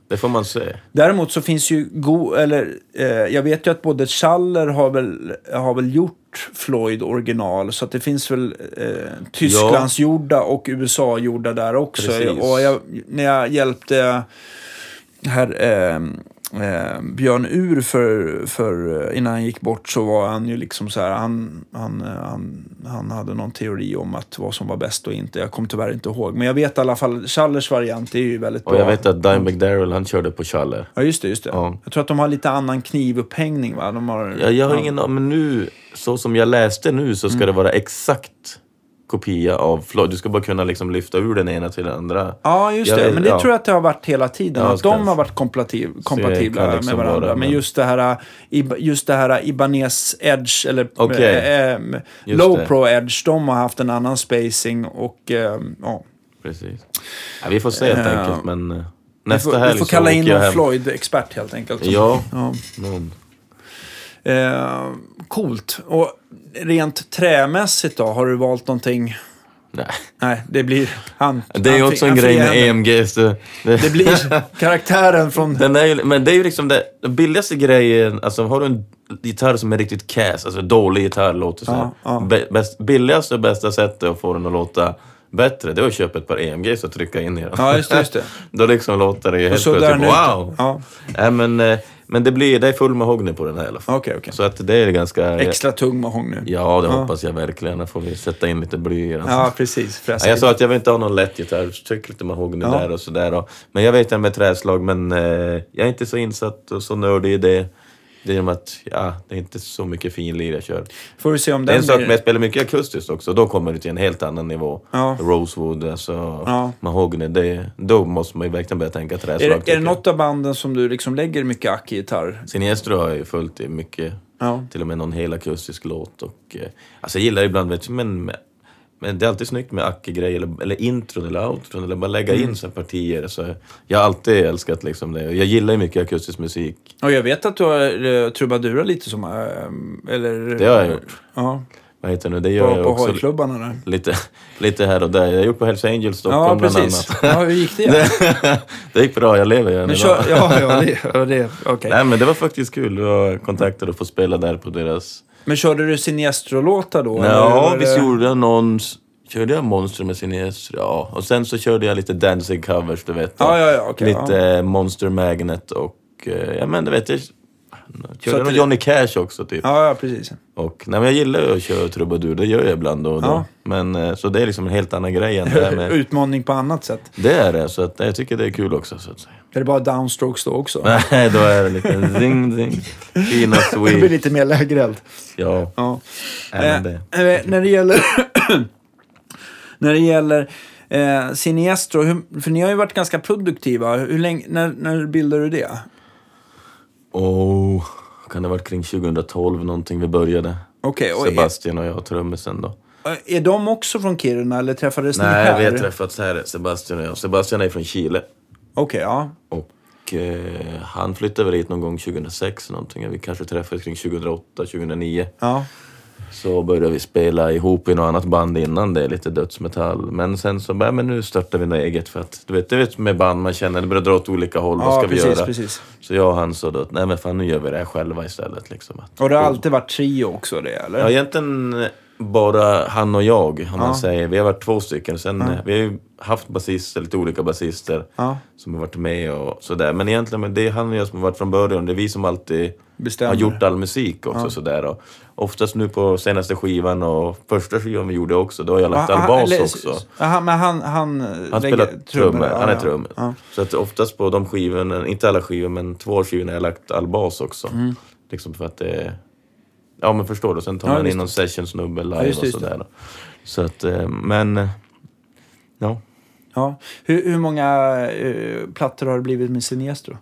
Det får man se. Däremot så finns ju go eller eh, jag vet ju att både Schaller har väl, har väl gjort Floyd original. Så att det finns väl eh, Tysklandsgjorda och USA-gjorda där också. Precis. Och jag, när jag hjälpte här eh, eh, Björn Ur för, för eh, innan han gick bort så var han ju liksom så här. Han, han, eh, han, han hade någon teori om att vad som var bäst och inte. Jag kommer tyvärr inte ihåg. Men jag vet i alla fall Schallers variant är ju väldigt bra. Och jag vet att Dimebag Darrell, han körde på Schaller. Ja, just det. Just det. Ja. Jag tror att de har lite annan knivupphängning, va? De har, Jag, jag har ingen aning, men nu, så som jag läste nu så ska Mm. det vara exakt kopia av Floyd. Du ska bara kunna liksom lyfta ur den ena till den andra. Ja, just Jag det. vet- Men det ja. tror jag att det har varit hela tiden. Ja, att de har varit kompatib kompatibla kan liksom med varandra. vara, men men- just det här, Ib- just det här Ibanez Edge, eller Okej. eh, eh, Low det. Pro Edge, de har haft en annan spacing och eh, ja. Precis. Ja, vi får se helt Eh, enkelt, men eh, Vi nästa får, helg vi får så kalla in någon. Floyd-expert helt enkelt. Ja, Ja. någon. Eh, coolt. Och rent trämässigt då, har du valt någonting? Nej. Nej, det blir han. Det är han också en grej med. EMG. Så det, Det blir karaktären från... Den är ju, men det är ju liksom det den billigaste grejen, alltså har du en gitarr som är riktigt cass, alltså dålig gitarr låter så här. Ja, ja. Bäst, billigaste och bästa sättet att få den att låta bättre, det är att köpa ett par EMG och trycka in i den. Ja, just det. Just det. Då liksom låter det ju helt plötsligt, wow! Ja, Nej, men, eh, men det, blir, det är full mahogny på den här i alla fall. okej, okej. Så att det är ganska... Extra tung mahogny. Ja, det Ja. hoppas jag verkligen. Då får vi sätta in lite bly i den. Ja, precis. Ja, jag sa att jag vill inte ha någon lätt gitarr, tryck lite mahogny Ja. där och sådär. Men jag vet det med träslag, men eh, jag är inte så insatt och så nördig i det. Det är som att, ja, det är inte så mycket finlir jag kör. Får vi se om Det är den en sak blir... jag spelar mycket akustiskt också, då kommer det till en helt annan nivå. Ja. Rosewood, alltså Ja. mahogny, det, då måste man ju verkligen börja tänka träslag. Är, är det jag. något av banden som du liksom lägger mycket ack i gitarr? Siniestro har jag ju följt i mycket, Ja. till och med någon hel akustisk låt. Och, eh, alltså jag gillar ibland, vet du, men, men det är alltid snyggt med acke-grejer, eller, eller intron eller outron, eller bara lägga Mm. in så här partier. Så jag har alltid älskat liksom det. Jag gillar ju mycket akustisk musik. Och jag vet att du har uh, trubadurat lite som... eh, eller... Det har jag gjort. Ja, Vad heter det nu? Det gör på, jag på också hojklubbarna där. lite, lite här och där. Jag har gjort på Hells Angels Stockholm Ja, bland annat. Ja, hur gick det? det gick bra, jag lever ju än idag. ja, ja, det, det okej. Nej men det var faktiskt kul. Jag var kontaktad och få spela där på deras... Men körde du Siniestro-låtar då? Ja, visst gjorde jag någon... Körde jag Monster med Siniestro? Ja. Och sen så körde jag lite Danzig covers, du vet. Ja, ja, ja, okej. lite ja. Monster Magnet och... eh, Ja men du vet, körde någon Johnny Cash också typ. Ja, ja, precis. Och, nej, men jag gillar ju att köra trubadur, det gör jag ibland då och då. Ja. Men, eh, så det är liksom en helt annan grej än det här med... Utmaning på annat sätt. Det är det, så att, jag tycker det är kul också så att säga. Är det bara downstrokes då också? Nej, då är det lite zing zing. Fina Det blir lite mer lägereld. Ja, Ja. Eh, det. eh, när det gäller... när det gäller eh, Siniestro, hur, för ni har ju varit ganska produktiva. Hur länge, när, när bildade du det? Oh, kan det ha varit kring 2012 någonting vi började? Okej, och Sebastian och jag, trummisen då. är de också från Kiruna eller träffades ni Nej, här? vi har träffats här, Sebastian och jag. Sebastian är från Chile. Okej, ja. Och eh, han flyttade väl hit någon gång 2006 någonting. Vi kanske träffades kring 2008, 2009. ja. Så började vi spela ihop i något annat band innan det, lite dödsmetall. Men sen så bara, men nu startar vi något eget för att, du vet, du vet med band man känner, det börjar dra åt olika håll, vad Ja, ska vi precis, göra? precis. Så jag och han sa då att, nej men fan nu gör vi det här själva istället liksom. Att, Och det har alltid varit trio också det, eller? Ja, egentligen bara han och jag, om Ja. man säger. Vi har varit två stycken. Sen, eh, Vi har ju haft basister, lite olika basister Ja, som har varit med och sådär. Men egentligen men det är han och jag som har varit från början. Det är vi som alltid bestämmer. har gjort all musik också. Ja. Sådär. Och oftast nu på senaste skivan och första skivan vi gjorde också, då har jag lagt Ja, all han- bas också. Aha, men han... Han, Han spelar trummor, ja, han är trummor. Ja. Så att oftast på de skivorna, inte alla skivor, men två skivorna har jag lagt all bas också. Mm. Liksom för att det... Ja men förstår du, sen tar Ja, man in någon sessionsnubbe live Ja, och sådär. Så att, eh, men... eh, Ja. Ja. Hur, hur många eh, plattor har det blivit med Siniestro?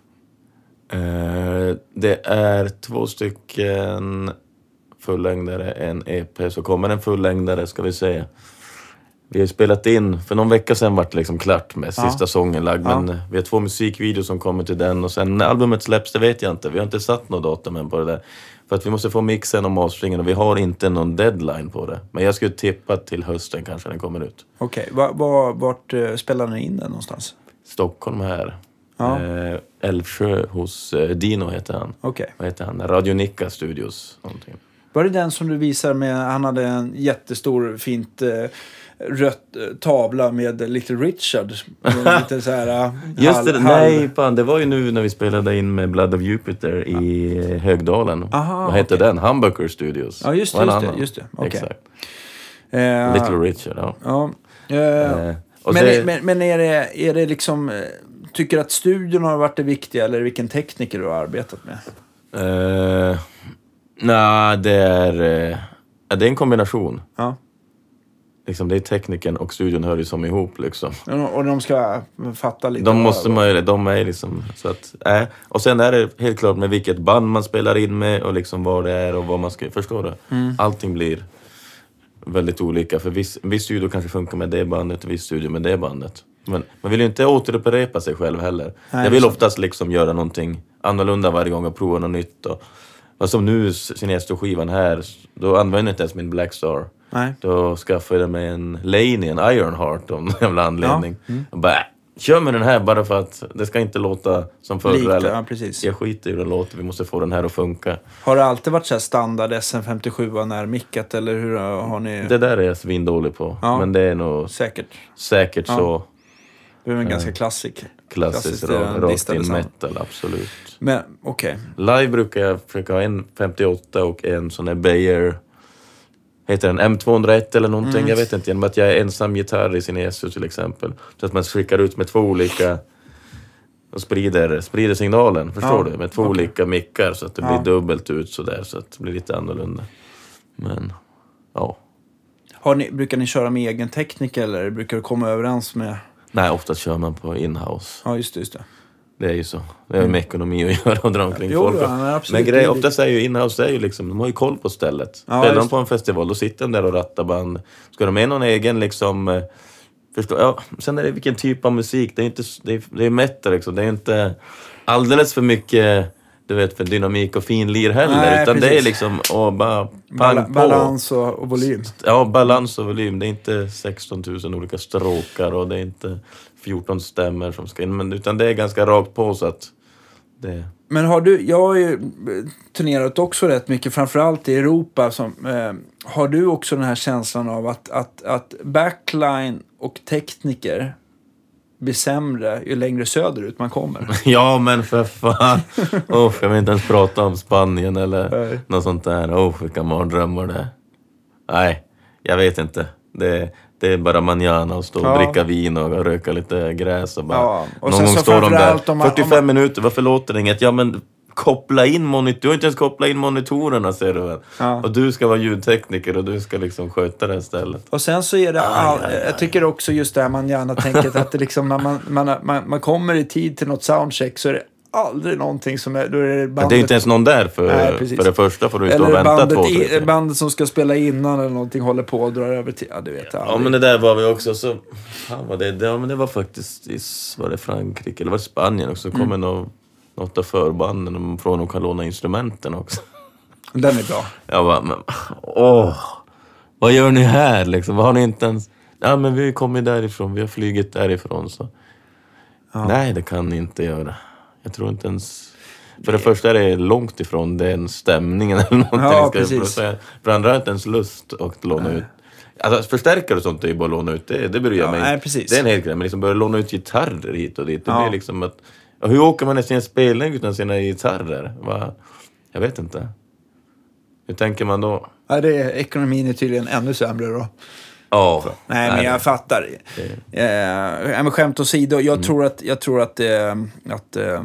Eh, det är två stycken fullängdare, en EP, så kommer en fullängdare ska vi säga. Vi har spelat in, för någon vecka sedan vart det liksom klart med Ja. sista sången lagd. Ja. Men vi har två musikvideos som kommer till den och sen när albumet släpps, det vet jag inte. Vi har inte satt något datum än på det där. För att vi måste få mixen och masteringen och vi har inte någon deadline på det. Men jag skulle tippa till hösten kanske den kommer ut. Okej, va, va, vart eh, spelar ni in den någonstans? Stockholm här. Ja. Eh, Älvsjö hos eh, Dino heter han. Okej. Vad heter han? Radio Nicka Studios. Någonting. Var det den som du visar med, han hade en jättestor fint eh, rött eh, tavla med Little Richard. Med Lite så här, eh, Just det, halv- nej fan, det var ju nu när vi spelade in med Blood of Jupiter i eh, Högdalen. Aha, Vad hette okej. den? Humbucker Studios. Ja, just just det, just det. Okej. Exakt. Eh, Little Richard, ja. Ja. Eh, och men, det- men, men är det, är det liksom, tycker att studion har varit det viktiga eller vilken tekniker du har arbetat med? Nej, det är... eh, ja, det är en kombination. Ja. liksom, det är tekniken och studion hör ju som ihop liksom. Och de ska fatta lite. De måste man ju, de är liksom, så att, äh. Och sen är det helt klart med vilket band man spelar in med och liksom vad det är och vad man ska, förstår du? Mm. Allting blir väldigt olika, för viss, viss studio kanske funkar med det bandet och viss studio med det bandet. Men man vill ju inte återupprepa sig själv heller. Nej, jag vill oftast liksom göra någonting annorlunda varje gång och prova något nytt. Och, och som nu, Sinestro-skivan här, då använder jag inte ens min Blackstar. Nej. Då skaffade jag mig en Laney, en Ironheart av någon jävla anledning. mm. Och bara, kör med den här bara för att det ska inte låta som förr. Lika, eller, ja, precis. Jag skiter i hur den låter, vi måste få den här att funka. Har det alltid varit så här standard SM57 närmickat eller hur har ni? Det där är jag svindålig på, Ja. men det är nog Säkert. säkert Ja. så Det är en ganska klassik. Rock, eh, rakt in sound. metal, absolut. Men okej. Live brukar jag försöka ha en 58 och en sån där Bayer Heter den M201 eller någonting? Mm. Jag vet inte. Genom att jag är ensam gitarr i sin ESU till exempel. Så att man skickar ut med två olika och sprider, sprider signalen, förstår Ja, du? Med två okej. olika mickar så att det Ja. blir dubbelt ut sådär så att det blir lite annorlunda. Men, ja. Har ni, brukar ni köra med egen tekniker eller brukar du komma överens med... Nej, oftast kör man på inhouse. Ja, just det. Just det. Det är ju så. Det har ju med ekonomi att göra och dra omkring Jo, folk. ja, men. Men grej, oftast är ju inhouse, är ju liksom, de har ju koll på stället. Ja, Spelar de på en festival, då sitter de där och rattar band. Ska de med någon egen liksom... eh, Förstå, ja, sen är det vilken typ av musik. Det är inte, det är, det är metal liksom. Det är inte alldeles för mycket, du vet, för dynamik och finlir heller. Nej, utan det är precis. liksom, åh, bara pang Bala, på. balans och, och volym. Ja, balans och volym. Det är inte 16 000 olika stråkar och det är inte 14 stämmer som ska in. Men, utan det är ganska rakt på så att det... Men har du, jag har ju turnerat också rätt mycket, framförallt i Europa. Som, eh, har du också den här känslan av att, att, att backline och tekniker blir sämre ju längre söderut man kommer? Ja, men för fan. Oh, jag vill inte ens prata om Spanien eller Nej. något sånt där. Oh, vilka mardrömmar det är. Nej, jag vet inte. Det, det är bara manana och stå och Ja. dricka vin och röka lite gräs och bara... Ja, och någon gång så står de där, man- om 45 man- minuter, varför låter det inget? Ja, men koppla in monitor. Du har inte ens kopplat in monitorerna ser du väl? Ja. Och du ska vara ljudtekniker och du ska liksom sköta det stället. Och sen så är det, all, jag tycker också just det här man gärna tänker att det liksom när man, man, man, man kommer i tid till något soundcheck så är det aldrig någonting som är, då är det bandet. det är inte ens någon där för, Nej, för det första får du stå och vänta två, bandet, tre i, bandet som ska spela innan eller någonting håller på och drar över till, ja du vet Ja aldrig. men det där var vi också så... Fan vad det, ja, men det var faktiskt i var det Frankrike eller var det Spanien också. Så kom Mm. mm. Något av förbanden från och kan låna instrumenten också. Den är bra. Jag bara, men åh! Vad gör ni här liksom? Har ni inte ens... Ja men vi kommit därifrån, vi har flugit därifrån så... Nej det kan ni inte göra. Jag tror inte ens... För det första är det långt ifrån den stämningen eller någonting. Ja, precis. För det andra jag inte ens lust att låna ut. Alltså förstärkare och sånt är ju bara att låna ut, det, det bryr jag Ja, mig nej, inte. Det är en helt grej, men liksom börja låna ut gitarrer hit och dit. Det Ja. blir liksom att... Ja, hur åker man i sin spelning utan sina gitarrer? Va? Jag vet inte. Hur tänker man då? Ja, det är, ekonomin är tydligen ännu sämre då. Ja. Nej, men jag fattar. Eh, ja, men skämt åsido, jag tror att, jag tror att, eh, att eh,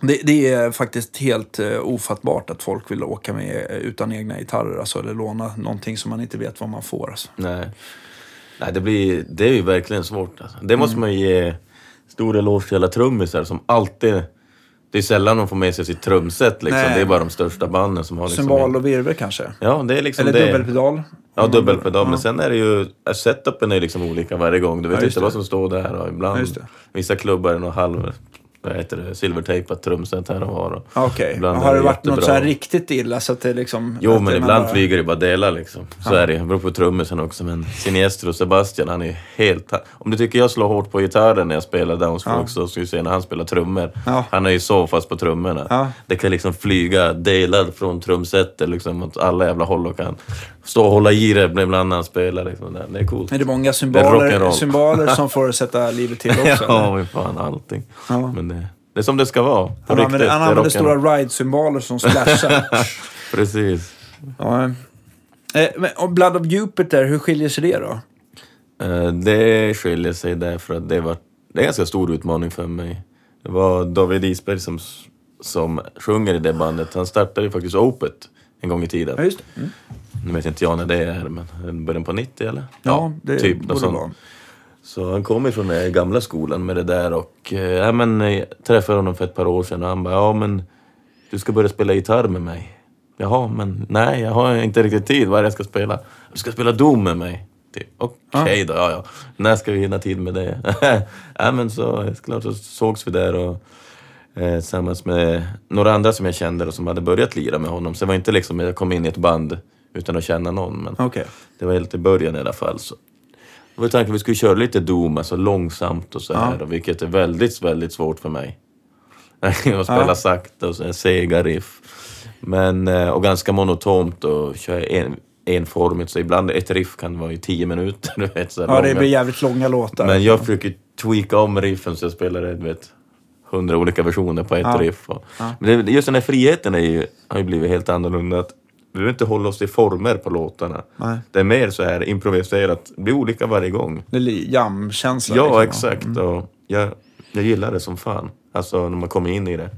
det, det är faktiskt helt eh, ofattbart att folk vill åka med eh, utan egna gitarrer. Alltså, eller låna någonting som man inte vet vad man får. Alltså. Nej. Nej, det, blir, det är ju verkligen svårt. Alltså. Det Mm. måste man ju ge stor eloge till alla trummisar som alltid... Det är sällan de får med sig sitt trumset liksom. Nej. Det är bara de största banden som har liksom... Symbol och virvel kanske? Ja, det är liksom Eller det. dubbelpedal? Ja, dubbelpedal. Men Ja. sen är det ju... Setupen är liksom olika varje gång. Du vet Ja, inte det. vad som står där och ibland... Ja. Vissa klubbar är nog halv... Vad heter det? Silvertejpat trumset här och var. Och Ja, Okej. ibland Har det varit något så här riktigt illa så att det liksom... Jo, men ibland bara- flyger det bara delar liksom. Så är det. Det beror på trummisen också. Men Siniestro och Sebastian, han är helt... Om du tycker jag slår hårt på gitarren när jag spelar Downstroke Ja. så ska du se när han spelar trummor. Ja. Han är ju så fast på trummorna. Ja. Det kan liksom flyga delar från trumsetet liksom åt alla jävla håll och kan stå och hålla i det ibland när han spelar. Liksom. Det är coolt. Är det många Det är symboler, symboler som får sätta livet till också? ja, fan allting. Ja. Men det, det är som det ska vara. På Han använder, Det han använder stora ride-symboler som splashar. Precis. ja. eh, men, och Blood of Jupiter, hur skiljer sig det då? Eh, Det skiljer sig därför att det var det är en ganska stor utmaning för mig. Det var David Isberg som, som sjunger i det bandet. Han startade ju faktiskt Opet en gång i tiden. Ja, just det. Mm. nu vet inte jag när det är, men början på 90 eller? Ja, det typ borde sånt. vara. Så han kom ifrån den gamla skolan med det där och eh, ja, men, eh, jag träffade honom för ett par år sedan och han bara, ja men du ska börja spela gitarr med mig. Jaha, men nej, jag har inte riktigt tid. Vad är det jag ska spela? Du ska spela Doom med mig. Typ, Okej då, ja ja. När ska vi hinna tid med det? ja men så, klart så sågs vi där och eh, tillsammans med några andra som jag kände och som hade börjat lira med honom. Så det var inte liksom jag kom in i ett band utan att känna någon. Men Okej. det var helt i början i alla fall. Så. Det var tanken att vi skulle köra lite Doom, alltså långsamt och så här, och vilket är väldigt, väldigt svårt för mig. att spela Ja. sakta och så här sega riff. Men, eh, och ganska monotont och köra en, enformigt, så ibland ett riff kan vara i tio minuter. Du vet, så Ja, det långa. blir jävligt långa låtar. Men jag försöker tweaka om riffen så jag spelar du vet, hundra olika versioner på ett Ja. riff. Och, Men det, just den här friheten är ju, har ju blivit helt annorlunda. Att vi behöver inte hålla oss till former på låtarna. Nej. Det är mer så här improviserat, det blir olika varje gång. Det är jam-känsla. Ja, liksom. exakt. Och jag, jag gillar det som fan. Alltså när man kommer in i det.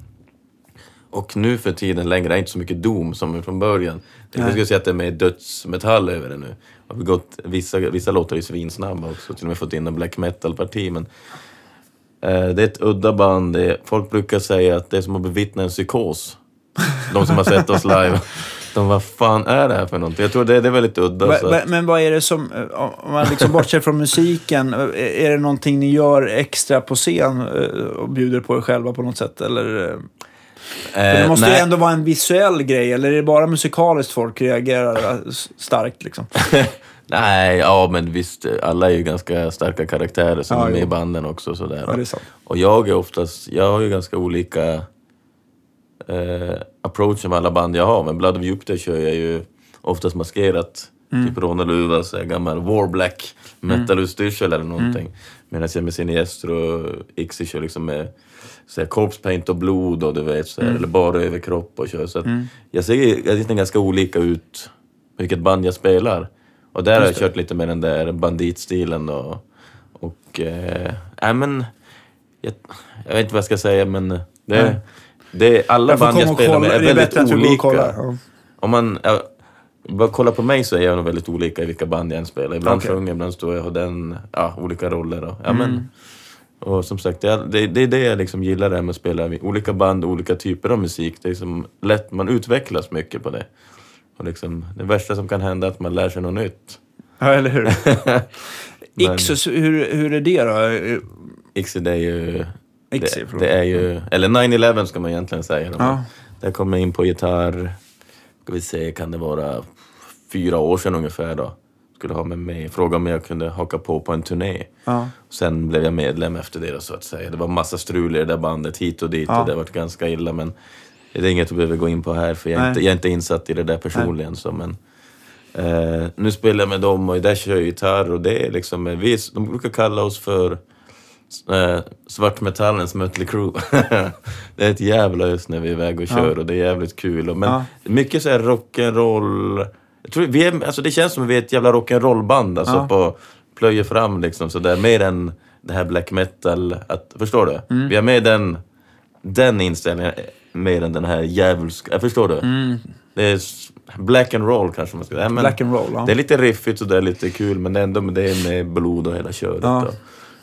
Och nu för tiden längre är det inte så mycket Doom som från början. Jag Nej. skulle säga att det är mer dödsmetall över det nu. Har vi gått, vissa, vissa låtar är svinsnabba också, till och med fått in en black metal-parti. Men eh, det är ett udda band. Är, folk brukar säga att det är som att bevittna en psykos. De som har sett oss live. De, vad fan är det här för någonting? Jag tror det, det är väldigt udda. Va- va- Men vad är det som, eh, om man liksom bortser från musiken, eh, är det någonting ni gör extra på scen eh, och bjuder på er själva på något sätt? Eller, eh, för det eh, måste ju nej. ändå vara en visuell grej, eller är det bara musikaliskt folk reagerar eh, starkt liksom? Nej, ja men visst, alla är ju ganska starka karaktärer som Ja, är med jo. i banden också. Sådär. Ja. Och jag är oftast, jag har ju ganska olika eh, approach med alla band jag har. Men Blood of Jupiter kör jag ju oftast maskerat. Mm. Typ här gammal war black metal-utstyrsel eller någonting. Mm. Medan jag med Siniestro och Ixi kör liksom med så corpse paint och blod och du vet, så Mm. eller bara överkropp och kör. Så att jag ser jag ser ganska olika ut vilket band jag spelar. Och där har jag Just det. kört lite med den där banditstilen och, och äh, äh, men jag, jag vet inte vad jag ska säga men det, Det, alla Jag får band jag och spelar med kolla. är är väldigt och olika. kollar. Ja. Om man ja, bara kollar på mig så är jag nog väldigt olika i vilka band jag än spelar. Ibland. Mm. sjunger, ibland står jag och har den, ja, olika roller. Och, ja, men, och som sagt, det, är- det, är jag liksom gillar det här med att spela i olika band, olika typer av musik. Det är liksom lätt, man utvecklas mycket på det. Och liksom, det värsta som kan hända är att man lär sig något nytt. Ja, eller hur? Men- Ixus, hur, hur är det då? Ixi, det är ju... Ixi, det, det är ju... Eller 9-11 ska man egentligen säga. Ja. Där kom jag in på gitarr, ska vi se, kan det vara fyra år sedan ungefär då. Skulle ha med mig, fråga om jag kunde haka på på en turné. Ja. Sen blev jag medlem efter det då, så att säga. Det var massa strul i det där bandet hit och dit Ja. och det har varit ganska illa men det är inget vi behöver gå in på här för jag är, inte, jag är inte insatt i det där personligen. Så, men, eh, nu spelar jag med dem och där kör jag gitarr och det är liksom, vi, de brukar kalla oss för eh, svartmetallens Mötley Crüe. det är ett jävla ös när vi är iväg och kör och det är jävligt kul. Och, men Ja. mycket så här rock'n'roll. Jag tror vi är, alltså det känns som att vi är ett jävla rock'n'roll-band alltså Ja. på plöjer fram liksom sådär. Mer än det här black metal. Att, förstår du? Mm. Vi har med den, den inställningen mer än den här djävulska. Jag förstår du? Det är black and roll kanske man ska säga. Ja, men Black and roll, ja. Det är lite riffigt och det är lite kul men det är ändå det är med blod och hela köret. Ja.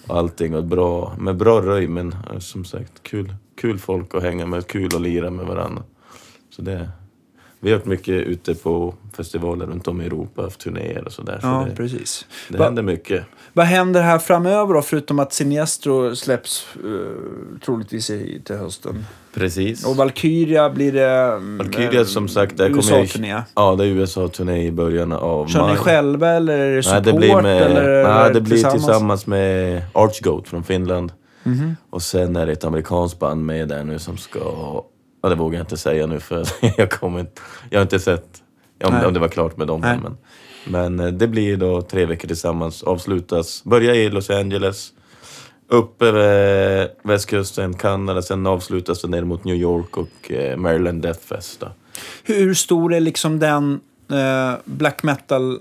Och, allting och bra, med bra röj men eh, som sagt kul, kul folk att hänga med, kul att lira med varandra. Så det, vi har varit mycket ute på festivaler runt om i Europa, haft turnéer och sådär. Så Ja, det, precis. det Va- händer mycket. Vad händer här framöver då, förutom att Siniestro släpps uh, troligtvis i, till hösten? Precis. Och Valkyria blir det... mm, Valkyria eh, som sagt, där kommer jag... USA-turné. Ja, det är USA-turné i början av Kör ni maj. själva eller är det support? Nej, det blir, med, eller nej, det blir tillsammans? med Archgoat från Finland. Mhm. Och sen är det ett amerikanskt band med där nu som ska... Ja, det vågar jag inte säga nu för jag kommer inte... Jag har inte sett om, om det var klart med dem. Nej. Men, men eh, det blir då tre veckor tillsammans. Avslutas, börja i Los Angeles. Upp över västkusten, Kanada. Sen avslutas det ner mot New York och eh, Maryland Death Fest. Då. Hur stor är liksom den eh, black metal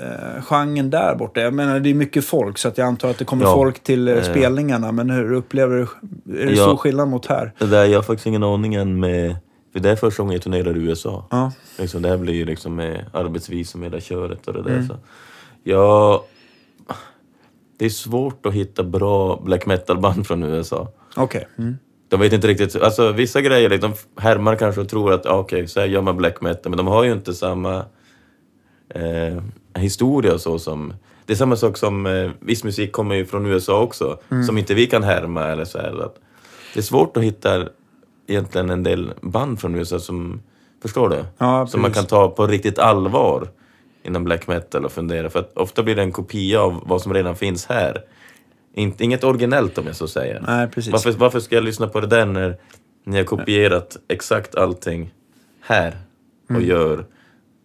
eh, genren där borta? Jag menar, det är mycket folk så att jag antar att det kommer Ja. folk till eh, Eh. spelningarna. Men hur upplever du? Är det Ja. stor skillnad mot här? Det där, jag har faktiskt ingen aning än med För det är första gången jag turnerar i USA. Ja. Liksom, det här blir ju liksom med arbetsvisum och hela köret och det där. Mm. Så. Ja, det är svårt att hitta bra black metal-band från USA. Okej. Mm. De vet inte riktigt, alltså vissa grejer, liksom, härmar kanske och tror att ah, okej, så här gör man black metal, men de har ju inte samma eh, historia och så som... Det är samma sak som, eh, viss musik kommer ju från USA också, Mm. som inte vi kan härma eller så här. Att det är svårt att hitta egentligen en del band från USA som, förstår du? Ja, som man kan ta på riktigt allvar inom black metal och fundera. För att ofta blir det en kopia av vad som redan finns här. Inget originellt om jag så säger. Nej, precis. Varför, varför ska jag lyssna på det där när ni har kopierat exakt allting här och Mm. gör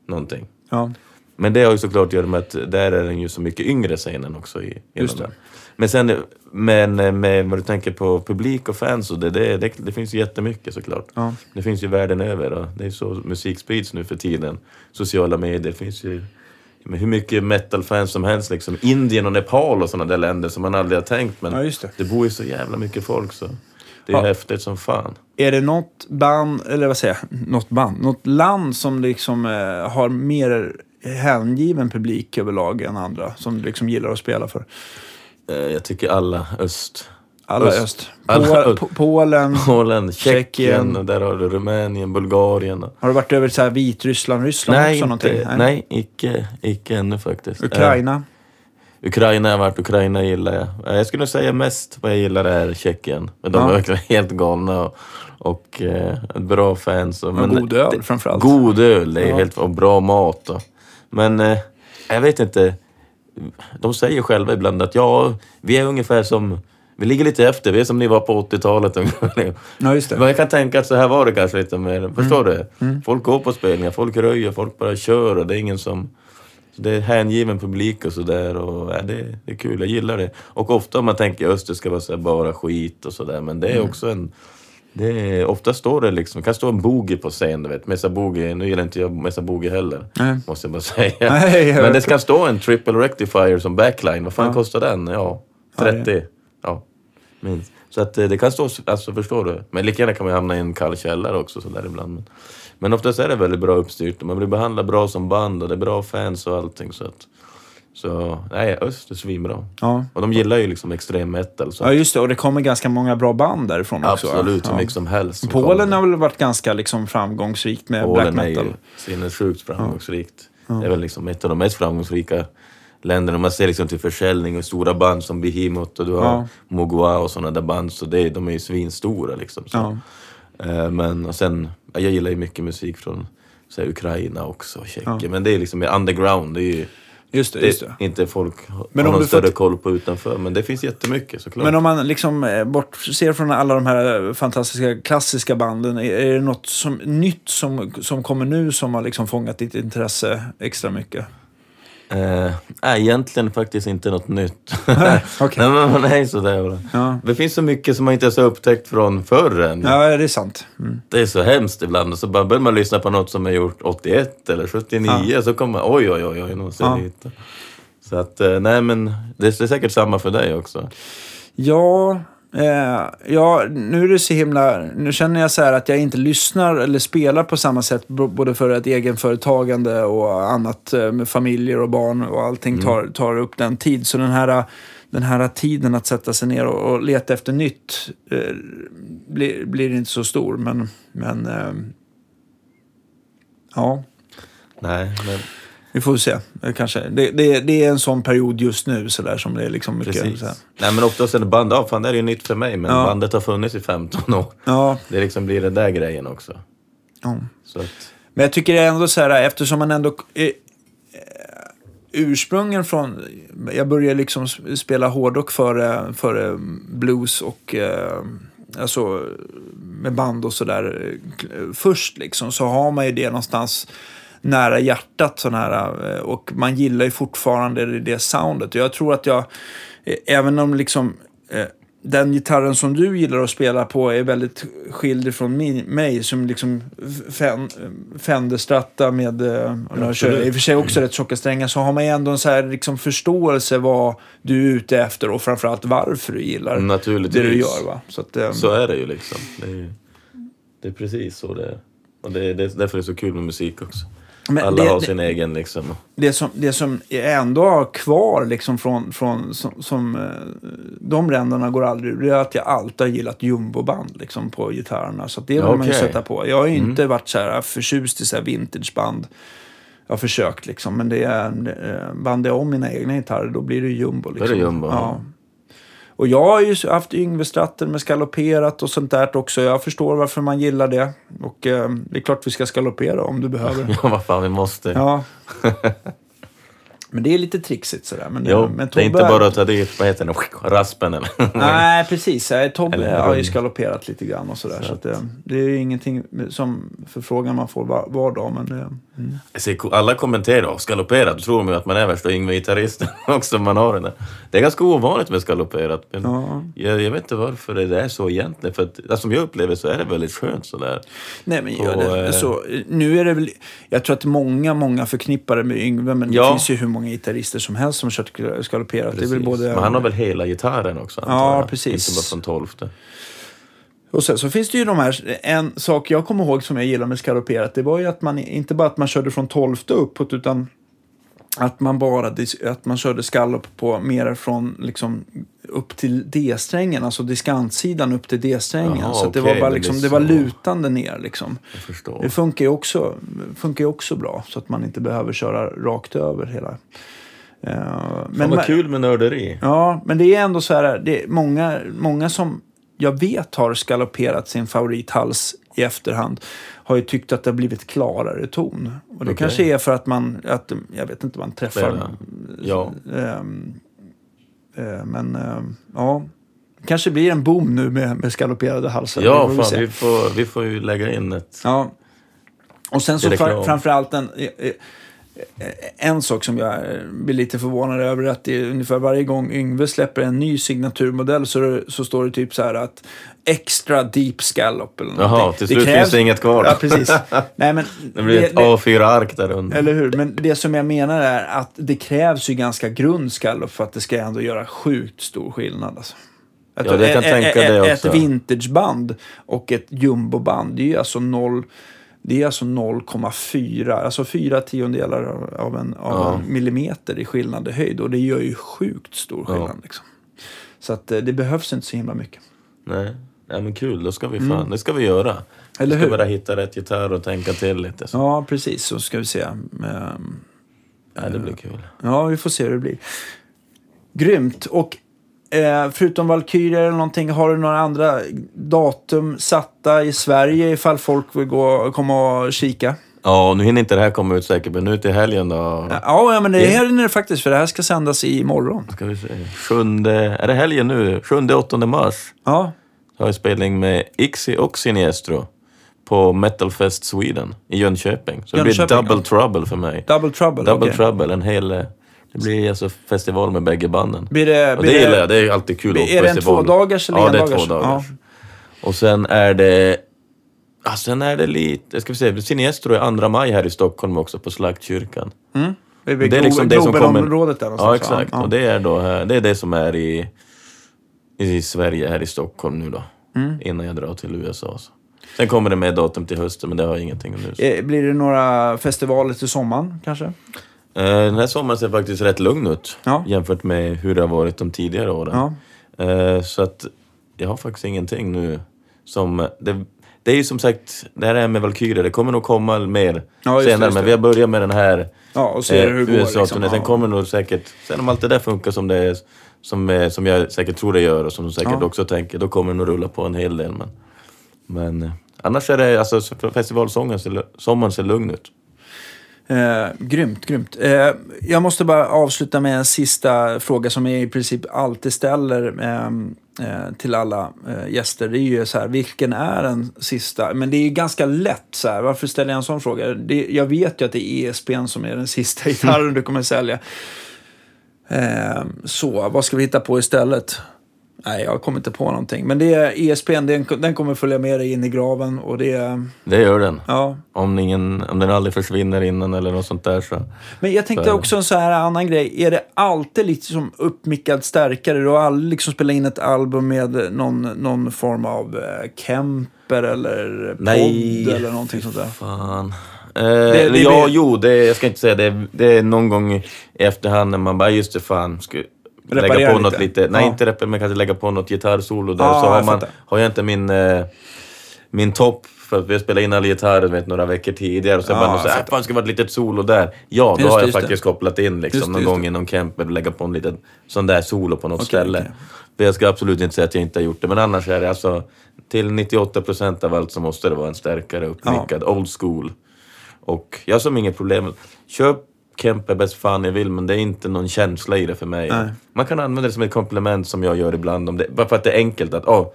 någonting? Ja. Men det har ju såklart att göra med att där är den ju så mycket yngre scenen också. I, Just det. Men sen men med vad du tänker på publik och fans och det, det, det, det finns ju jättemycket såklart. Ja. Det finns ju världen över och det är så musik sprids nu för tiden. Sociala medier, finns ju men hur mycket metal-fans som helst liksom. Indien och Nepal och sådana där länder som man aldrig har tänkt men Ja, det. det bor ju så jävla mycket folk så det är Ja. häftigt som fan. Är det något band, eller vad säger jag, något band, något land som liksom eh, har mer hängiven publik överlag än andra? Som du liksom gillar att spela för? Eh, Jag tycker alla öst. Alla Öst. öst. Alla öst. Polen. Polen, Tjeckien, Tjeckien. där har du Rumänien, Bulgarien. Har du varit över så här Vitryssland, Ryssland Nej, också inte, nej, icke, icke ännu faktiskt. Ukraina? Eh, Ukraina har varit, Ukraina gillar jag. Eh, Jag skulle säga mest vad jag gillar är Tjeckien. Men de Ja. är verkligen helt galna och, och eh, bra fans. Och, Och god öl framförallt. God öl, det är Ja. helt, och bra mat. Och, men jag vet inte. De säger själva ibland att ja, vi är ungefär som... Vi ligger lite efter, vi är som ni var på 80-talet ungefär. Ja, just Men det. jag kan tänka att så här var det kanske lite mer. Förstår du? Folk går på spelningar, folk röjer, folk bara kör och det är ingen som... Det är hängiven publik och sådär ja, det, det är kul, jag gillar det. Och ofta om man tänker öst, det ska vara så bara skit och sådär, men det är också en... Det är, ofta står det liksom, kan stå en boogie på scen, du vet. Mesa boogie, nu gillar inte jag Mesa boogie heller. Nej. Måste jag bara säga. Nej, jag men det ska stå en triple rectifier som backline, vad fan Ja. kostar den? Ja, Ja, det- 30. Ja, minst. Så att eh, det kan stå, alltså förstår du? Men lika gärna kan man hamna i en kall källare också sådär ibland. Men, men oftast är det väldigt bra uppstyrt och man blir behandlad bra som band och det är bra fans och allting så att... Så, nej, öst är svinbra. Ja. Och de gillar ju liksom extrem metal så ja, just det. Och det kommer ganska många bra band därifrån också. absolut hur ja. mycket som helst. som Polen kommer. har väl varit ganska liksom framgångsrikt med Polen black är ju metal. sinnessjukt framgångsrikt. Det är väl liksom ett av de mest framgångsrika länderna. Man ser liksom till försäljning och stora band som Behemoth och du har Ja. Mogwai och sådana där band. Så det, de är ju svinstora liksom. Så. Ja. Eh, Men och sen, ja, jag gillar ju mycket musik från så här, Ukraina också, och Tjeckien. Men det är liksom underground. Det är ju Just det, just det. inte folk har Men om någon större fått- koll på utanför. Men det finns jättemycket såklart. Men om man liksom eh, bortser från alla de här fantastiska klassiska banden, är- är det något som, nytt som, som kommer nu som har liksom fångat ditt intresse extra mycket? Eh, nej, egentligen faktiskt inte något nytt. okej. nej, men man är sådär. Ja. Det finns så mycket som man inte ens har upptäckt från förr än. ja, det är sant. Mm. Det är så hemskt ibland. Så bara börjar man lyssna på något som är gjort 81 eller 79. Så kommer man, oj, oj, oj, oj, måste Ja. Så att, eh, nej men det är säkert samma för dig också. Ja, eh, ja, nu är det så himla... Nu känner jag så här att jag inte lyssnar eller spelar på samma sätt både för ett egenföretagande och annat eh, med familjer och barn och allting tar, tar upp den tid. Så den här, den här tiden att sätta sig ner och, och leta efter nytt eh, blir, blir inte så stor. Men, men eh, ja, Nej, men vi får se. Eh, Kanske. Det, det, det är en sån period just nu så där, som det är liksom mycket... precis. Så här. Nej men oftast är det band, ja fan det är ju nytt för mig. Men Ja. bandet har funnits i 15 år. Ja, Det liksom blir den där grejen också. ja. Så att, Men jag tycker ändå så här, eftersom man ändå... Eh, eh, ursprungen från... Jag började liksom spela hårdrock före, före blues och... Eh, alltså med band och sådär. Först liksom så har man ju det någonstans nära hjärtat. Sån här, eh, och man gillar ju fortfarande det, det soundet. Jag tror att jag, eh, även om liksom... Eh, den gitarren som du gillar att spela på är väldigt skild från min, mig som liksom fen, Fender-stratta med, jag kör, i och för sig också rätt tjocka strängar, så har man ju ändå en så här liksom förståelse vad du är ute efter och framförallt varför du gillar Naturligtvis. det du gör. Va? Så att, eh, så är det ju liksom. Det är, det är precis så det är. Och det, det, därför är det så kul med musik också. Men Alla det- har det- sin egen liksom. Det som, det som jag ändå har kvar liksom från, från som, som eh, de ränderna går aldrig ur, det är att jag alltid har gillat jumboband liksom, på gitarrerna. Så att det vill Ja, man ju sätta på. Jag har ju inte varit så här förtjust i så här vintageband. Jag har försökt liksom, men det är, eh, bandar jag om mina egna gitarrer då blir det jumbo. Liksom. är det jumbo, Ja. Och jag har ju haft Yngve Stratten med skaloperat och sånt där också. Jag förstår varför man gillar det. Och eh, det är klart vi ska skalopera om du behöver. Ja, vad fan, vi måste. Ja. Men det är lite trixigt sådär. Men, Jo, men det är inte Tobbe- bara att ta dit, vad heter den, raspen eller? Nej, precis. Nej, Tobbe har ju skaloperat lite grann och sådär. Så att det, det är ju ingenting som förfrågan man får var, var dag. Men det, mm. Ser Alla kommenterar "Åh, skaloperat, tror de ju att man är värsta Yngve-gitarristen också, man har där. Det är ganska ovanligt med skaloperat, men Ja. jag, jag vet inte varför det är så egentligen, för att, alltså, som jag upplever så är det väldigt skönt sådär. Nej, men gör det. eh, Så, nu är det väl, jag tror att många, många förknippar det med Yngve, men det Ja. finns ju hur många gitarrister som helst som kört skaloperat. Det är väl både... Men han har väl hela gitarren också, Ja, jag. precis. Inte bara från tolfte. Och sen så finns det ju de här, en sak jag kommer ihåg som jag gillar med skaloperat, det var ju att man inte bara att man körde från tolfte uppåt, utan att man bara att man körde skallop på mer från liksom upp till D-strängen, alltså diskantsidan upp till D-strängen. Jaha, så det var bara liksom, det var lutande ner liksom. Det funkar ju också, funkar också bra, så att man inte behöver köra rakt över hela. Uh, Men vad kul med nörderi. Ja, men det är ändå så här, det många, många som jag vet har skaloperat sin favorithals i efterhand har ju tyckt att det har blivit klarare ton. Och det Okej. kanske är för att man, att, jag vet inte, man träffar... Spela. Ja. Ehm, eh, men ehm, ja, kanske blir en boom nu med, med skaloperade halsar. Ja, Det får vi fan, vi får, vi får ju lägga in ett... Ja. Och sen så Det framförallt en, en sak som jag blir lite förvånad över är att det är ungefär varje gång Yngve släpper en ny signaturmodell så, det- så står det typ så här att extra deep scallop eller Jaha, till slut finns det inget kvar. Ja, precis. Nej, men Det blir ett A4-ark där under. eller hur? Men det som jag menar är att det krävs ju ganska grund scallop för att det ska ändå göra sjukt stor skillnad. Alltså. Att Ja, jag kan ett- tänka ett, det Ett också. vintageband och ett jumboband, det är ju alltså noll... Det är alltså 0,4, alltså fyra tiondelar av- av en, av Ja. en millimeter i skillnad i höjd. Och det gör ju sjukt stor skillnad. Ja. Liksom. Så att eh, det behövs inte så himla mycket. Nej. Nej, men kul. Då ska vi fan, det ska vi göra. Mm. Eller vi ska hur? bara hitta rätt gitarr och tänka till lite. Så. Ja, precis. Så ska vi se. Ehm, Ja, det blir kul. Ja, vi får se hur det blir. Grymt. Och eh, förutom Valkyria eller någonting, har du några andra datum satta i Sverige ifall folk vill gå, komma och kika? Ja, nu hinner inte det här komma ut säkert, men nu till helgen då. Ja, ja men det här är det faktiskt, för det här ska sändas imorgon. Ska vi se. Sjunde, är det helgen nu? Sjunde, åttonde mars Ja, har jag spelning med Ixi och Siniestro på Metal Fest Sweden i Jönköping. Så det blir Jönköping, double ja. trouble för mig. Double Trouble. Double okej. trouble, en hel... Det blir alltså festival med bägge banden. Blir det, Och blir det gillar jag, det är alltid kul att åka Är det en tvådagars eller Ja, det är endagars? två dagars. Ja. Och sen är det... Ja, sen är det lite... Ska vi se, Siniestro är andra maj här i Stockholm också på Slaktkyrkan. Mm. Det är, det är liksom det som kommer... Där Ja, exakt. Ja. Och det är då här, det är det som är i, i Sverige, här i Stockholm nu då. Mm. Innan jag drar till USA. Så. Sen kommer det med datum till hösten, men det har jag ingenting nu. Eh, Blir det några festivaler till sommaren kanske? Eh, Den här sommaren ser faktiskt rätt lugn ut Ja. jämfört med hur det har varit de tidigare åren. Ja. Eh, Så att jag har faktiskt ingenting nu som... Det, det är ju som sagt, det här är med Valkyria, det kommer nog komma mer Ja, senare. men vi har börjat med den här Ja, och ser eh, hur. USA-turnén. Liksom. Sen kommer nog säkert, sen om allt det där funkar som det är, som, som jag säkert tror det gör och som de säkert också tänker, då kommer det nog rulla på en hel del. Men, men eh, annars är det, alltså festivalsången, ser, sommaren ser lugn ut. Eh, grymt, grymt. Eh, jag måste bara avsluta med en sista fråga som jag i princip alltid ställer ehm, eh, till alla eh, gäster. Det är ju så här, vilken är den sista? Men det är ju ganska lätt så här. Varför ställer jag en sån fråga? Det, jag vet ju att det är ESPn som är den sista gitarren du kommer sälja. Eh, så, vad ska vi hitta på istället? Nej, jag kommer inte på någonting. Men det är ESPN, den, den kommer följa med dig in i graven och det är... Det gör den. Ja. Om, ingen, om den aldrig försvinner innan eller något sånt där så... Men jag tänkte Så det. också en så här annan grej. Är det alltid lite som uppmickad stärkare? Du har aldrig liksom spelat in ett album med någon, någon form av eh, Kemper eller podd Nej. eller någonting sånt där? Fan. Eh, det ja, blir- jo, det, jag ska inte säga det. Det är någon gång i efterhand när man bara, just det fan, ska lägga Reparera på något lite. lite. Nej, Ja. inte repa, men kanske lägga på något gitarrsolo där. Ja, så har, man, har jag inte min, eh, min topp, för att vi har spelat in alla gitarrer vet, några veckor tidigare. Och så Ja, bara, så, fattar. fan, ska vara ett litet solo där. Ja, då Just har det, jag just det. faktiskt kopplat in liksom, Just det, någon just gång det. i någon Kemper, lägga på en liten sån där solo på något Okej, ställe. För jag ska absolut inte säga att jag inte har gjort det, men annars är det alltså till 98% av allt så måste det vara en stärkare uppmickad, old school. Och jag har som inget problem. Köp Kemper bäst fan jag vill, men det är inte någon känsla i det för mig. Nej. Man kan använda det som ett komplement som jag gör ibland, om det, bara för att det är enkelt att oh,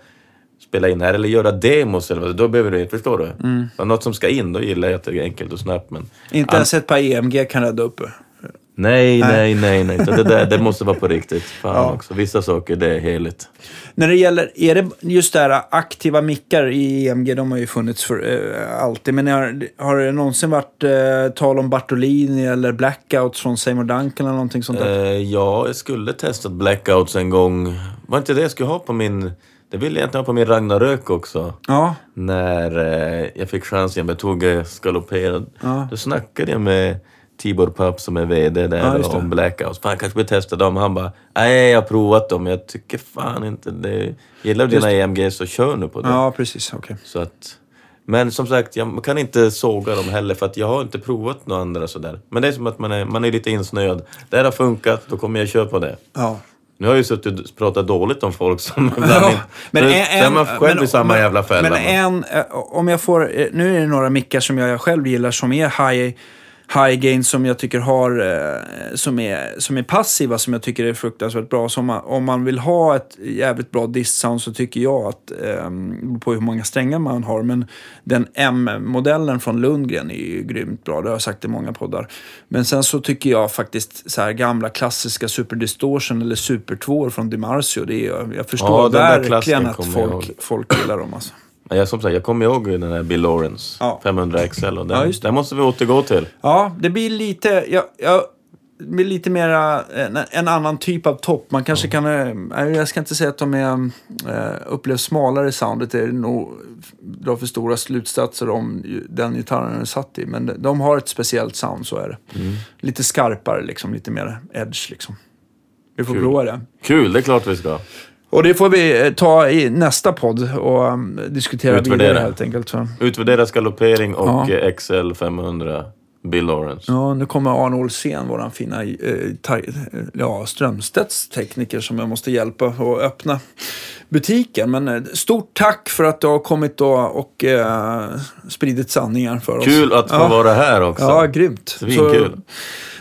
spela in här eller göra demos eller vad, då behöver du förstår du? Mm. Så något som ska in, då gillar jag att det är enkelt och snabbt. Men Inte ens ett par EMG kan rädda upp. Nej, nej, nej, nej. Det, där, det måste vara på riktigt. Fan Ja. också. Vissa saker, det är heligt. När det gäller, är det just det här aktiva mickar i EMG, de har ju funnits för eh, alltid. Men har, har det någonsin varit eh, tal om Bartolini eller Blackouts från Seymour Duncan eller någonting sånt där? Eh, ja, jag skulle testat blackouts en gång. Var inte det jag skulle ha på min... Det ville jag egentligen ha på min Ragnarök också. Ja, När jag fick chansen med Togge Skaloperad. Ja. Då snackade jag med Tibor Papp som är VD där Ja, om blackouts. Fan, kanske vi testar dem. Han bara, nej jag har provat dem. Jag tycker fan inte det. Gillar du dina EMG så kör nu på det. ja precis. Okej. Så att, men som sagt, jag kan inte såga dem heller för att jag har inte provat några andra sådär. Men det är som att man är, man är lite insnöad. Det här har funkat, då kommer jag köpa det. Ja. Nu har jag ju suttit och pratat dåligt om folk som Ja, men så en, är man själv men- i samma men- jävla fälla. Men en, eh, om jag får, eh, nu är det några mickar som jag själv gillar som är high, high gain som jag tycker har, eh, som är, som är passiva som jag tycker är fruktansvärt bra. Så om man, om man vill ha ett jävligt bra dist-sound så tycker jag att, beror på hur många strängar man har, men den M-modellen från Lundgren är ju grymt bra. Det har jag sagt i många poddar. Men sen så tycker jag faktiskt så här gamla klassiska Super Distortion eller Super 2 från DiMarzio. Det är, jag förstår Ja, verkligen att folk, folk gillar dem alltså. Jag, som sagt, jag kommer ihåg den här Bill Lawrence, Ja. 500 XL, och den, Ja, den måste vi återgå till. Ja, det blir lite... Jag, jag, blir lite mera en, en annan typ av topp. Man kanske kan... eh, Jag ska inte säga att de är, eh, upplevs smalare i soundet. Det är nog dra för stora slutsatser om den gitarren är satt i. Men de, de har ett speciellt sound, så är det. Mm. Lite skarpare, liksom, lite mer edge. Liksom. Vi får Kul. prova det. Kul, det är klart vi ska. Och det får vi eh, ta i nästa podd och um, diskutera Utvärdera. vidare helt enkelt. Så. Utvärdera skaloppering och Ja. XL 500 Bill Lawrence. Ja, nu kommer Arne Olsén, våran fina eh, ja, Strömstedts tekniker som jag måste hjälpa att öppna butiken. Men eh, stort tack för att du har kommit då och eh, spridit sanningar för oss. Kul att få ja. vara här också. Ja, grymt. Svinkul.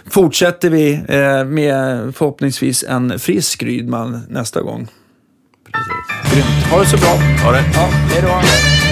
fortsätter vi eh, med förhoppningsvis en frisk Rydman nästa gång. Precis. Grymt. Ha det så bra. Ha det. Ja, hej då.